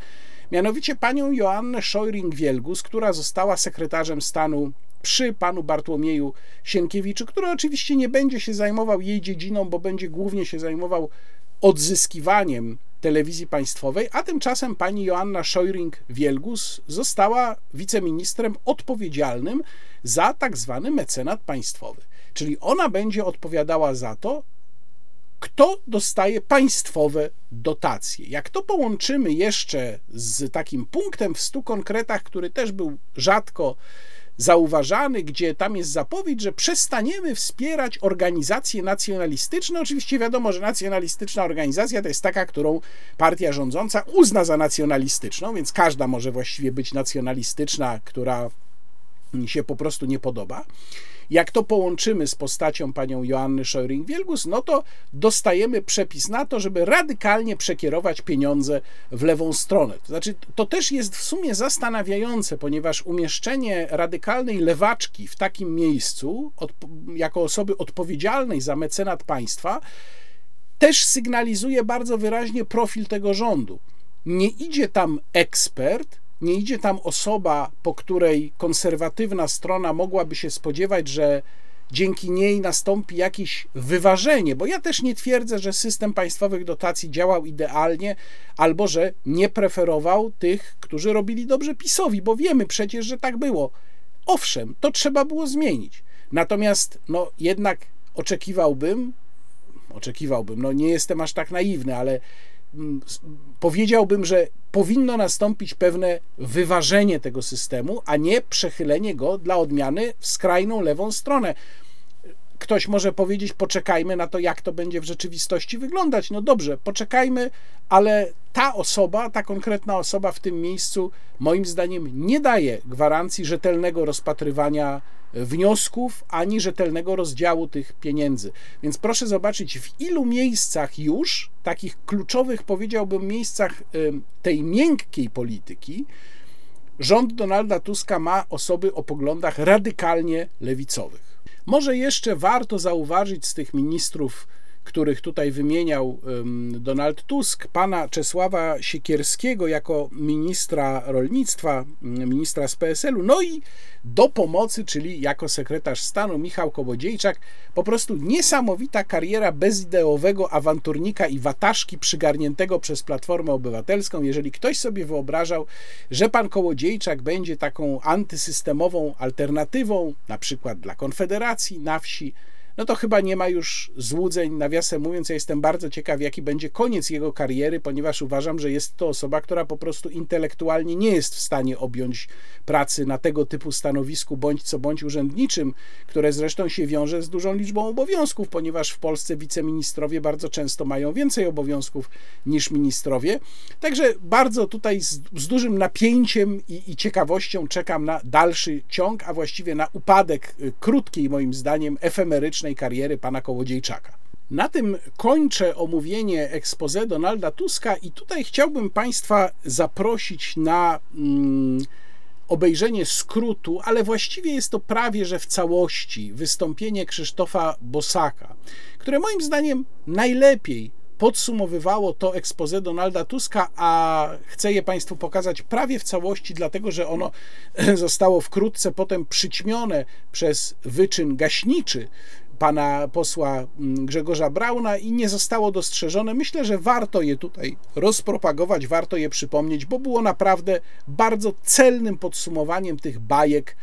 mianowicie panią Joannę Scheuring-Wielgus, która została sekretarzem stanu przy panu Bartłomieju Sienkiewiczu, który oczywiście nie będzie się zajmował jej dziedziną, bo będzie głównie się zajmował odzyskiwaniem telewizji państwowej, a tymczasem pani Joanna Szojring-Wielgus została wiceministrem odpowiedzialnym za tak zwany mecenat państwowy. Czyli ona będzie odpowiadała za to, kto dostaje państwowe dotacje. Jak to połączymy jeszcze z takim punktem w stu konkretach, który też był rzadko zauważany, gdzie tam jest zapowiedź, że przestaniemy wspierać organizacje nacjonalistyczne. Oczywiście wiadomo, że nacjonalistyczna organizacja to jest taka, którą partia rządząca uzna za nacjonalistyczną, więc każda może właściwie być nacjonalistyczna, która się po prostu nie podoba. Jak to połączymy z postacią panią Joanny Scheuring-Wielgus, no to dostajemy przepis na to, żeby radykalnie przekierować pieniądze w lewą stronę. To znaczy, to też jest w sumie zastanawiające, ponieważ umieszczenie radykalnej lewaczki w takim miejscu, od, jako osoby odpowiedzialnej za mecenat państwa, też sygnalizuje bardzo wyraźnie profil tego rządu. Nie idzie tam ekspert, nie idzie tam osoba, po której konserwatywna strona mogłaby się spodziewać, że dzięki niej nastąpi jakieś wyważenie, bo ja też nie twierdzę, że system państwowych dotacji działał idealnie, albo że nie preferował tych, którzy robili dobrze PiSowi, bo wiemy przecież, że tak było. Owszem, to trzeba było zmienić. Natomiast no jednak oczekiwałbym, oczekiwałbym, no nie jestem aż tak naiwny, ale powiedziałbym, że powinno nastąpić pewne wyważenie tego systemu, a nie przechylenie go dla odmiany w skrajną lewą stronę. Ktoś może powiedzieć, poczekajmy na to, jak to będzie w rzeczywistości wyglądać. No dobrze, poczekajmy, ale ta osoba, ta konkretna osoba w tym miejscu, moim zdaniem, nie daje gwarancji rzetelnego rozpatrywania wniosków ani rzetelnego rozdziału tych pieniędzy. Więc proszę zobaczyć, w ilu miejscach już, takich kluczowych, powiedziałbym, miejscach tej miękkiej polityki, rząd Donalda Tuska ma osoby o poglądach radykalnie lewicowych. Może jeszcze warto zauważyć z tych ministrów, których tutaj wymieniał Donald Tusk, pana Czesława Siekierskiego jako ministra rolnictwa, ministra z PSL-u, no i do pomocy, czyli jako sekretarz stanu Michał Kołodziejczak. Po prostu niesamowita kariera bezideowego awanturnika i wataszki przygarniętego przez Platformę Obywatelską. Jeżeli ktoś sobie wyobrażał, że pan Kołodziejczak będzie taką antysystemową alternatywą, na przykład dla Konfederacji na wsi, no to chyba nie ma już złudzeń. Nawiasem mówiąc, ja jestem bardzo ciekaw, jaki będzie koniec jego kariery, ponieważ uważam, że jest to osoba, która po prostu intelektualnie nie jest w stanie objąć pracy na tego typu stanowisku, bądź co bądź urzędniczym, które zresztą się wiąże z dużą liczbą obowiązków, ponieważ w Polsce wiceministrowie bardzo często mają więcej obowiązków niż ministrowie. Także bardzo tutaj z, z dużym napięciem i, i ciekawością czekam na dalszy ciąg, a właściwie na upadek y, krótkiej, moim zdaniem, efemerycznej kariery pana Kołodziejczaka. Na tym kończę omówienie expose Donalda Tuska i tutaj chciałbym Państwa zaprosić na mm, obejrzenie skrótu, ale właściwie jest to prawie że w całości wystąpienie Krzysztofa Bosaka, które moim zdaniem najlepiej podsumowywało to expose Donalda Tuska, a chcę je Państwu pokazać prawie w całości, dlatego że ono zostało wkrótce potem przyćmione przez wyczyn gaśniczy pana posła mm, Grzegorza Brauna i nie zostało dostrzeżone. Myślę, że warto je tutaj rozpropagować, warto je przypomnieć, bo było naprawdę bardzo celnym podsumowaniem tych bajek,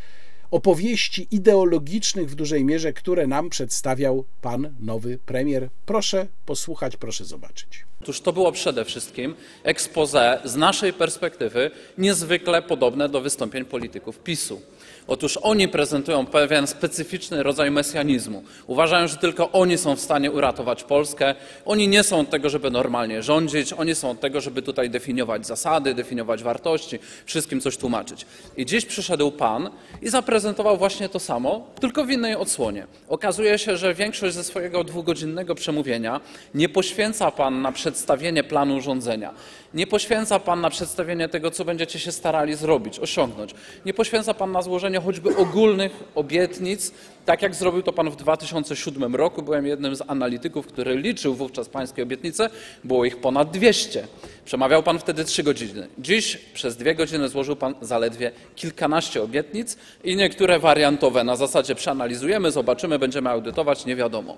opowieści ideologicznych w dużej mierze, które nam przedstawiał pan nowy premier. Proszę posłuchać, proszę zobaczyć. Otóż to było przede wszystkim expose z naszej perspektywy niezwykle podobne do wystąpień polityków PiSu. Otóż oni prezentują pewien specyficzny rodzaj mesjanizmu. Uważają, że tylko oni są w stanie uratować Polskę. Oni nie są od tego, żeby normalnie rządzić, oni są od tego, żeby tutaj definiować zasady, definiować wartości, wszystkim coś tłumaczyć. I dziś przyszedł pan i zaprezentował właśnie to samo, tylko w innej odsłonie. Okazuje się, że większość ze swojego dwugodzinnego przemówienia nie poświęca pan na przedstawienie planu urządzenia. Nie poświęca pan na przedstawienie tego, co będziecie się starali zrobić, osiągnąć. Nie poświęca pan na złożenie choćby ogólnych obietnic, tak jak zrobił to pan w 2007 roku. Byłem jednym z analityków, który liczył wówczas pańskie obietnice. Było ich ponad 200. Przemawiał pan wtedy 3 godziny. Dziś przez dwie godziny złożył pan zaledwie kilkanaście obietnic i niektóre wariantowe na zasadzie przeanalizujemy, zobaczymy, będziemy audytować, nie wiadomo.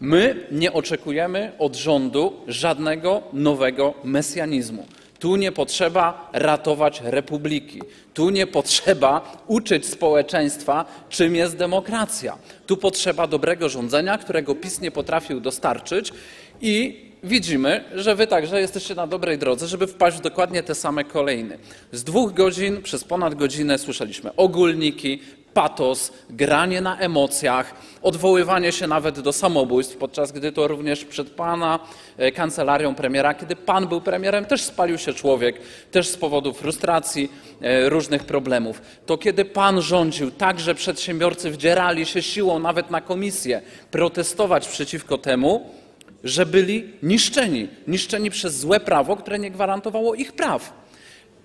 My nie oczekujemy od rządu żadnego nowego mesjanizmu. Tu nie potrzeba ratować republiki. Tu nie potrzeba uczyć społeczeństwa, czym jest demokracja. Tu potrzeba dobrego rządzenia, którego PiS nie potrafił dostarczyć i widzimy, że wy także jesteście na dobrej drodze, żeby wpaść w dokładnie te same kolejny. Z dwóch godzin przez ponad godzinę słyszeliśmy ogólniki, patos, granie na emocjach, odwoływanie się nawet do samobójstw, podczas gdy to również przed pana e, kancelarią premiera, kiedy pan był premierem, też spalił się człowiek, też z powodu frustracji, e, różnych problemów. To kiedy pan rządził, także przedsiębiorcy wdzierali się siłą nawet na komisję protestować przeciwko temu, że byli niszczeni, niszczeni przez złe prawo, które nie gwarantowało ich praw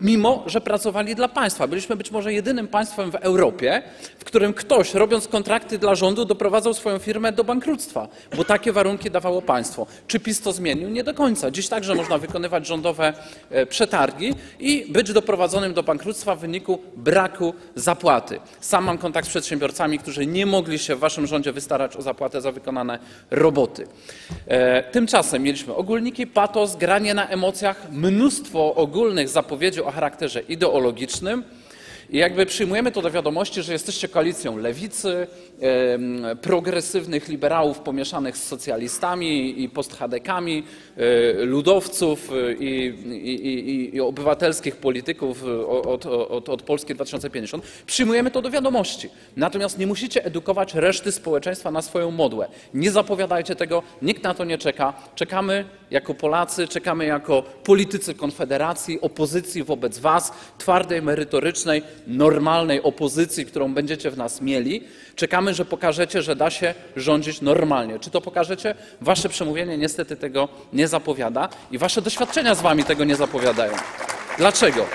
mimo że pracowali dla państwa. Byliśmy być może jedynym państwem w Europie, w którym ktoś, robiąc kontrakty dla rządu, doprowadzał swoją firmę do bankructwa, bo takie warunki dawało państwo. Czy PiS to zmienił? Nie do końca. Dziś także można wykonywać rządowe e, przetargi i być doprowadzonym do bankructwa w wyniku braku zapłaty. Sam mam kontakt z przedsiębiorcami, którzy nie mogli się w waszym rządzie wystarać o zapłatę za wykonane roboty. E, tymczasem mieliśmy ogólniki, patos, granie na emocjach, mnóstwo ogólnych zapowiedzi o charakterze ideologicznym. I jakby przyjmujemy to do wiadomości, że jesteście koalicją lewicy, progresywnych liberałów pomieszanych z socjalistami i posthadekami, e, ludowców e, i, i, i, obywatelskich polityków od, od, od Polski 2050. Przyjmujemy to do wiadomości. Natomiast nie musicie edukować reszty społeczeństwa na swoją modłę. Nie zapowiadajcie tego, nikt na to nie czeka. Czekamy jako Polacy, czekamy jako politycy Konfederacji, opozycji wobec Was, twardej, merytorycznej, normalnej opozycji, którą będziecie w nas mieli. Czekamy, że pokażecie, że da się rządzić normalnie. Czy to pokażecie? Wasze przemówienie niestety tego nie zapowiada i wasze doświadczenia z wami tego nie zapowiadają. Dlaczego?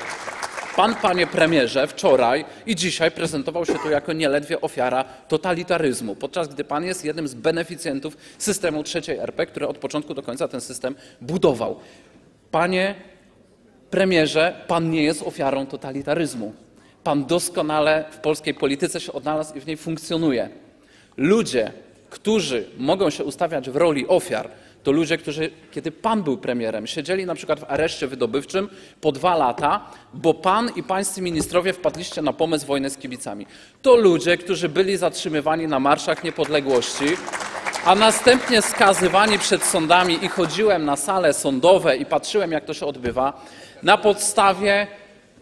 Pan, panie premierze, wczoraj i dzisiaj prezentował się tu jako nieledwie ofiara totalitaryzmu, podczas gdy pan jest jednym z beneficjentów systemu trzeciej RP, który od początku do końca ten system budował. Panie premierze, pan nie jest ofiarą totalitaryzmu. Pan doskonale w polskiej polityce się odnalazł i w niej funkcjonuje. Ludzie, którzy mogą się ustawiać w roli ofiar, to ludzie, którzy, kiedy pan był premierem, siedzieli na przykład w areszcie wydobywczym po dwa lata, bo pan i pańscy ministrowie wpadliście na pomysł wojny z kibicami. To ludzie, którzy byli zatrzymywani na marszach niepodległości, a następnie skazywani przed sądami i chodziłem na sale sądowe i patrzyłem, jak to się odbywa, na podstawie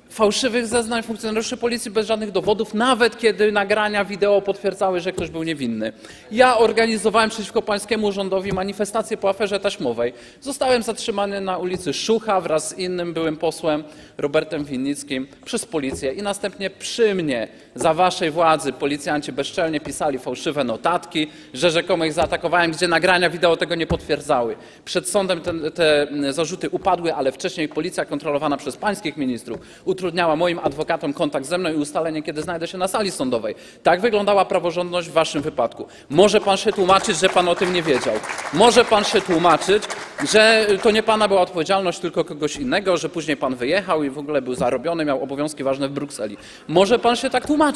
fałszywych zeznań funkcjonariuszy policji bez żadnych dowodów, nawet kiedy nagrania wideo potwierdzały, że ktoś był niewinny. Ja organizowałem przeciwko pańskiemu rządowi manifestację po aferze taśmowej. Zostałem zatrzymany na ulicy Szucha wraz z innym byłym posłem Robertem Winnickim przez policję i następnie przy mnie za waszej władzy policjanci bezczelnie pisali fałszywe notatki, że rzekomo ich zaatakowałem, gdzie nagrania wideo tego nie potwierdzały. Przed sądem te, te zarzuty upadły, ale wcześniej policja kontrolowana przez pańskich ministrów utrudniała moim adwokatom kontakt ze mną i ustalenie, kiedy znajdę się na sali sądowej. Tak wyglądała praworządność w waszym wypadku. Może pan się tłumaczyć, że pan o tym nie wiedział. Może pan się tłumaczyć, że to nie pana była odpowiedzialność, tylko kogoś innego, że później pan wyjechał i w ogóle był zarobiony, miał obowiązki ważne w Brukseli. Może pan się tak tłumaczyć.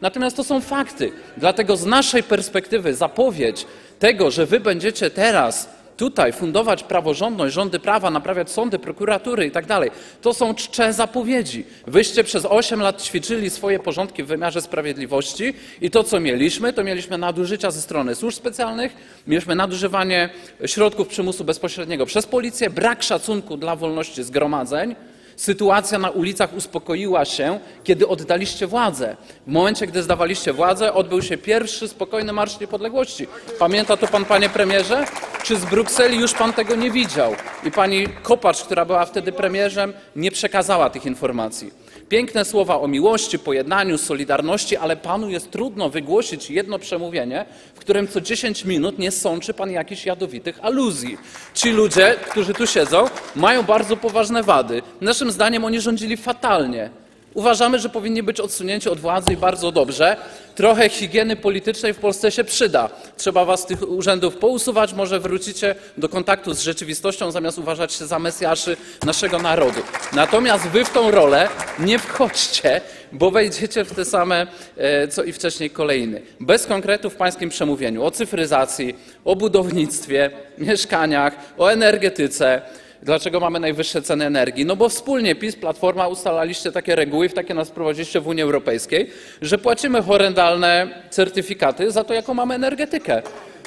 Natomiast to są fakty. Dlatego z naszej perspektywy zapowiedź tego, że wy będziecie teraz tutaj fundować praworządność, rządy prawa, naprawiać sądy, prokuratury i tak dalej, to są czcze zapowiedzi. Wyście przez 8 lat ćwiczyli swoje porządki w wymiarze sprawiedliwości i to, co mieliśmy, to mieliśmy nadużycia ze strony służb specjalnych, mieliśmy nadużywanie środków przymusu bezpośredniego przez policję, brak szacunku dla wolności zgromadzeń, Sytuacja na ulicach uspokoiła się, kiedy oddaliście władzę. W momencie, gdy zdawaliście władzę, odbył się pierwszy spokojny Marsz Niepodległości. Pamięta to pan, panie premierze? Czy z Brukseli już pan tego nie widział? I pani Kopacz, która była wtedy premierzem, nie przekazała tych informacji. Piękne słowa o miłości, pojednaniu, solidarności, ale panu jest trudno wygłosić jedno przemówienie, w którym co 10 minut nie sączy pan jakichś jadowitych aluzji. Ci ludzie, którzy tu siedzą, mają bardzo poważne wady. Naszym zdaniem oni rządzili fatalnie. Uważamy, że powinni być odsunięci od władzy i bardzo dobrze. Trochę higieny politycznej w Polsce się przyda. Trzeba was z tych urzędów pousuwać, może wrócicie do kontaktu z rzeczywistością, zamiast uważać się za mesjaszy naszego narodu. Natomiast wy w tą rolę nie wchodźcie, bo wejdziecie w te same, e, co i wcześniej kolejny. Bez konkretów w pańskim przemówieniu o cyfryzacji, o budownictwie, mieszkaniach, o energetyce, Dlaczego mamy najwyższe ceny energii? No bo wspólnie PiS, Platforma ustalaliście takie reguły, w takie nas prowadziliście w Unii Europejskiej, że płacimy horrendalne certyfikaty za to, jaką mamy energetykę.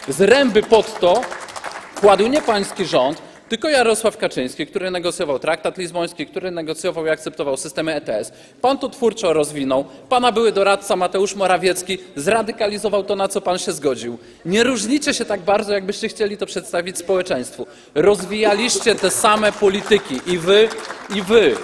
Zręby pod to kładł nie pański rząd, tylko Jarosław Kaczyński, który negocjował traktat lizboński, który negocjował i akceptował systemy ETS. Pan to twórczo rozwinął. Pana były doradca Mateusz Morawiecki zradykalizował to, na co pan się zgodził. Nie różnicie się tak bardzo, jakbyście chcieli to przedstawić społeczeństwu. Rozwijaliście te same polityki i wy, i wy.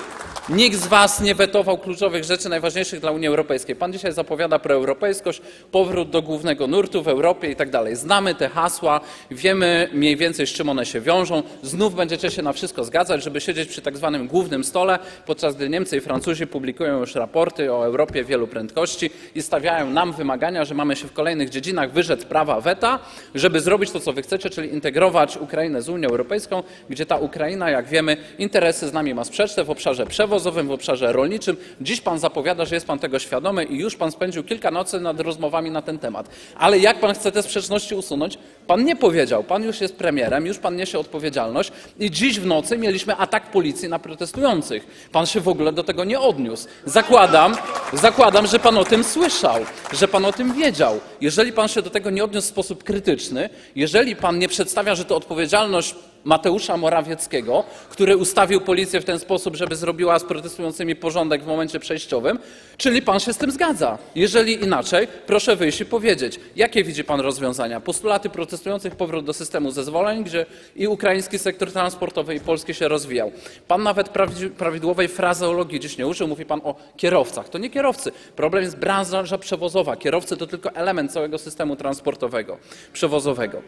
Nikt z was nie wetował kluczowych rzeczy najważniejszych dla Unii Europejskiej. Pan dzisiaj zapowiada proeuropejskość, powrót do głównego nurtu w Europie i tak dalej. Znamy te hasła, wiemy mniej więcej z czym one się wiążą. Znów będziecie się na wszystko zgadzać, żeby siedzieć przy tak zwanym głównym stole, podczas gdy Niemcy i Francuzi publikują już raporty o Europie wielu prędkości i stawiają nam wymagania, że mamy się w kolejnych dziedzinach wyrzec prawa weta, żeby zrobić to, co wy chcecie, czyli integrować Ukrainę z Unią Europejską, gdzie ta Ukraina, jak wiemy, interesy z nami ma sprzeczne w obszarze w obszarze rolniczym. Dziś pan zapowiada, że jest pan tego świadomy i już pan spędził kilka nocy nad rozmowami na ten temat. Ale jak pan chce te sprzeczności usunąć? Pan nie powiedział. Pan już jest premierem, już pan niesie odpowiedzialność i dziś w nocy mieliśmy atak policji na protestujących. Pan się w ogóle do tego nie odniósł. Zakładam, zakładam, że pan o tym słyszał, że pan o tym wiedział. Jeżeli pan się do tego nie odniósł w sposób krytyczny, jeżeli pan nie przedstawia, że to odpowiedzialność Mateusza Morawieckiego, który ustawił policję w ten sposób, żeby zrobiła z protestującymi porządek w momencie przejściowym, czyli pan się z tym zgadza. Jeżeli inaczej, proszę wyjść i powiedzieć, jakie widzi pan rozwiązania. Postulaty protestujących, powrót do systemu zezwoleń, gdzie i ukraiński sektor transportowy, i polski się rozwijał. Pan nawet prawidłowej frazeologii dziś nie użył, mówi pan o kierowcach. To nie kierowcy. Problem jest branża przewozowa. Kierowcy to tylko element całego systemu transportowego, przewozowego.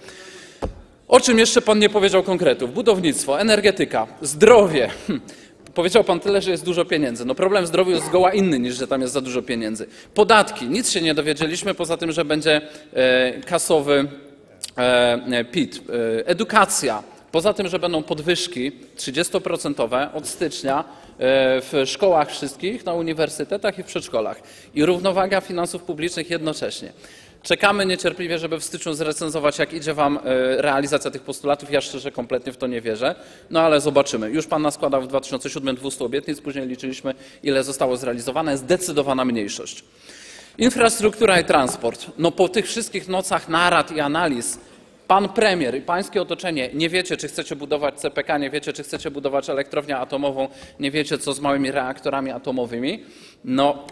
O czym jeszcze pan nie powiedział konkretów? Budownictwo, energetyka, zdrowie. Hm. Powiedział pan tyle, że jest dużo pieniędzy. No problem w zdrowiu jest zgoła inny niż, że tam jest za dużo pieniędzy. Podatki. Nic się nie dowiedzieliśmy poza tym, że będzie e, kasowy e, PIT. E, edukacja. Poza tym, że będą podwyżki 30% od stycznia w szkołach wszystkich, na uniwersytetach i w przedszkolach. I równowaga finansów publicznych jednocześnie. Czekamy niecierpliwie, żeby w styczniu zrecenzować, jak idzie Wam e, realizacja tych postulatów. Ja szczerze kompletnie w to nie wierzę, no ale zobaczymy. Już Pan naskładał w 2007 200 obietnic, później liczyliśmy, ile zostało zrealizowane. Zdecydowana mniejszość. Infrastruktura i transport. No po tych wszystkich nocach narad i analiz pan premier i pańskie otoczenie nie wiecie, czy chcecie budować CPK, nie wiecie, czy chcecie budować elektrownię atomową, nie wiecie, co z małymi reaktorami atomowymi. No,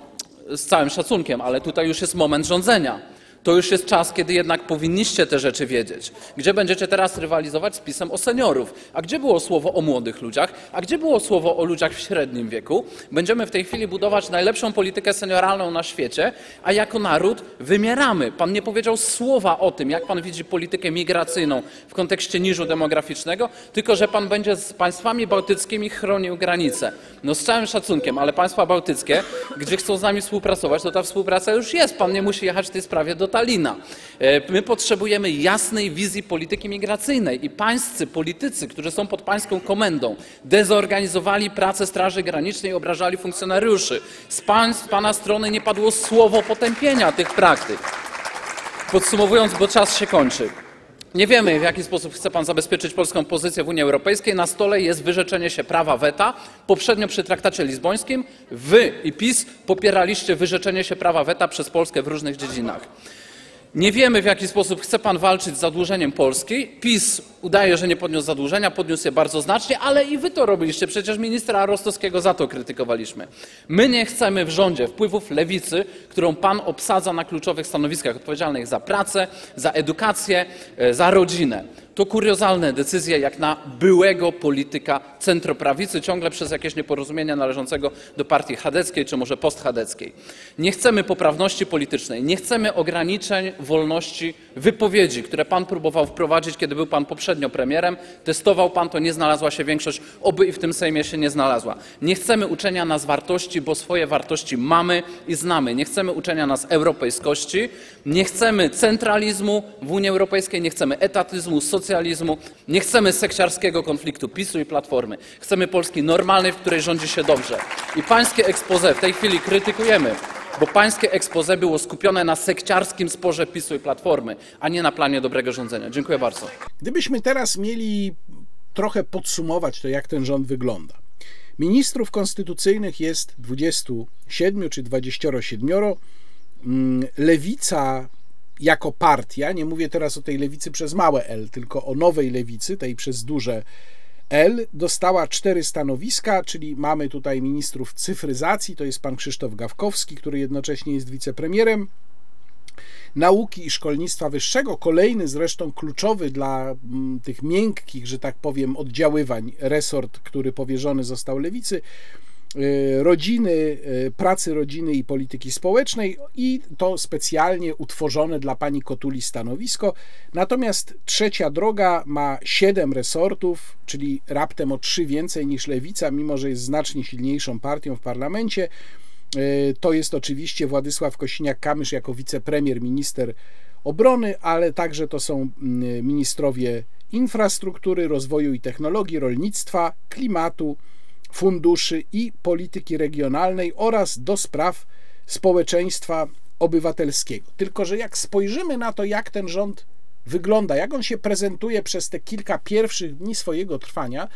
z całym szacunkiem, ale tutaj już jest moment rządzenia to już jest czas, kiedy jednak powinniście te rzeczy wiedzieć. Gdzie będziecie teraz rywalizować z pisem o seniorów? A gdzie było słowo o młodych ludziach? A gdzie było słowo o ludziach w średnim wieku? Będziemy w tej chwili budować najlepszą politykę senioralną na świecie, a jako naród wymieramy. Pan nie powiedział słowa o tym, jak pan widzi politykę migracyjną w kontekście niżu demograficznego, tylko że pan będzie z państwami bałtyckimi chronił granice. No z całym szacunkiem, ale państwa bałtyckie, gdzie chcą z nami współpracować, to ta współpraca już jest. Pan nie musi jechać w tej sprawie do Stalina. E, my potrzebujemy jasnej wizji polityki migracyjnej i pańscy politycy, którzy są pod pańską komendą, dezorganizowali pracę Straży Granicznej obrażali funkcjonariuszy. Z państw pana strony nie padło słowo potępienia tych praktyk. Podsumowując, bo czas się kończy. Nie wiemy, w jaki sposób chce pan zabezpieczyć polską pozycję w Unii Europejskiej. Na stole jest wyrzeczenie się prawa weta. Poprzednio przy traktacie lizbońskim wy i PiS popieraliście wyrzeczenie się prawa weta przez Polskę w różnych dziedzinach. Nie wiemy, w jaki sposób chce pan walczyć z zadłużeniem Polski. PiS udaje, że nie podniósł zadłużenia, podniósł je bardzo znacznie, ale i wy to robiliście. Przecież ministra Rostowskiego za to krytykowaliśmy. My nie chcemy w rządzie wpływów lewicy, którą pan obsadza na kluczowych stanowiskach odpowiedzialnych za pracę, za edukację, e, za rodzinę. To kuriozalne decyzje jak na byłego polityka centroprawicy, ciągle przez jakieś nieporozumienia należącego do partii chadeckiej czy może postchadeckiej. Nie chcemy poprawności politycznej, nie chcemy ograniczeń wolności wypowiedzi, które pan próbował wprowadzić, kiedy był pan poprzednio premierem. Testował pan to, nie znalazła się większość, oby i w tym Sejmie się nie znalazła. Nie chcemy uczenia nas wartości, bo swoje wartości mamy i znamy. Nie chcemy uczenia nas europejskości, nie chcemy centralizmu w Unii Europejskiej, nie chcemy etatyzmu, socjalizmu, nie chcemy sekciarskiego konfliktu PiSu i Platformy. Chcemy Polski normalnej, w której rządzi się dobrze. I pańskie expose w tej chwili krytykujemy, bo pańskie expose było skupione na sekciarskim sporze PiSu i Platformy, a nie na planie dobrego rządzenia. Dziękuję bardzo. Gdybyśmy teraz mieli trochę podsumować to, jak ten rząd wygląda. Ministrów konstytucyjnych jest 27 czy 27. Mm, Lewica jako partia, nie mówię teraz o tej lewicy przez małe L, tylko o nowej lewicy, tej przez duże L, dostała cztery stanowiska, czyli mamy tutaj ministrów cyfryzacji, to jest pan Krzysztof Gawkowski, który jednocześnie jest wicepremierem, nauki i szkolnictwa wyższego, kolejny zresztą kluczowy dla mm, tych miękkich, że tak powiem, oddziaływań resort, który powierzony został lewicy, rodziny, y, pracy rodziny i polityki społecznej i to specjalnie utworzone dla pani Kotuli stanowisko. Natomiast trzecia droga ma siedem resortów, czyli raptem o trzy więcej niż lewica, mimo że jest znacznie silniejszą partią w parlamencie. E, to jest oczywiście Władysław Kosiniak-Kamysz jako wicepremier, minister obrony, ale także to są mm, ministrowie infrastruktury, rozwoju i technologii, rolnictwa, klimatu, funduszy i polityki regionalnej oraz do spraw społeczeństwa obywatelskiego. Tylko, że jak spojrzymy na to, jak ten rząd wygląda, jak on się prezentuje przez te kilka pierwszych dni swojego trwania,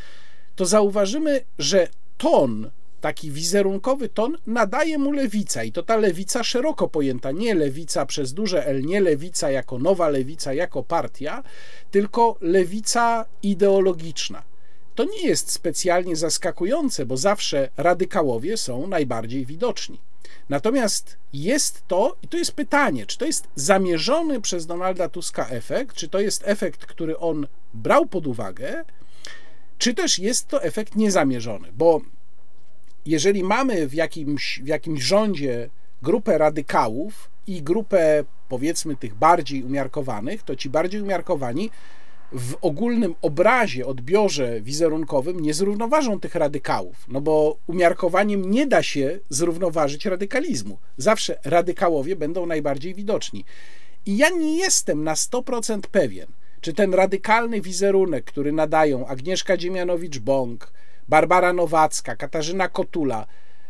to zauważymy, że ton taki wizerunkowy ton nadaje mu lewica i to ta lewica szeroko pojęta, nie lewica przez duże L, nie lewica jako nowa lewica, jako partia, tylko lewica ideologiczna. To nie jest specjalnie zaskakujące, bo zawsze radykałowie są najbardziej widoczni. Natomiast jest to, i to jest pytanie, czy to jest zamierzony przez Donalda Tuska efekt, czy to jest efekt, który on brał pod uwagę, czy też jest to efekt niezamierzony, bo jeżeli mamy w jakimś, w jakimś rządzie grupę radykałów i grupę powiedzmy tych bardziej umiarkowanych, to ci bardziej umiarkowani w ogólnym obrazie, odbiorze wizerunkowym nie zrównoważą tych radykałów, no bo umiarkowaniem nie da się zrównoważyć radykalizmu. Zawsze radykałowie będą najbardziej widoczni. I ja nie jestem na 100% pewien, czy ten radykalny wizerunek, który nadają Agnieszka Dziemianowicz-Bąk, Barbara Nowacka, Katarzyna Kotula,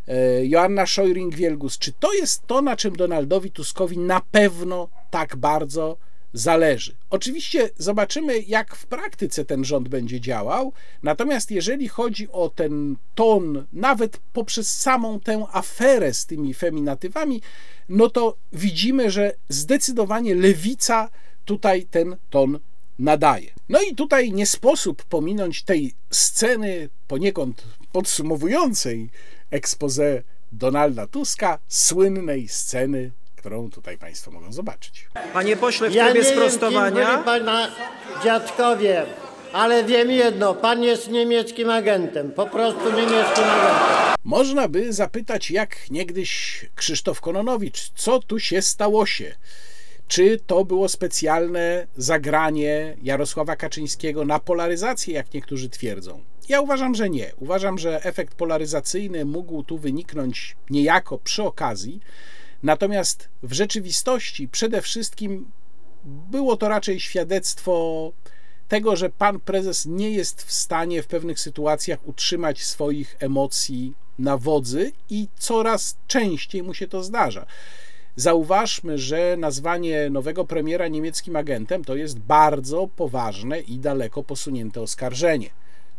e, Joanna Szojring-Wielgus, czy to jest to, na czym Donaldowi Tuskowi na pewno tak bardzo zależy. Oczywiście zobaczymy, jak w praktyce ten rząd będzie działał, natomiast jeżeli chodzi o ten ton, nawet poprzez samą tę aferę z tymi feminatywami, no to widzimy, że zdecydowanie lewica tutaj ten ton nadaje. No i tutaj nie sposób pominąć tej sceny poniekąd podsumowującej expose Donalda Tuska, słynnej sceny, którą tutaj Państwo mogą zobaczyć. Panie pośle, w Ja trybie nie wiem, kim sprostowania. byli pana dziadkowie, ale wiem jedno, pan jest niemieckim agentem, po prostu niemieckim agentem. Można by zapytać, jak niegdyś Krzysztof Kononowicz, co tu się stało się? Czy to było specjalne zagranie Jarosława Kaczyńskiego na polaryzację, jak niektórzy twierdzą? Ja uważam, że nie. Uważam, że efekt polaryzacyjny mógł tu wyniknąć niejako przy okazji, natomiast w rzeczywistości przede wszystkim było to raczej świadectwo tego, że pan prezes nie jest w stanie w pewnych sytuacjach utrzymać swoich emocji na wodzy i coraz częściej mu się to zdarza. Zauważmy, że nazwanie nowego premiera niemieckim agentem to jest bardzo poważne i daleko posunięte oskarżenie.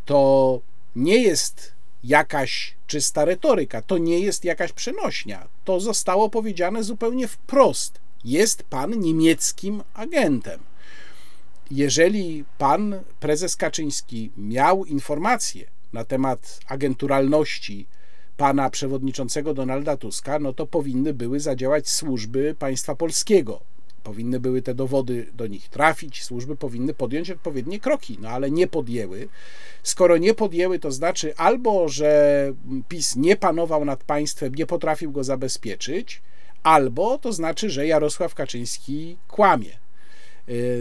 To nie jest jakaś czysta retoryka, to nie jest jakaś przenośnia. To zostało powiedziane zupełnie wprost. Jest pan niemieckim agentem. Jeżeli pan prezes Kaczyński miał informacje na temat agenturalności pana przewodniczącego Donalda Tuska, no to powinny były zadziałać służby państwa polskiego. Powinny były te dowody do nich trafić, służby powinny podjąć odpowiednie kroki, no ale nie podjęły. Skoro nie podjęły, to znaczy albo, że PiS nie panował nad państwem, nie potrafił go zabezpieczyć, albo to znaczy, że Jarosław Kaczyński kłamie.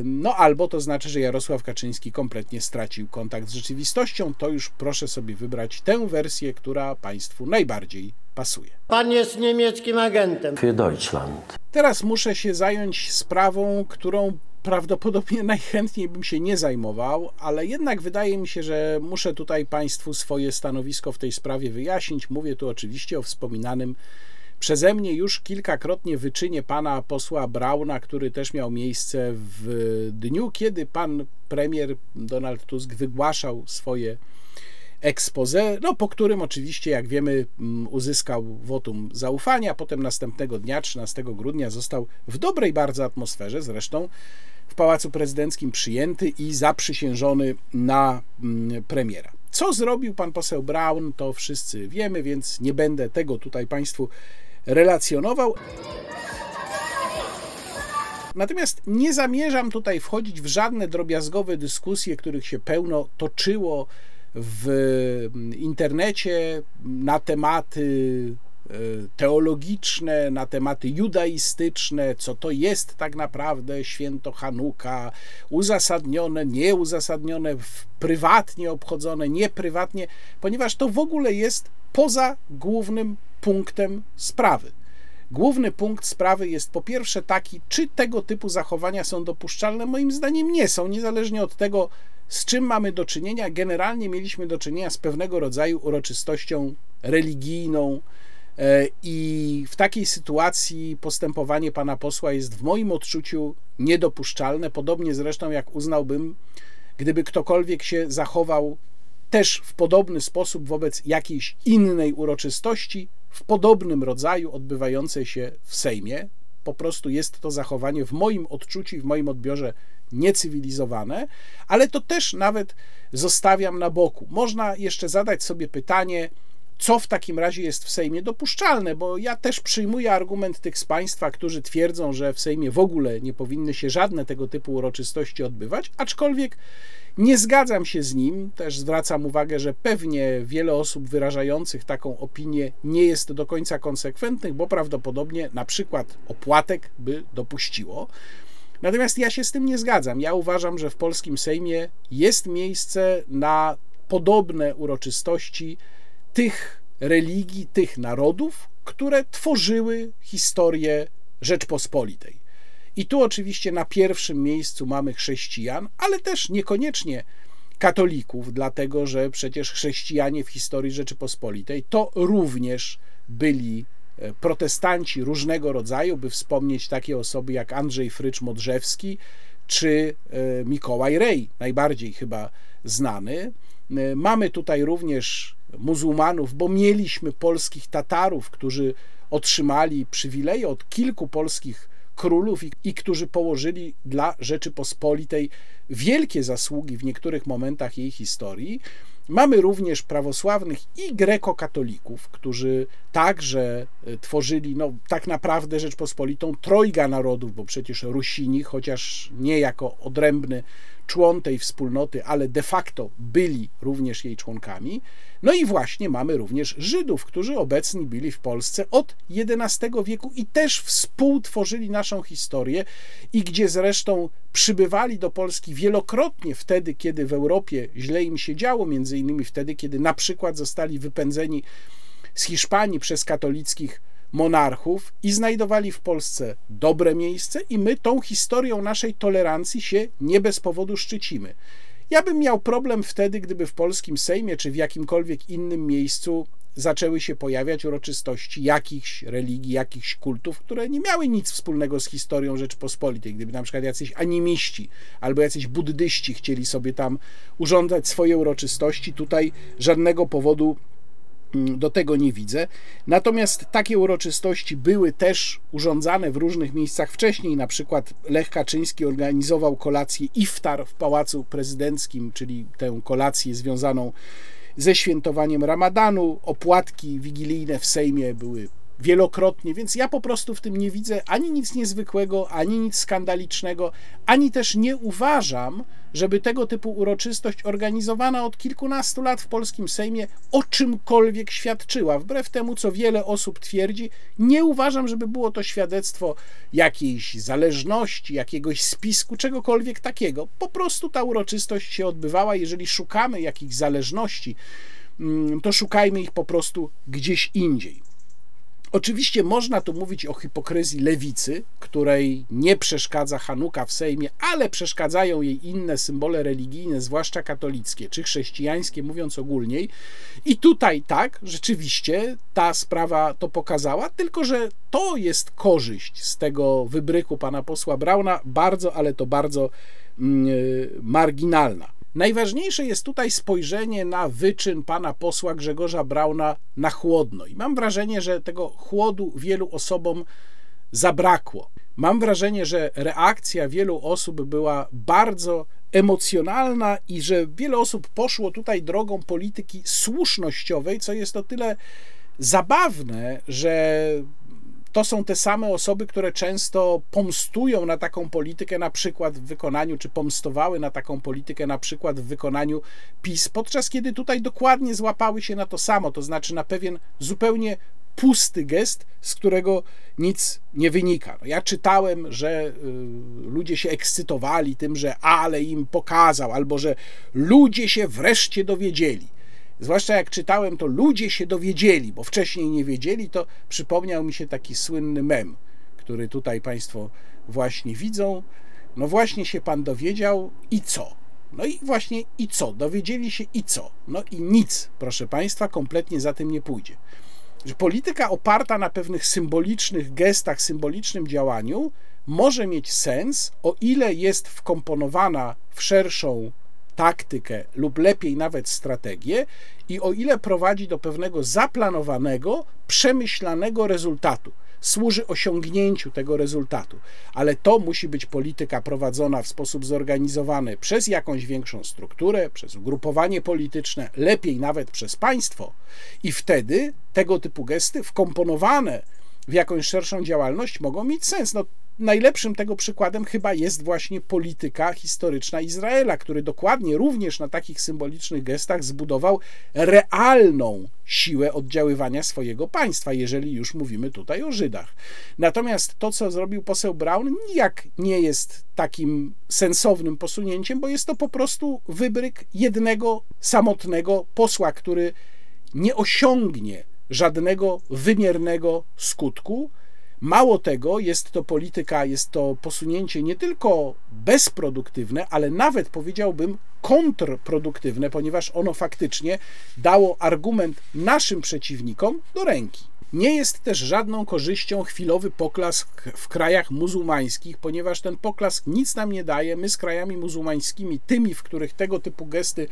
No albo to znaczy, że Jarosław Kaczyński kompletnie stracił kontakt z rzeczywistością. To już proszę sobie wybrać tę wersję, która Państwu najbardziej pasuje. Pan jest niemieckim agentem. Für Deutschland. Teraz muszę się zająć sprawą, którą prawdopodobnie najchętniej bym się nie zajmował, ale jednak wydaje mi się, że muszę tutaj Państwu swoje stanowisko w tej sprawie wyjaśnić. Mówię tu oczywiście o wspominanym przeze mnie już kilkakrotnie wyczynie pana posła Brauna, który też miał miejsce w dniu, kiedy pan premier Donald Tusk wygłaszał swoje expose, no po którym oczywiście, jak wiemy, mm, uzyskał wotum zaufania, potem następnego dnia, 13 grudnia, został w dobrej bardzo atmosferze, zresztą w Pałacu Prezydenckim przyjęty i zaprzysiężony na mm, premiera. Co zrobił pan poseł Braun, to wszyscy wiemy, więc nie będę tego tutaj Państwu relacjonował. Natomiast nie zamierzam tutaj wchodzić w żadne drobiazgowe dyskusje, których się pełno toczyło w internecie na tematy e, teologiczne, na tematy judaistyczne, co to jest tak naprawdę święto Hanuka, uzasadnione, nieuzasadnione, prywatnie obchodzone, nieprywatnie, ponieważ to w ogóle jest poza głównym punktem sprawy. Główny punkt sprawy jest po pierwsze taki, czy tego typu zachowania są dopuszczalne. Moim zdaniem nie są, niezależnie od tego, z czym mamy do czynienia. Generalnie mieliśmy do czynienia z pewnego rodzaju uroczystością religijną. E, I w takiej sytuacji postępowanie pana posła jest w moim odczuciu niedopuszczalne. Podobnie zresztą jak uznałbym, gdyby ktokolwiek się zachował też w podobny sposób wobec jakiejś innej uroczystości, w podobnym rodzaju odbywającej się w Sejmie. Po prostu jest to zachowanie w moim odczuciu i w moim odbiorze niecywilizowane, ale to też nawet zostawiam na boku. Można jeszcze zadać sobie pytanie, co w takim razie jest w Sejmie dopuszczalne, bo ja też przyjmuję argument tych z Państwa, którzy twierdzą, że w Sejmie w ogóle nie powinny się żadne tego typu uroczystości odbywać, aczkolwiek nie zgadzam się z nim. Też zwracam uwagę, że pewnie wiele osób wyrażających taką opinię nie jest do końca konsekwentnych, bo prawdopodobnie na przykład opłatek by dopuściło. Natomiast ja się z tym nie zgadzam. Ja uważam, że w polskim Sejmie jest miejsce na podobne uroczystości tych religii, tych narodów, które tworzyły historię Rzeczpospolitej. I tu oczywiście na pierwszym miejscu mamy chrześcijan, ale też niekoniecznie katolików, dlatego że przecież chrześcijanie w historii Rzeczypospolitej to również byli e, protestanci różnego rodzaju, by wspomnieć takie osoby jak Andrzej Frycz-Modrzewski czy e, Mikołaj Rej, najbardziej chyba znany. E, mamy tutaj również muzułmanów, bo mieliśmy polskich Tatarów, którzy otrzymali przywileje od kilku polskich królów i, i którzy położyli dla Rzeczypospolitej wielkie zasługi w niektórych momentach jej historii. Mamy również prawosławnych i grekokatolików, którzy także e, tworzyli no, tak naprawdę Rzeczpospolitą trojga narodów, bo przecież Rusini, chociaż nie jako odrębny człon tej wspólnoty, ale de facto byli również jej członkami. No i właśnie mamy również Żydów, którzy obecni byli w Polsce od XI wieku i też współtworzyli naszą historię i gdzie zresztą przybywali do Polski wielokrotnie wtedy, kiedy w Europie źle im się działo, między innymi wtedy, kiedy na przykład zostali wypędzeni z Hiszpanii przez katolickich monarchów i znajdowali w Polsce dobre miejsce, i my tą historią naszej tolerancji się nie bez powodu szczycimy. Ja bym miał problem wtedy, gdyby w polskim Sejmie czy w jakimkolwiek innym miejscu zaczęły się pojawiać uroczystości jakichś religii, jakichś kultów, które nie miały nic wspólnego z historią Rzeczpospolitej. Gdyby na przykład jacyś animiści albo jacyś buddyści chcieli sobie tam urządzać swoje uroczystości, tutaj żadnego powodu do tego nie widzę. Natomiast takie uroczystości były też urządzane w różnych miejscach wcześniej. Na przykład Lech Kaczyński organizował kolację Iftar w Pałacu Prezydenckim, czyli tę kolację związaną ze świętowaniem Ramadanu. Opłatki wigilijne w Sejmie były wielokrotnie, więc ja po prostu w tym nie widzę ani nic niezwykłego, ani nic skandalicznego, ani też nie uważam, żeby tego typu uroczystość organizowana od kilkunastu lat w polskim Sejmie o czymkolwiek świadczyła. Wbrew temu, co wiele osób twierdzi, nie uważam, żeby było to świadectwo jakiejś zależności, jakiegoś spisku, czegokolwiek takiego. Po prostu ta uroczystość się odbywała. Jeżeli szukamy jakichś zależności, mm, to szukajmy ich po prostu gdzieś indziej. Oczywiście można tu mówić o hipokryzji lewicy, której nie przeszkadza Hanuka w Sejmie, ale przeszkadzają jej inne symbole religijne, zwłaszcza katolickie czy chrześcijańskie, mówiąc ogólniej. I tutaj tak, rzeczywiście ta sprawa to pokazała, tylko że to jest korzyść z tego wybryku pana posła Brauna, bardzo, ale to bardzo mm, marginalna. Najważniejsze jest tutaj spojrzenie na wyczyn pana posła Grzegorza Brauna na chłodno. I mam wrażenie, że tego chłodu wielu osobom zabrakło. Mam wrażenie, że reakcja wielu osób była bardzo emocjonalna i że wiele osób poszło tutaj drogą polityki słusznościowej, co jest o tyle zabawne, że to są te same osoby, które często pomstują na taką politykę, na przykład w wykonaniu, czy pomstowały na taką politykę, na przykład w wykonaniu PiS, podczas kiedy tutaj dokładnie złapały się na to samo, to znaczy na pewien zupełnie pusty gest, z którego nic nie wynika. No ja czytałem, że y, ludzie się ekscytowali tym, że ale im pokazał, albo że ludzie się wreszcie dowiedzieli. Zwłaszcza jak czytałem, to ludzie się dowiedzieli, bo wcześniej nie wiedzieli, to przypomniał mi się taki słynny mem, który tutaj Państwo właśnie widzą. No właśnie się Pan dowiedział i co? No i właśnie i co? Dowiedzieli się i co? No i nic, proszę Państwa, kompletnie za tym nie pójdzie. Że polityka oparta na pewnych symbolicznych gestach, symbolicznym działaniu może mieć sens, o ile jest wkomponowana w szerszą taktykę lub lepiej nawet strategię i o ile prowadzi do pewnego zaplanowanego, przemyślanego rezultatu, służy osiągnięciu tego rezultatu. Ale to musi być polityka prowadzona w sposób zorganizowany przez jakąś większą strukturę, przez ugrupowanie polityczne, lepiej nawet przez państwo. I wtedy tego typu gesty wkomponowane w jakąś szerszą działalność mogą mieć sens. No, najlepszym tego przykładem chyba jest właśnie polityka historyczna Izraela, który dokładnie również na takich symbolicznych gestach zbudował realną siłę oddziaływania swojego państwa, jeżeli już mówimy tutaj o Żydach. Natomiast to, co zrobił poseł Brown, nijak nie jest takim sensownym posunięciem, bo jest to po prostu wybryk jednego samotnego posła, który nie osiągnie żadnego wymiernego skutku. Mało tego, jest to polityka, jest to posunięcie nie tylko bezproduktywne, ale nawet powiedziałbym kontrproduktywne, ponieważ ono faktycznie dało argument naszym przeciwnikom do ręki. Nie jest też żadną korzyścią chwilowy poklask w krajach muzułmańskich, ponieważ ten poklask nic nam nie daje. My z krajami muzułmańskimi, tymi, w których tego typu gesty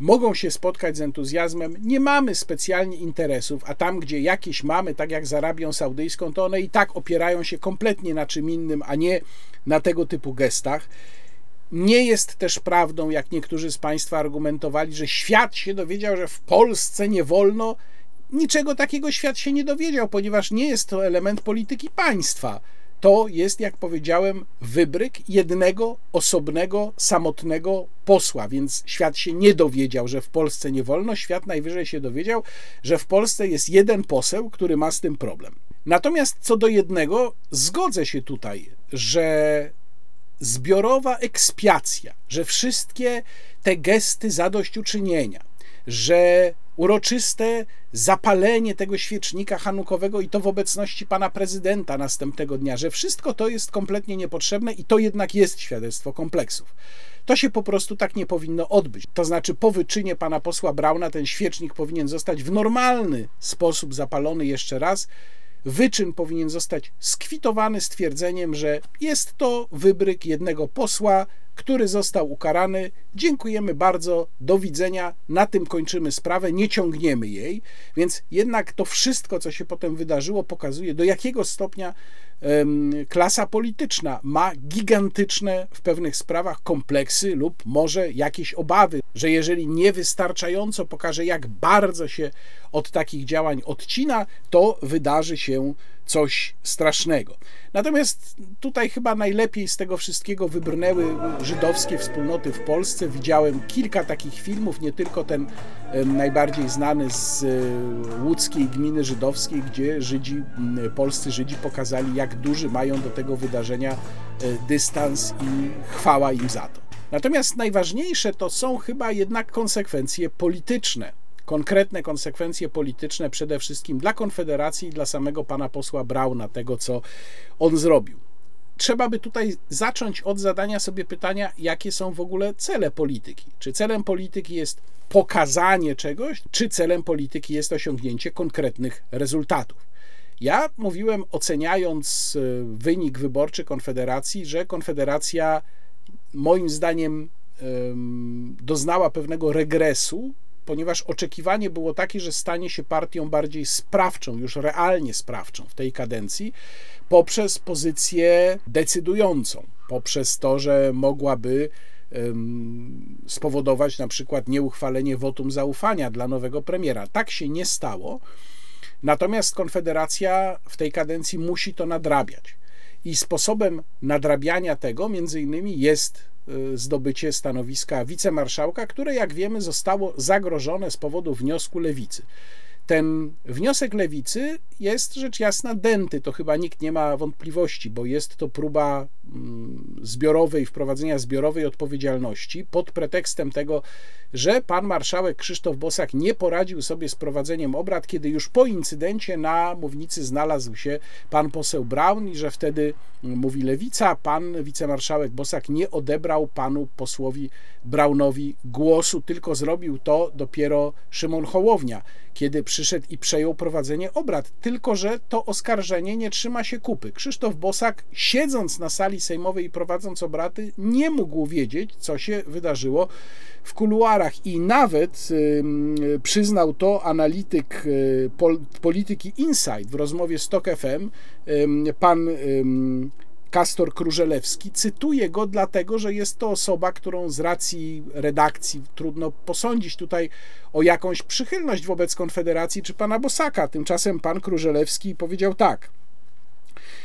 mogą się spotkać z entuzjazmem. Nie mamy specjalnie interesów, a tam, gdzie jakieś mamy, tak jak z Arabią Saudyjską, to one i tak opierają się kompletnie na czym innym, a nie na tego typu gestach. Nie jest też prawdą, jak niektórzy z Państwa argumentowali, że świat się dowiedział, że w Polsce nie wolno. Niczego takiego świat się nie dowiedział, ponieważ nie jest to element polityki państwa to jest, jak powiedziałem, wybryk jednego osobnego, samotnego posła, więc świat się nie dowiedział, że w Polsce nie wolno, świat najwyżej się dowiedział, że w Polsce jest jeden poseł, który ma z tym problem. Natomiast co do jednego, zgodzę się tutaj, że zbiorowa ekspiacja, że wszystkie te gesty zadośćuczynienia, że uroczyste zapalenie tego świecznika hanukowego i to w obecności pana prezydenta następnego dnia, że wszystko to jest kompletnie niepotrzebne i to jednak jest świadectwo kompleksów. To się po prostu tak nie powinno odbyć. To znaczy, po wyczynie pana posła Brauna ten świecznik powinien zostać w normalny sposób zapalony jeszcze raz. Wyczyn powinien zostać skwitowany stwierdzeniem, że jest to wybryk jednego posła, który został ukarany. Dziękujemy bardzo, do widzenia. Na tym kończymy sprawę, nie ciągniemy jej. Więc jednak to wszystko, co się potem wydarzyło, pokazuje, do jakiego stopnia klasa polityczna ma gigantyczne w pewnych sprawach kompleksy lub może jakieś obawy, że jeżeli niewystarczająco pokaże, jak bardzo się od takich działań odcina, to wydarzy się coś strasznego. Natomiast tutaj chyba najlepiej z tego wszystkiego wybrnęły żydowskie wspólnoty w Polsce. Widziałem kilka takich filmów, nie tylko ten najbardziej znany z e, łódzkiej gminy żydowskiej, gdzie Żydzi, polscy Żydzi pokazali, jak duży mają do tego wydarzenia e, dystans i chwała im za to. Natomiast najważniejsze to są chyba jednak konsekwencje polityczne konkretne konsekwencje polityczne przede wszystkim dla Konfederacji i dla samego pana posła Brauna, tego co on zrobił. Trzeba by tutaj zacząć od zadania sobie pytania, jakie są w ogóle cele polityki. Czy celem polityki jest pokazanie czegoś, czy celem polityki jest osiągnięcie konkretnych rezultatów? Ja mówiłem, oceniając e, wynik wyborczy Konfederacji, że Konfederacja moim zdaniem doznała pewnego regresu ponieważ oczekiwanie było takie, że stanie się partią bardziej sprawczą, już realnie sprawczą w tej kadencji, poprzez pozycję decydującą, poprzez to, że mogłaby spowodować na przykład nieuchwalenie wotum zaufania dla nowego premiera. Tak się nie stało. Natomiast Konfederacja w tej kadencji musi to nadrabiać. I sposobem nadrabiania tego, między innymi, jest zdobycie stanowiska wicemarszałka, które, jak wiemy, zostało zagrożone z powodu wniosku lewicy. Ten wniosek lewicy jest rzecz jasna denty, to chyba nikt nie ma wątpliwości, bo jest to próba mm, zbiorowej, wprowadzenia zbiorowej odpowiedzialności pod pretekstem tego, że pan marszałek Krzysztof Bosak nie poradził sobie z prowadzeniem obrad, kiedy już po incydencie na mównicy znalazł się pan poseł Braun i że wtedy, mm, mówi lewica, pan wicemarszałek Bosak nie odebrał panu posłowi Braunowi głosu, tylko zrobił to dopiero Szymon Hołownia, kiedy przyszedł i przejął prowadzenie obrad. Tylko, że to oskarżenie nie trzyma się kupy. Krzysztof Bosak, siedząc na sali sejmowej i prowadząc obrady, nie mógł wiedzieć, co się wydarzyło w kuluarach i nawet przyznał to analityk y, polityki Insight w rozmowie z TOK FM, pan Kastor Krużelewski. Cytuję go dlatego, że jest to osoba, którą z racji redakcji trudno posądzić tutaj o jakąś przychylność wobec Konfederacji czy pana Bosaka. Tymczasem pan Krużelewski powiedział tak –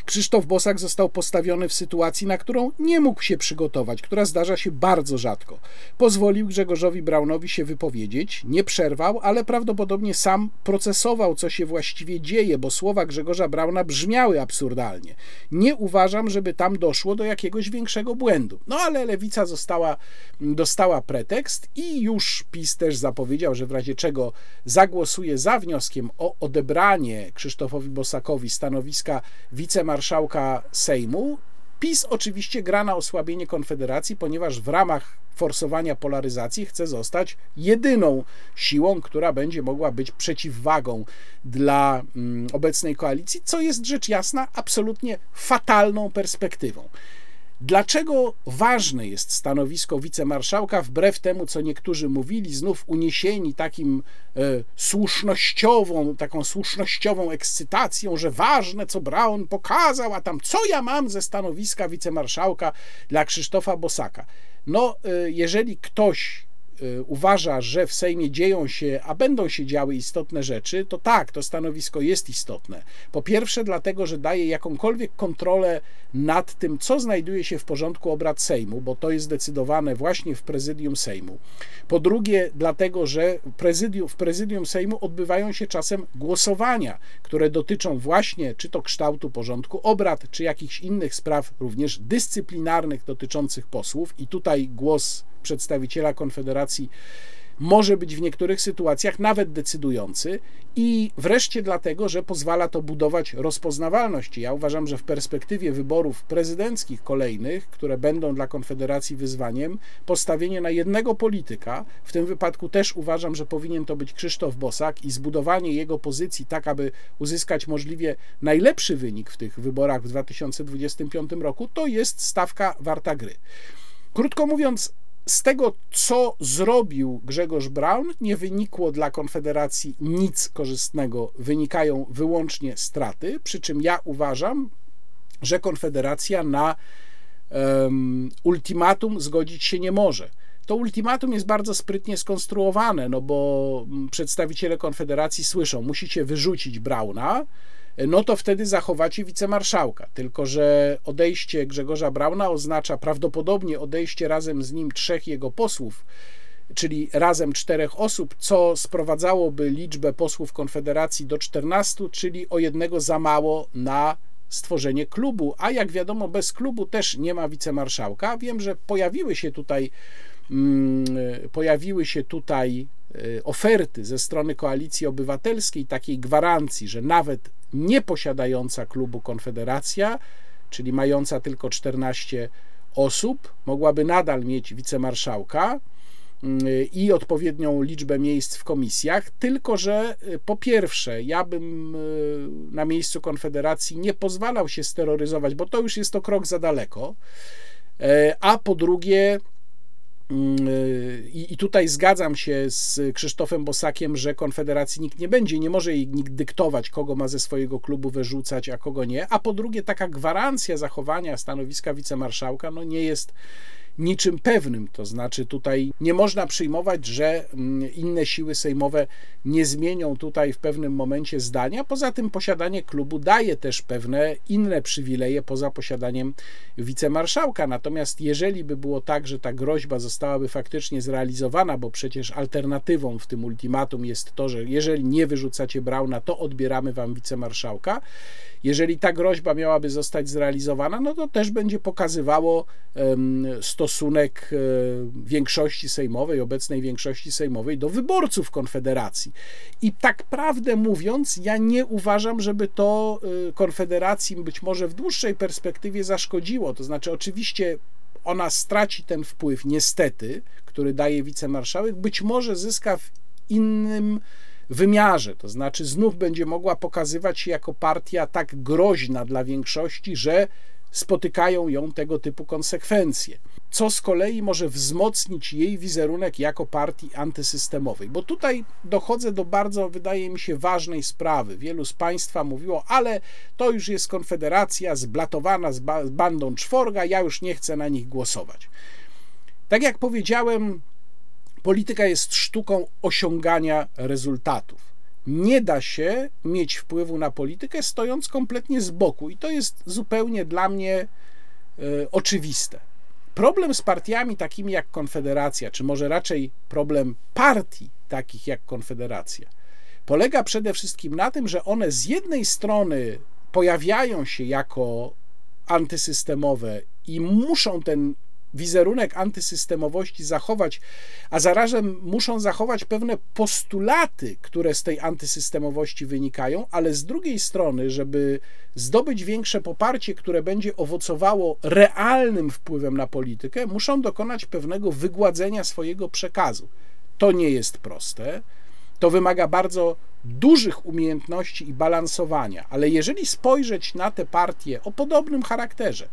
Krzysztof Bosak został postawiony w sytuacji, na którą nie mógł się przygotować, która zdarza się bardzo rzadko. Pozwolił Grzegorzowi Braunowi się wypowiedzieć, nie przerwał, ale prawdopodobnie sam procesował, co się właściwie dzieje, bo słowa Grzegorza Brauna brzmiały absurdalnie. Nie uważam, żeby tam doszło do jakiegoś większego błędu. No ale lewica została, dostała pretekst i już PiS też zapowiedział, że w razie czego zagłosuje za wnioskiem o odebranie Krzysztofowi Bosakowi stanowiska wicemarszałka marszałka Sejmu. PiS oczywiście gra na osłabienie Konfederacji, ponieważ w ramach forsowania polaryzacji chce zostać jedyną siłą, która będzie mogła być przeciwwagą dla mm, obecnej koalicji, co jest rzecz jasna absolutnie fatalną perspektywą. Dlaczego ważne jest stanowisko wicemarszałka, wbrew temu, co niektórzy mówili, znów uniesieni takim e, słusznościową, taką słusznościową ekscytacją, że ważne, co Braun pokazał, a tam co ja mam ze stanowiska wicemarszałka dla Krzysztofa Bosaka. No, e, jeżeli ktoś uważa, że w Sejmie dzieją się, a będą się działy istotne rzeczy, to tak, to stanowisko jest istotne. Po pierwsze, dlatego, że daje jakąkolwiek kontrolę nad tym, co znajduje się w porządku obrad Sejmu, bo to jest zdecydowane właśnie w prezydium Sejmu. Po drugie, dlatego, że prezydium, w prezydium Sejmu odbywają się czasem głosowania, które dotyczą właśnie czy to kształtu porządku obrad, czy jakichś innych spraw, również dyscyplinarnych dotyczących posłów, i tutaj głos przedstawiciela Konfederacji może być w niektórych sytuacjach nawet decydujący i wreszcie dlatego, że pozwala to budować rozpoznawalność. Ja uważam, że w perspektywie wyborów prezydenckich kolejnych, które będą dla Konfederacji wyzwaniem, postawienie na jednego polityka, w tym wypadku też uważam, że powinien to być Krzysztof Bosak i zbudowanie jego pozycji tak, aby uzyskać możliwie najlepszy wynik w tych wyborach w 2025 roku, to jest stawka warta gry. Krótko mówiąc, z tego, co zrobił Grzegorz Braun, nie wynikło dla Konfederacji nic korzystnego, wynikają wyłącznie straty. Przy czym ja uważam, że Konfederacja na um, ultimatum zgodzić się nie może. To ultimatum jest bardzo sprytnie skonstruowane, no bo przedstawiciele Konfederacji słyszą, musicie wyrzucić Brauna, no to wtedy zachowacie wicemarszałka. Tylko, że odejście Grzegorza Brauna oznacza prawdopodobnie odejście razem z nim trzech jego posłów, czyli razem czterech osób, co sprowadzałoby liczbę posłów Konfederacji do 14, czyli o jednego za mało na stworzenie klubu, a jak wiadomo, bez klubu też nie ma wicemarszałka. Wiem, że pojawiły się tutaj mm, pojawiły się tutaj e, oferty ze strony koalicji obywatelskiej takiej gwarancji, że nawet nie posiadająca klubu Konfederacja, czyli mająca tylko 14 osób, mogłaby nadal mieć wicemarszałka i odpowiednią liczbę miejsc w komisjach, tylko że y, po pierwsze, ja bym y, na miejscu Konfederacji nie pozwalał się steroryzować, bo to już jest to krok za daleko, a po drugie, mm, y, i tutaj zgadzam się z Krzysztofem Bosakiem, że Konfederacji nikt nie będzie, nie może jej nikt dyktować, kogo ma ze swojego klubu wyrzucać, a kogo nie. A po drugie, taka gwarancja zachowania stanowiska wicemarszałka no nie jest niczym pewnym. To znaczy, tutaj nie można przyjmować, że mm, inne siły sejmowe nie zmienią tutaj w pewnym momencie zdania. Poza tym, posiadanie klubu daje też pewne inne przywileje poza posiadaniem wicemarszałka. Natomiast, jeżeli by było tak, że ta groźba zostałaby faktycznie zrealizowana, bo przecież alternatywą w tym ultimatum jest to, że jeżeli nie wyrzucacie Brauna, to odbieramy wam wicemarszałka. Jeżeli ta groźba miałaby zostać zrealizowana, no to też będzie pokazywało stosunek e, większości sejmowej, obecnej większości sejmowej do wyborców Konfederacji. I tak prawdę mówiąc, ja nie uważam, żeby to e, Konfederacji być może w dłuższej perspektywie zaszkodziło. To znaczy, oczywiście ona straci ten wpływ, niestety, który daje wicemarszałek, być może zyska w innym wymiarze, to znaczy znów będzie mogła pokazywać się jako partia tak groźna dla większości, że spotykają ją tego typu konsekwencje, co z kolei może wzmocnić jej wizerunek jako partii antysystemowej. Bo tutaj dochodzę do bardzo, wydaje mi się, ważnej sprawy. Wielu z Państwa mówiło, ale to już jest konfederacja zblatowana z bandą czworga, ja już nie chcę na nich głosować. Tak jak powiedziałem, Polityka jest sztuką osiągania rezultatów. Nie da się mieć wpływu na politykę stojąc kompletnie z boku, i to jest zupełnie dla mnie y, oczywiste. Problem z partiami takimi jak Konfederacja, czy może raczej problem partii takich jak Konfederacja, polega przede wszystkim na tym, że one z jednej strony pojawiają się jako antysystemowe i muszą ten wizerunek antysystemowości zachować, a zarazem muszą zachować pewne postulaty, które z tej antysystemowości wynikają, ale z drugiej strony, żeby zdobyć większe poparcie, które będzie owocowało realnym wpływem na politykę, muszą dokonać pewnego wygładzenia swojego przekazu. To nie jest proste. To wymaga bardzo dużych umiejętności i balansowania, ale jeżeli spojrzeć na te partie o podobnym charakterze,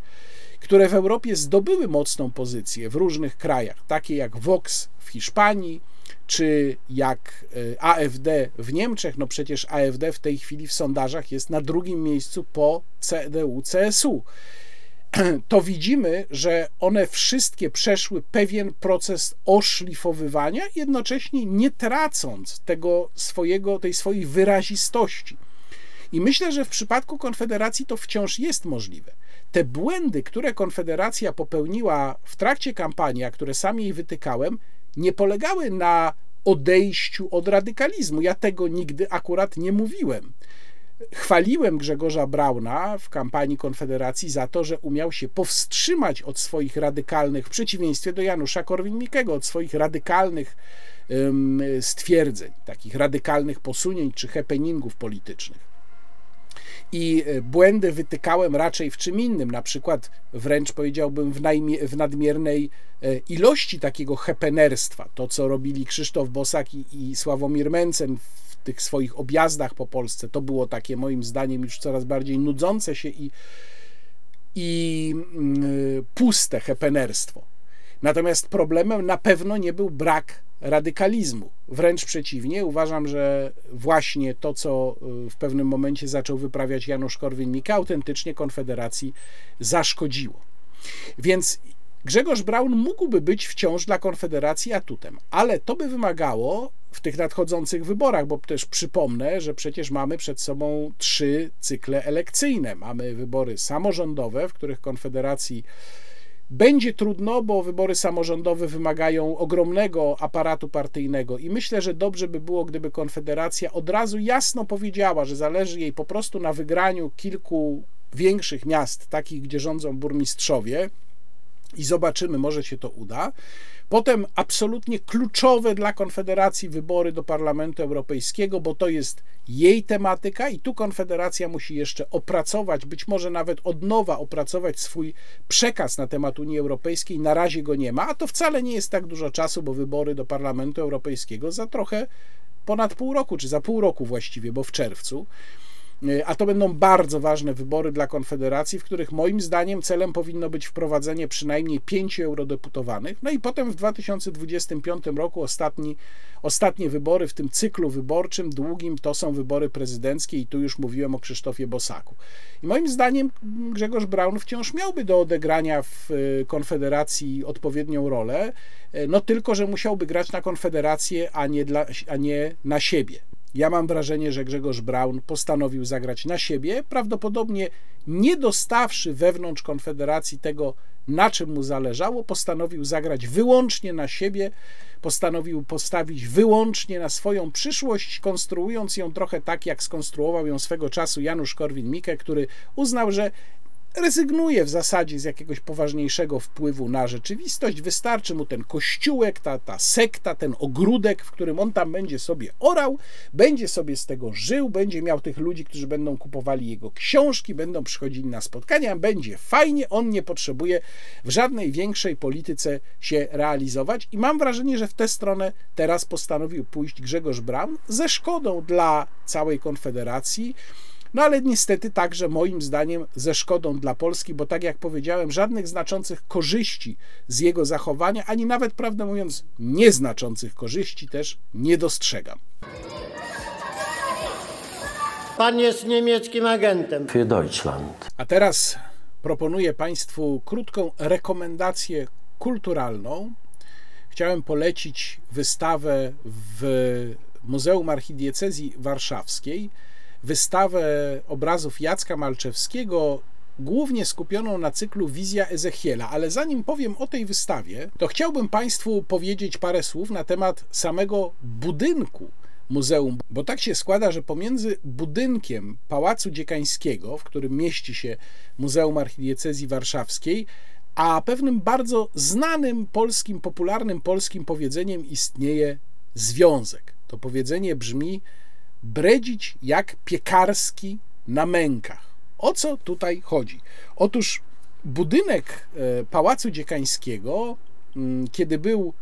które w Europie zdobyły mocną pozycję w różnych krajach, takie jak Vox w Hiszpanii, czy jak e, AfD w Niemczech, no przecież AfD w tej chwili w sondażach jest na drugim miejscu po CDU, CSU. To widzimy, że one wszystkie przeszły pewien proces oszlifowywania, jednocześnie nie tracąc tego swojego, tej swojej wyrazistości. I myślę, że w przypadku Konfederacji to wciąż jest możliwe te błędy, które Konfederacja popełniła w trakcie kampanii, a które sam jej wytykałem, nie polegały na odejściu od radykalizmu. Ja tego nigdy akurat nie mówiłem. Chwaliłem Grzegorza Brauna w kampanii Konfederacji za to, że umiał się powstrzymać od swoich radykalnych, w przeciwieństwie do Janusza Korwin-Mikkego, od swoich radykalnych stwierdzeń, takich radykalnych posunięć czy happeningów politycznych i e, błędy wytykałem raczej w czym innym, na przykład wręcz powiedziałbym w, w nadmiernej e, ilości takiego hepenerstwa. To, co robili Krzysztof Bosak i, i Sławomir Mencen w tych swoich objazdach po Polsce, to było takie moim zdaniem już coraz bardziej nudzące się i, i mm, puste hepenerstwo. Natomiast problemem na pewno nie był brak radykalizmu. Wręcz przeciwnie, uważam, że właśnie to, co y, w pewnym momencie zaczął wyprawiać Janusz Korwin-Mikke, autentycznie Konfederacji zaszkodziło. Więc Grzegorz Braun mógłby być wciąż dla Konfederacji atutem, ale to by wymagało w tych nadchodzących wyborach, bo też przypomnę, że przecież mamy przed sobą trzy cykle elekcyjne. Mamy wybory samorządowe, w których Konfederacji będzie trudno, bo wybory samorządowe wymagają ogromnego aparatu partyjnego i myślę, że dobrze by było, gdyby Konfederacja od razu jasno powiedziała, że zależy jej po prostu na wygraniu kilku większych miast, takich, gdzie rządzą burmistrzowie, i zobaczymy, może się to uda. Potem absolutnie kluczowe dla Konfederacji wybory do Parlamentu Europejskiego, bo to jest jej tematyka i tu Konfederacja musi jeszcze opracować, być może nawet od nowa opracować swój przekaz na temat Unii Europejskiej. Na razie go nie ma, a to wcale nie jest tak dużo czasu, bo wybory do Parlamentu Europejskiego za trochę ponad pół roku, czy za pół roku właściwie, bo w czerwcu. Y, a to będą bardzo ważne wybory dla Konfederacji, w których moim zdaniem celem powinno być wprowadzenie przynajmniej pięciu eurodeputowanych. No i potem w 2025 roku ostatni, ostatnie wybory w tym cyklu wyborczym długim to są wybory prezydenckie i tu już mówiłem o Krzysztofie Bosaku. I moim zdaniem Grzegorz Braun wciąż miałby do odegrania w y, Konfederacji odpowiednią rolę, y, no tylko, że musiałby grać na Konfederację, a nie, dla, a nie na siebie. Ja mam wrażenie, że Grzegorz Braun postanowił zagrać na siebie, prawdopodobnie nie dostawszy wewnątrz Konfederacji tego, na czym mu zależało, postanowił zagrać wyłącznie na siebie, postanowił postawić wyłącznie na swoją przyszłość, konstruując ją trochę tak, jak skonstruował ją swego czasu Janusz Korwin-Mikke, który uznał, że rezygnuje w zasadzie z jakiegoś poważniejszego wpływu na rzeczywistość. Wystarczy mu ten kościółek, ta, ta sekta, ten ogródek, w którym on tam będzie sobie orał, będzie sobie z tego żył, będzie miał tych ludzi, którzy będą kupowali jego książki, będą przychodzili na spotkania, będzie fajnie, on nie potrzebuje w żadnej większej polityce się realizować i mam wrażenie, że w tę stronę teraz postanowił pójść Grzegorz Braun ze szkodą dla całej Konfederacji. No ale niestety także moim zdaniem ze szkodą dla Polski, bo tak jak powiedziałem, żadnych znaczących korzyści z jego zachowania, ani nawet prawdę mówiąc nieznaczących korzyści też nie dostrzegam. Pan jest niemieckim agentem. Für Deutschland. A teraz proponuję Państwu krótką rekomendację kulturalną. Chciałem polecić wystawę w Muzeum Archidiecezji Warszawskiej wystawę obrazów Jacka Malczewskiego, głównie skupioną na cyklu Wizja Ezechiela. Ale zanim powiem o tej wystawie, to chciałbym Państwu powiedzieć parę słów na temat samego budynku muzeum, bo tak się składa, że pomiędzy budynkiem Pałacu Dziekańskiego, w którym mieści się Muzeum Archidiecezji Warszawskiej, a pewnym bardzo znanym polskim, popularnym polskim powiedzeniem istnieje związek. To powiedzenie brzmi: bredzić jak piekarski na mękach. O co tutaj chodzi? Otóż budynek e, Pałacu Dziekańskiego, mm, kiedy był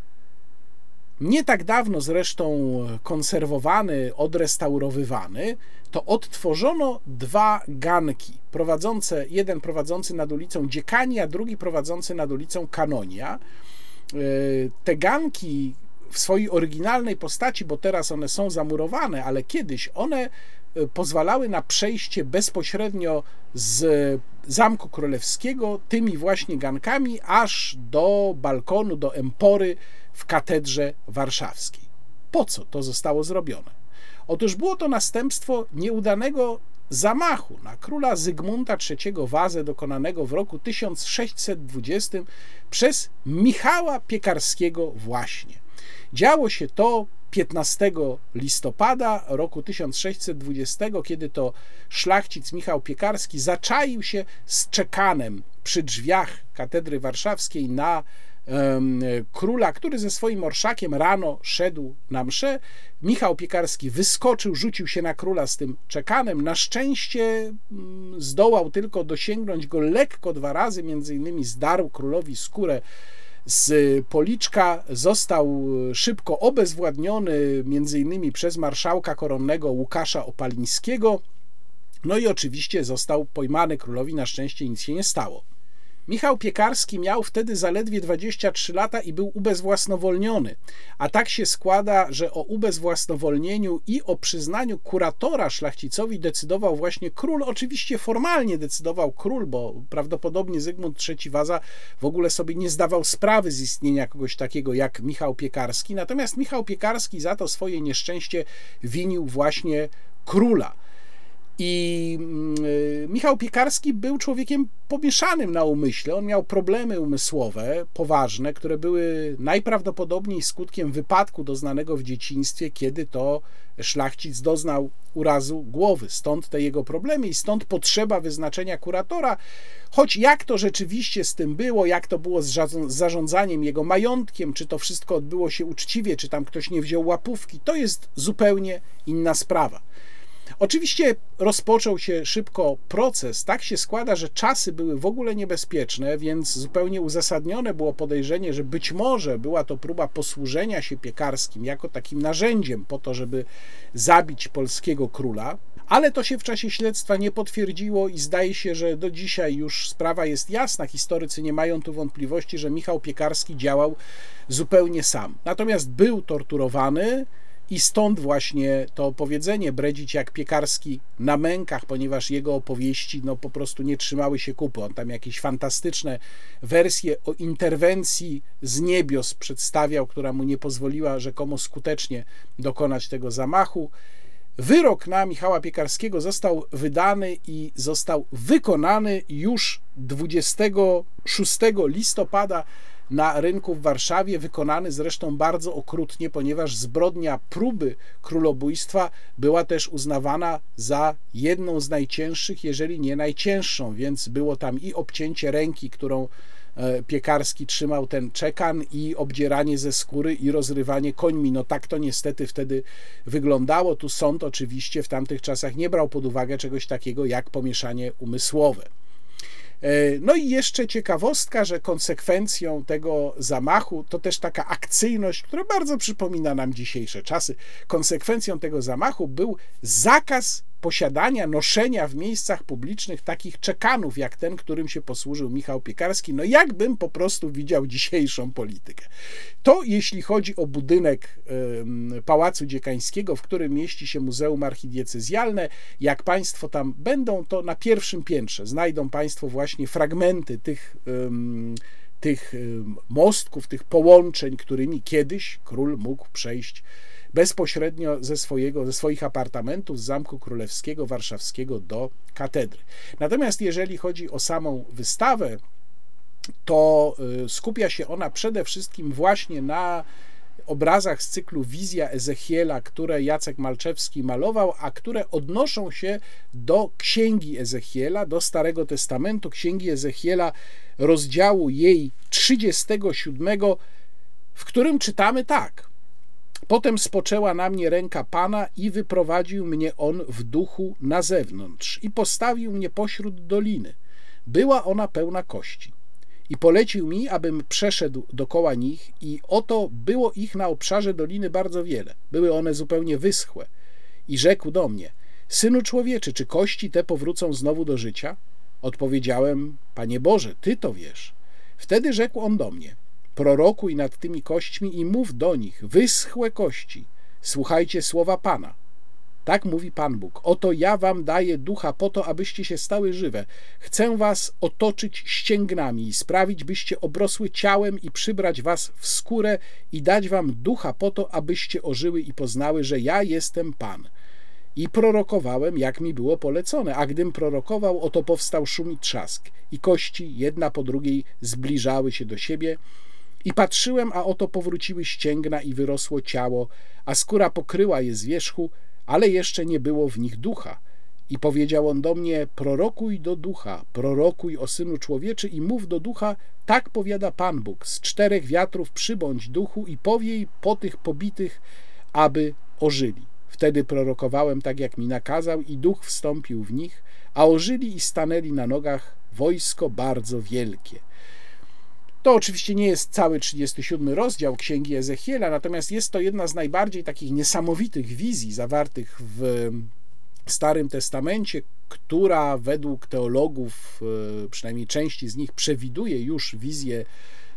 nie tak dawno zresztą konserwowany, odrestaurowywany, to odtworzono dwa ganki, prowadzące, jeden prowadzący nad ulicą Dziekani, a drugi prowadzący nad ulicą Kanonia. E, te ganki w swojej oryginalnej postaci, bo teraz one są zamurowane, ale kiedyś one e, pozwalały na przejście bezpośrednio z Zamku Królewskiego tymi właśnie gankami aż do balkonu, do empory w katedrze warszawskiej. Po co to zostało zrobione? Otóż było to następstwo nieudanego zamachu na króla Zygmunta III Wazę dokonanego w roku 1620 przez Michała Piekarskiego właśnie. Działo się to 15 listopada roku 1620, kiedy to szlachcic Michał Piekarski zaczaił się z czekanem przy drzwiach katedry warszawskiej na króla, który ze swoim orszakiem rano szedł na mszę. Michał Piekarski wyskoczył, rzucił się na króla z tym czekanem. Na szczęście um, zdołał tylko dosięgnąć go lekko dwa razy, między innymi zdarł królowi skórę z policzka został szybko obezwładniony między innymi przez marszałka koronnego Łukasza Opalińskiego. No i oczywiście został pojmany królowi, na szczęście nic się nie stało. Michał Piekarski miał wtedy zaledwie 23 lata i był ubezwłasnowolniony. A tak się składa, że o ubezwłasnowolnieniu i o przyznaniu kuratora szlachcicowi decydował właśnie król. Oczywiście formalnie decydował król, bo prawdopodobnie Zygmunt III Waza w ogóle sobie nie zdawał sprawy z istnienia kogoś takiego jak Michał Piekarski. Natomiast Michał Piekarski za to swoje nieszczęście winił właśnie króla. I mm, y, Michał Piekarski był człowiekiem pomieszanym na umyśle. On miał problemy umysłowe, poważne, które były najprawdopodobniej skutkiem wypadku doznanego w dzieciństwie, kiedy to szlachcic doznał urazu głowy. Stąd te jego problemy i stąd potrzeba wyznaczenia kuratora. Choć jak to rzeczywiście z tym było, jak to było z zarządzaniem jego majątkiem, czy to wszystko odbyło się uczciwie, czy tam ktoś nie wziął łapówki, to jest zupełnie inna sprawa. Oczywiście rozpoczął się szybko proces. Tak się składa, że czasy były w ogóle niebezpieczne, więc zupełnie uzasadnione było podejrzenie, że być może była to próba posłużenia się piekarskim jako takim narzędziem po to, żeby zabić polskiego króla. Ale to się w czasie śledztwa nie potwierdziło i zdaje się, że do dzisiaj już sprawa jest jasna. Historycy nie mają tu wątpliwości, że Michał Piekarski działał zupełnie sam. Natomiast był torturowany, i stąd właśnie to powiedzenie bredzić jak piekarski na mękach, ponieważ jego opowieści no, po prostu nie trzymały się kupy. On tam jakieś fantastyczne wersje o interwencji z niebios przedstawiał, która mu nie pozwoliła rzekomo skutecznie dokonać tego zamachu. Wyrok na Michała Piekarskiego został wydany i został wykonany już 26 listopada na rynku w Warszawie, wykonany zresztą bardzo okrutnie, ponieważ zbrodnia próby królobójstwa była też uznawana za jedną z najcięższych, jeżeli nie najcięższą, więc było tam i obcięcie ręki, którą e, piekarski trzymał ten czekan i obdzieranie ze skóry i rozrywanie końmi. No tak to niestety wtedy wyglądało. Tu sąd oczywiście w tamtych czasach nie brał pod uwagę czegoś takiego jak pomieszanie umysłowe. E, no i jeszcze ciekawostka, że konsekwencją tego zamachu to też taka akcyjność, która bardzo przypomina nam dzisiejsze czasy. Konsekwencją tego zamachu był zakaz posiadania, noszenia w miejscach publicznych takich czekanów, jak ten, którym się posłużył Michał Piekarski. No jakbym po prostu widział dzisiejszą politykę. To jeśli chodzi o budynek Pałacu Dziekańskiego, w którym mieści się Muzeum Archidiecezjalne. Jak Państwo tam będą, to na pierwszym piętrze znajdą Państwo właśnie fragmenty tych tych mostków, tych połączeń, którymi kiedyś król mógł przejść bezpośrednio ze, swojego, ze swoich apartamentów z Zamku Królewskiego Warszawskiego do katedry. Natomiast jeżeli chodzi o samą wystawę, to y, skupia się ona przede wszystkim właśnie na obrazach z cyklu Wizja Ezechiela, które Jacek Malczewski malował, a które odnoszą się do Księgi Ezechiela, do Starego Testamentu, Księgi Ezechiela, rozdziału jej 37, w którym czytamy tak. Potem spoczęła na mnie ręka Pana i wyprowadził mnie on w duchu na zewnątrz i postawił mnie pośród doliny. Była ona pełna kości. I polecił mi, abym przeszedł dokoła nich, i oto było ich na obszarze doliny bardzo wiele. Były one zupełnie wyschłe. I rzekł do mnie: Synu człowieczy, czy kości te powrócą znowu do życia? Odpowiedziałem: Panie Boże, ty to wiesz. Wtedy rzekł on do mnie: Prorokuj nad tymi kośćmi i mów do nich, wyschłe kości, słuchajcie słowa Pana. Tak mówi Pan Bóg. Oto ja wam daję ducha po to, abyście się stały żywe. Chcę was otoczyć ścięgnami i sprawić, byście obrosły ciałem i przybrać was w skórę i dać wam ducha po to, abyście ożyły i poznały, że ja jestem Pan. I prorokowałem, jak mi było polecone, a gdym prorokował, oto powstał szum i trzask, i kości jedna po drugiej zbliżały się do siebie, i patrzyłem, a oto powróciły ścięgna i wyrosło ciało, a skóra pokryła je z wierzchu, ale jeszcze nie było w nich ducha. I powiedział on do mnie: Prorokuj do ducha, prorokuj o synu człowieczy i mów do ducha: Tak powiada Pan Bóg: Z czterech wiatrów przybądź duchu i powiej po tych pobitych, aby ożyli. Wtedy prorokowałem tak, jak mi nakazał, i duch wstąpił w nich, a ożyli i stanęli na nogach wojsko bardzo wielkie. To oczywiście nie jest cały 37 rozdział Księgi Ezechiela, natomiast jest to jedna z najbardziej takich niesamowitych wizji zawartych w Starym Testamencie, która według teologów, e, przynajmniej części z nich, przewiduje już wizję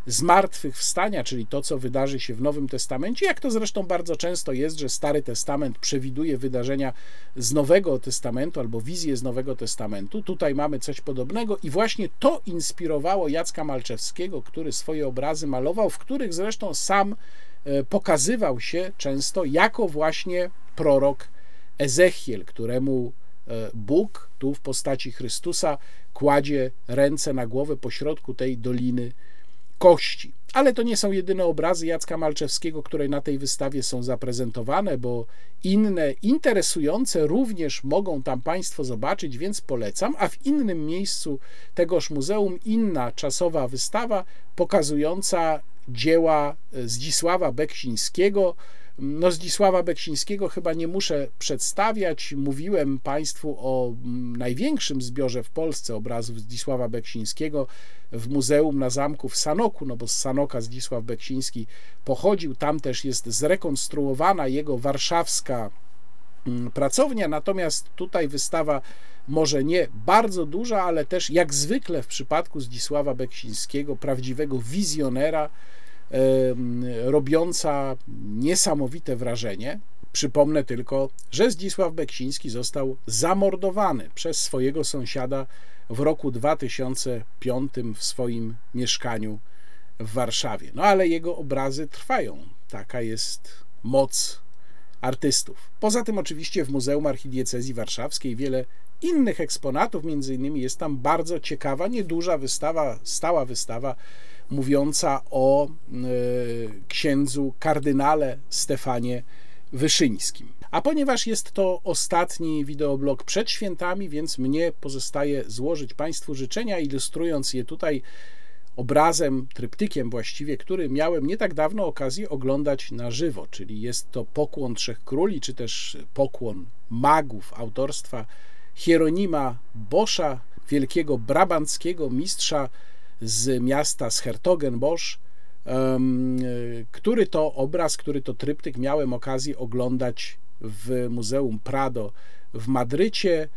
zmartwychwstania, czyli to, co wydarzy się w Nowym Testamencie, jak to zresztą bardzo często jest, że Stary Testament przewiduje wydarzenia z Nowego Testamentu albo wizję z Nowego Testamentu. Tutaj mamy coś podobnego i właśnie to inspirowało Jacka Malczewskiego, który swoje obrazy malował, w których zresztą sam e, pokazywał się często jako właśnie prorok Ezechiel, któremu e, Bóg tu w postaci Chrystusa kładzie ręce na głowę pośrodku tej doliny kości. Ale to nie są jedyne obrazy Jacka Malczewskiego, które na tej wystawie są zaprezentowane, bo inne interesujące również mogą tam Państwo zobaczyć, więc polecam. A w innym miejscu tegoż muzeum inna czasowa wystawa pokazująca dzieła Zdzisława Beksińskiego, no, Zdzisława Beksińskiego chyba nie muszę przedstawiać. Mówiłem Państwu o mm, największym zbiorze w Polsce obrazów Zdzisława Beksińskiego w Muzeum na Zamku w Sanoku, no bo z Sanoka Zdzisław Beksiński pochodził. Tam też jest zrekonstruowana jego warszawska mm, pracownia, natomiast tutaj wystawa może nie bardzo duża, ale też jak zwykle w przypadku Zdzisława Beksińskiego, prawdziwego wizjonera, robiąca niesamowite wrażenie. Przypomnę tylko, że Zdzisław Beksiński został zamordowany przez swojego sąsiada w roku 2005 w swoim mieszkaniu w Warszawie. No ale jego obrazy trwają. Taka jest moc artystów. Poza tym oczywiście w Muzeum Archidiecezji Warszawskiej wiele innych eksponatów, między innymi jest tam bardzo ciekawa, nieduża wystawa, stała wystawa mówiąca o e, księdzu kardynale Stefanie Wyszyńskim. A ponieważ jest to ostatni wideoblog przed świętami, więc mnie pozostaje złożyć Państwu życzenia, ilustrując je tutaj obrazem, tryptykiem właściwie, który miałem nie tak dawno okazję oglądać na żywo, czyli jest to Pokłon Trzech Króli, czy też Pokłon Magów autorstwa Hieronima Boscha, wielkiego brabanckiego mistrza z miasta z Hertogenbosch, który to obraz, który to tryptyk miałem okazję oglądać w Muzeum Prado w Madrycie.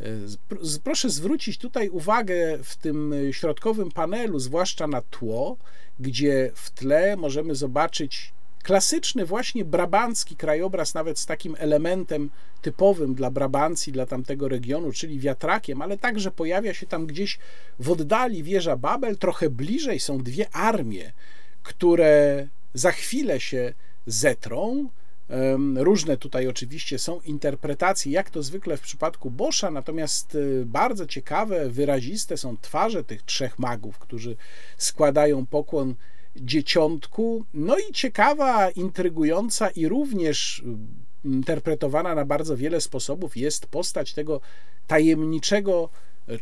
E, proszę zwrócić tutaj uwagę w tym środkowym panelu, zwłaszcza na tło, gdzie w tle możemy zobaczyć klasyczny, właśnie brabancki krajobraz, nawet z takim elementem typowym dla Brabancji, dla tamtego regionu, czyli wiatrakiem, ale także pojawia się tam gdzieś w oddali wieża Babel, trochę bliżej są dwie armie, które za chwilę się zetrą. Różne tutaj oczywiście są interpretacje, jak to zwykle w przypadku Boscha, natomiast y, bardzo ciekawe, wyraziste są twarze tych trzech magów, którzy składają pokłon dzieciątku. No i ciekawa, intrygująca i również interpretowana na bardzo wiele sposobów jest postać tego tajemniczego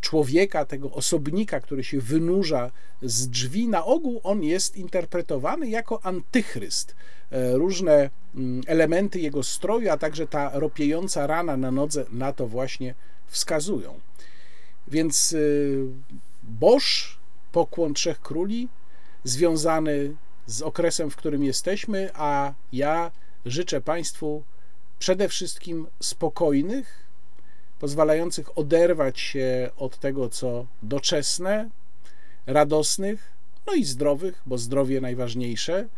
człowieka, tego osobnika, który się wynurza z drzwi. Na ogół on jest interpretowany jako antychryst. E, różne mm, elementy jego stroju, a także ta ropiejąca rana na nodze na to właśnie wskazują. Więc y, Bosch, pokłon Trzech Króli, związany z okresem, w którym jesteśmy, a ja życzę Państwu przede wszystkim spokojnych, pozwalających oderwać się od tego, co doczesne, radosnych, no i zdrowych, bo zdrowie najważniejsze,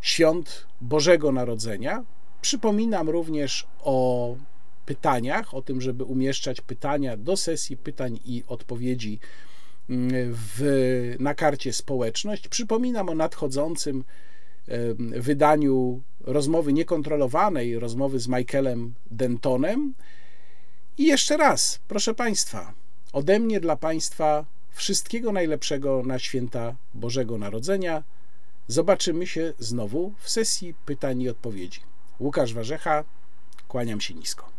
świąt Bożego Narodzenia. Przypominam również o pytaniach, o tym, żeby umieszczać pytania do sesji pytań i odpowiedzi w, na karcie społeczność. Przypominam o nadchodzącym wydaniu rozmowy niekontrolowanej, rozmowy z Michaelem Dentonem. I jeszcze raz, proszę Państwa, ode mnie dla Państwa wszystkiego najlepszego na święta Bożego Narodzenia. Zobaczymy się znowu w sesji pytań i odpowiedzi. Łukasz Warzecha, kłaniam się nisko.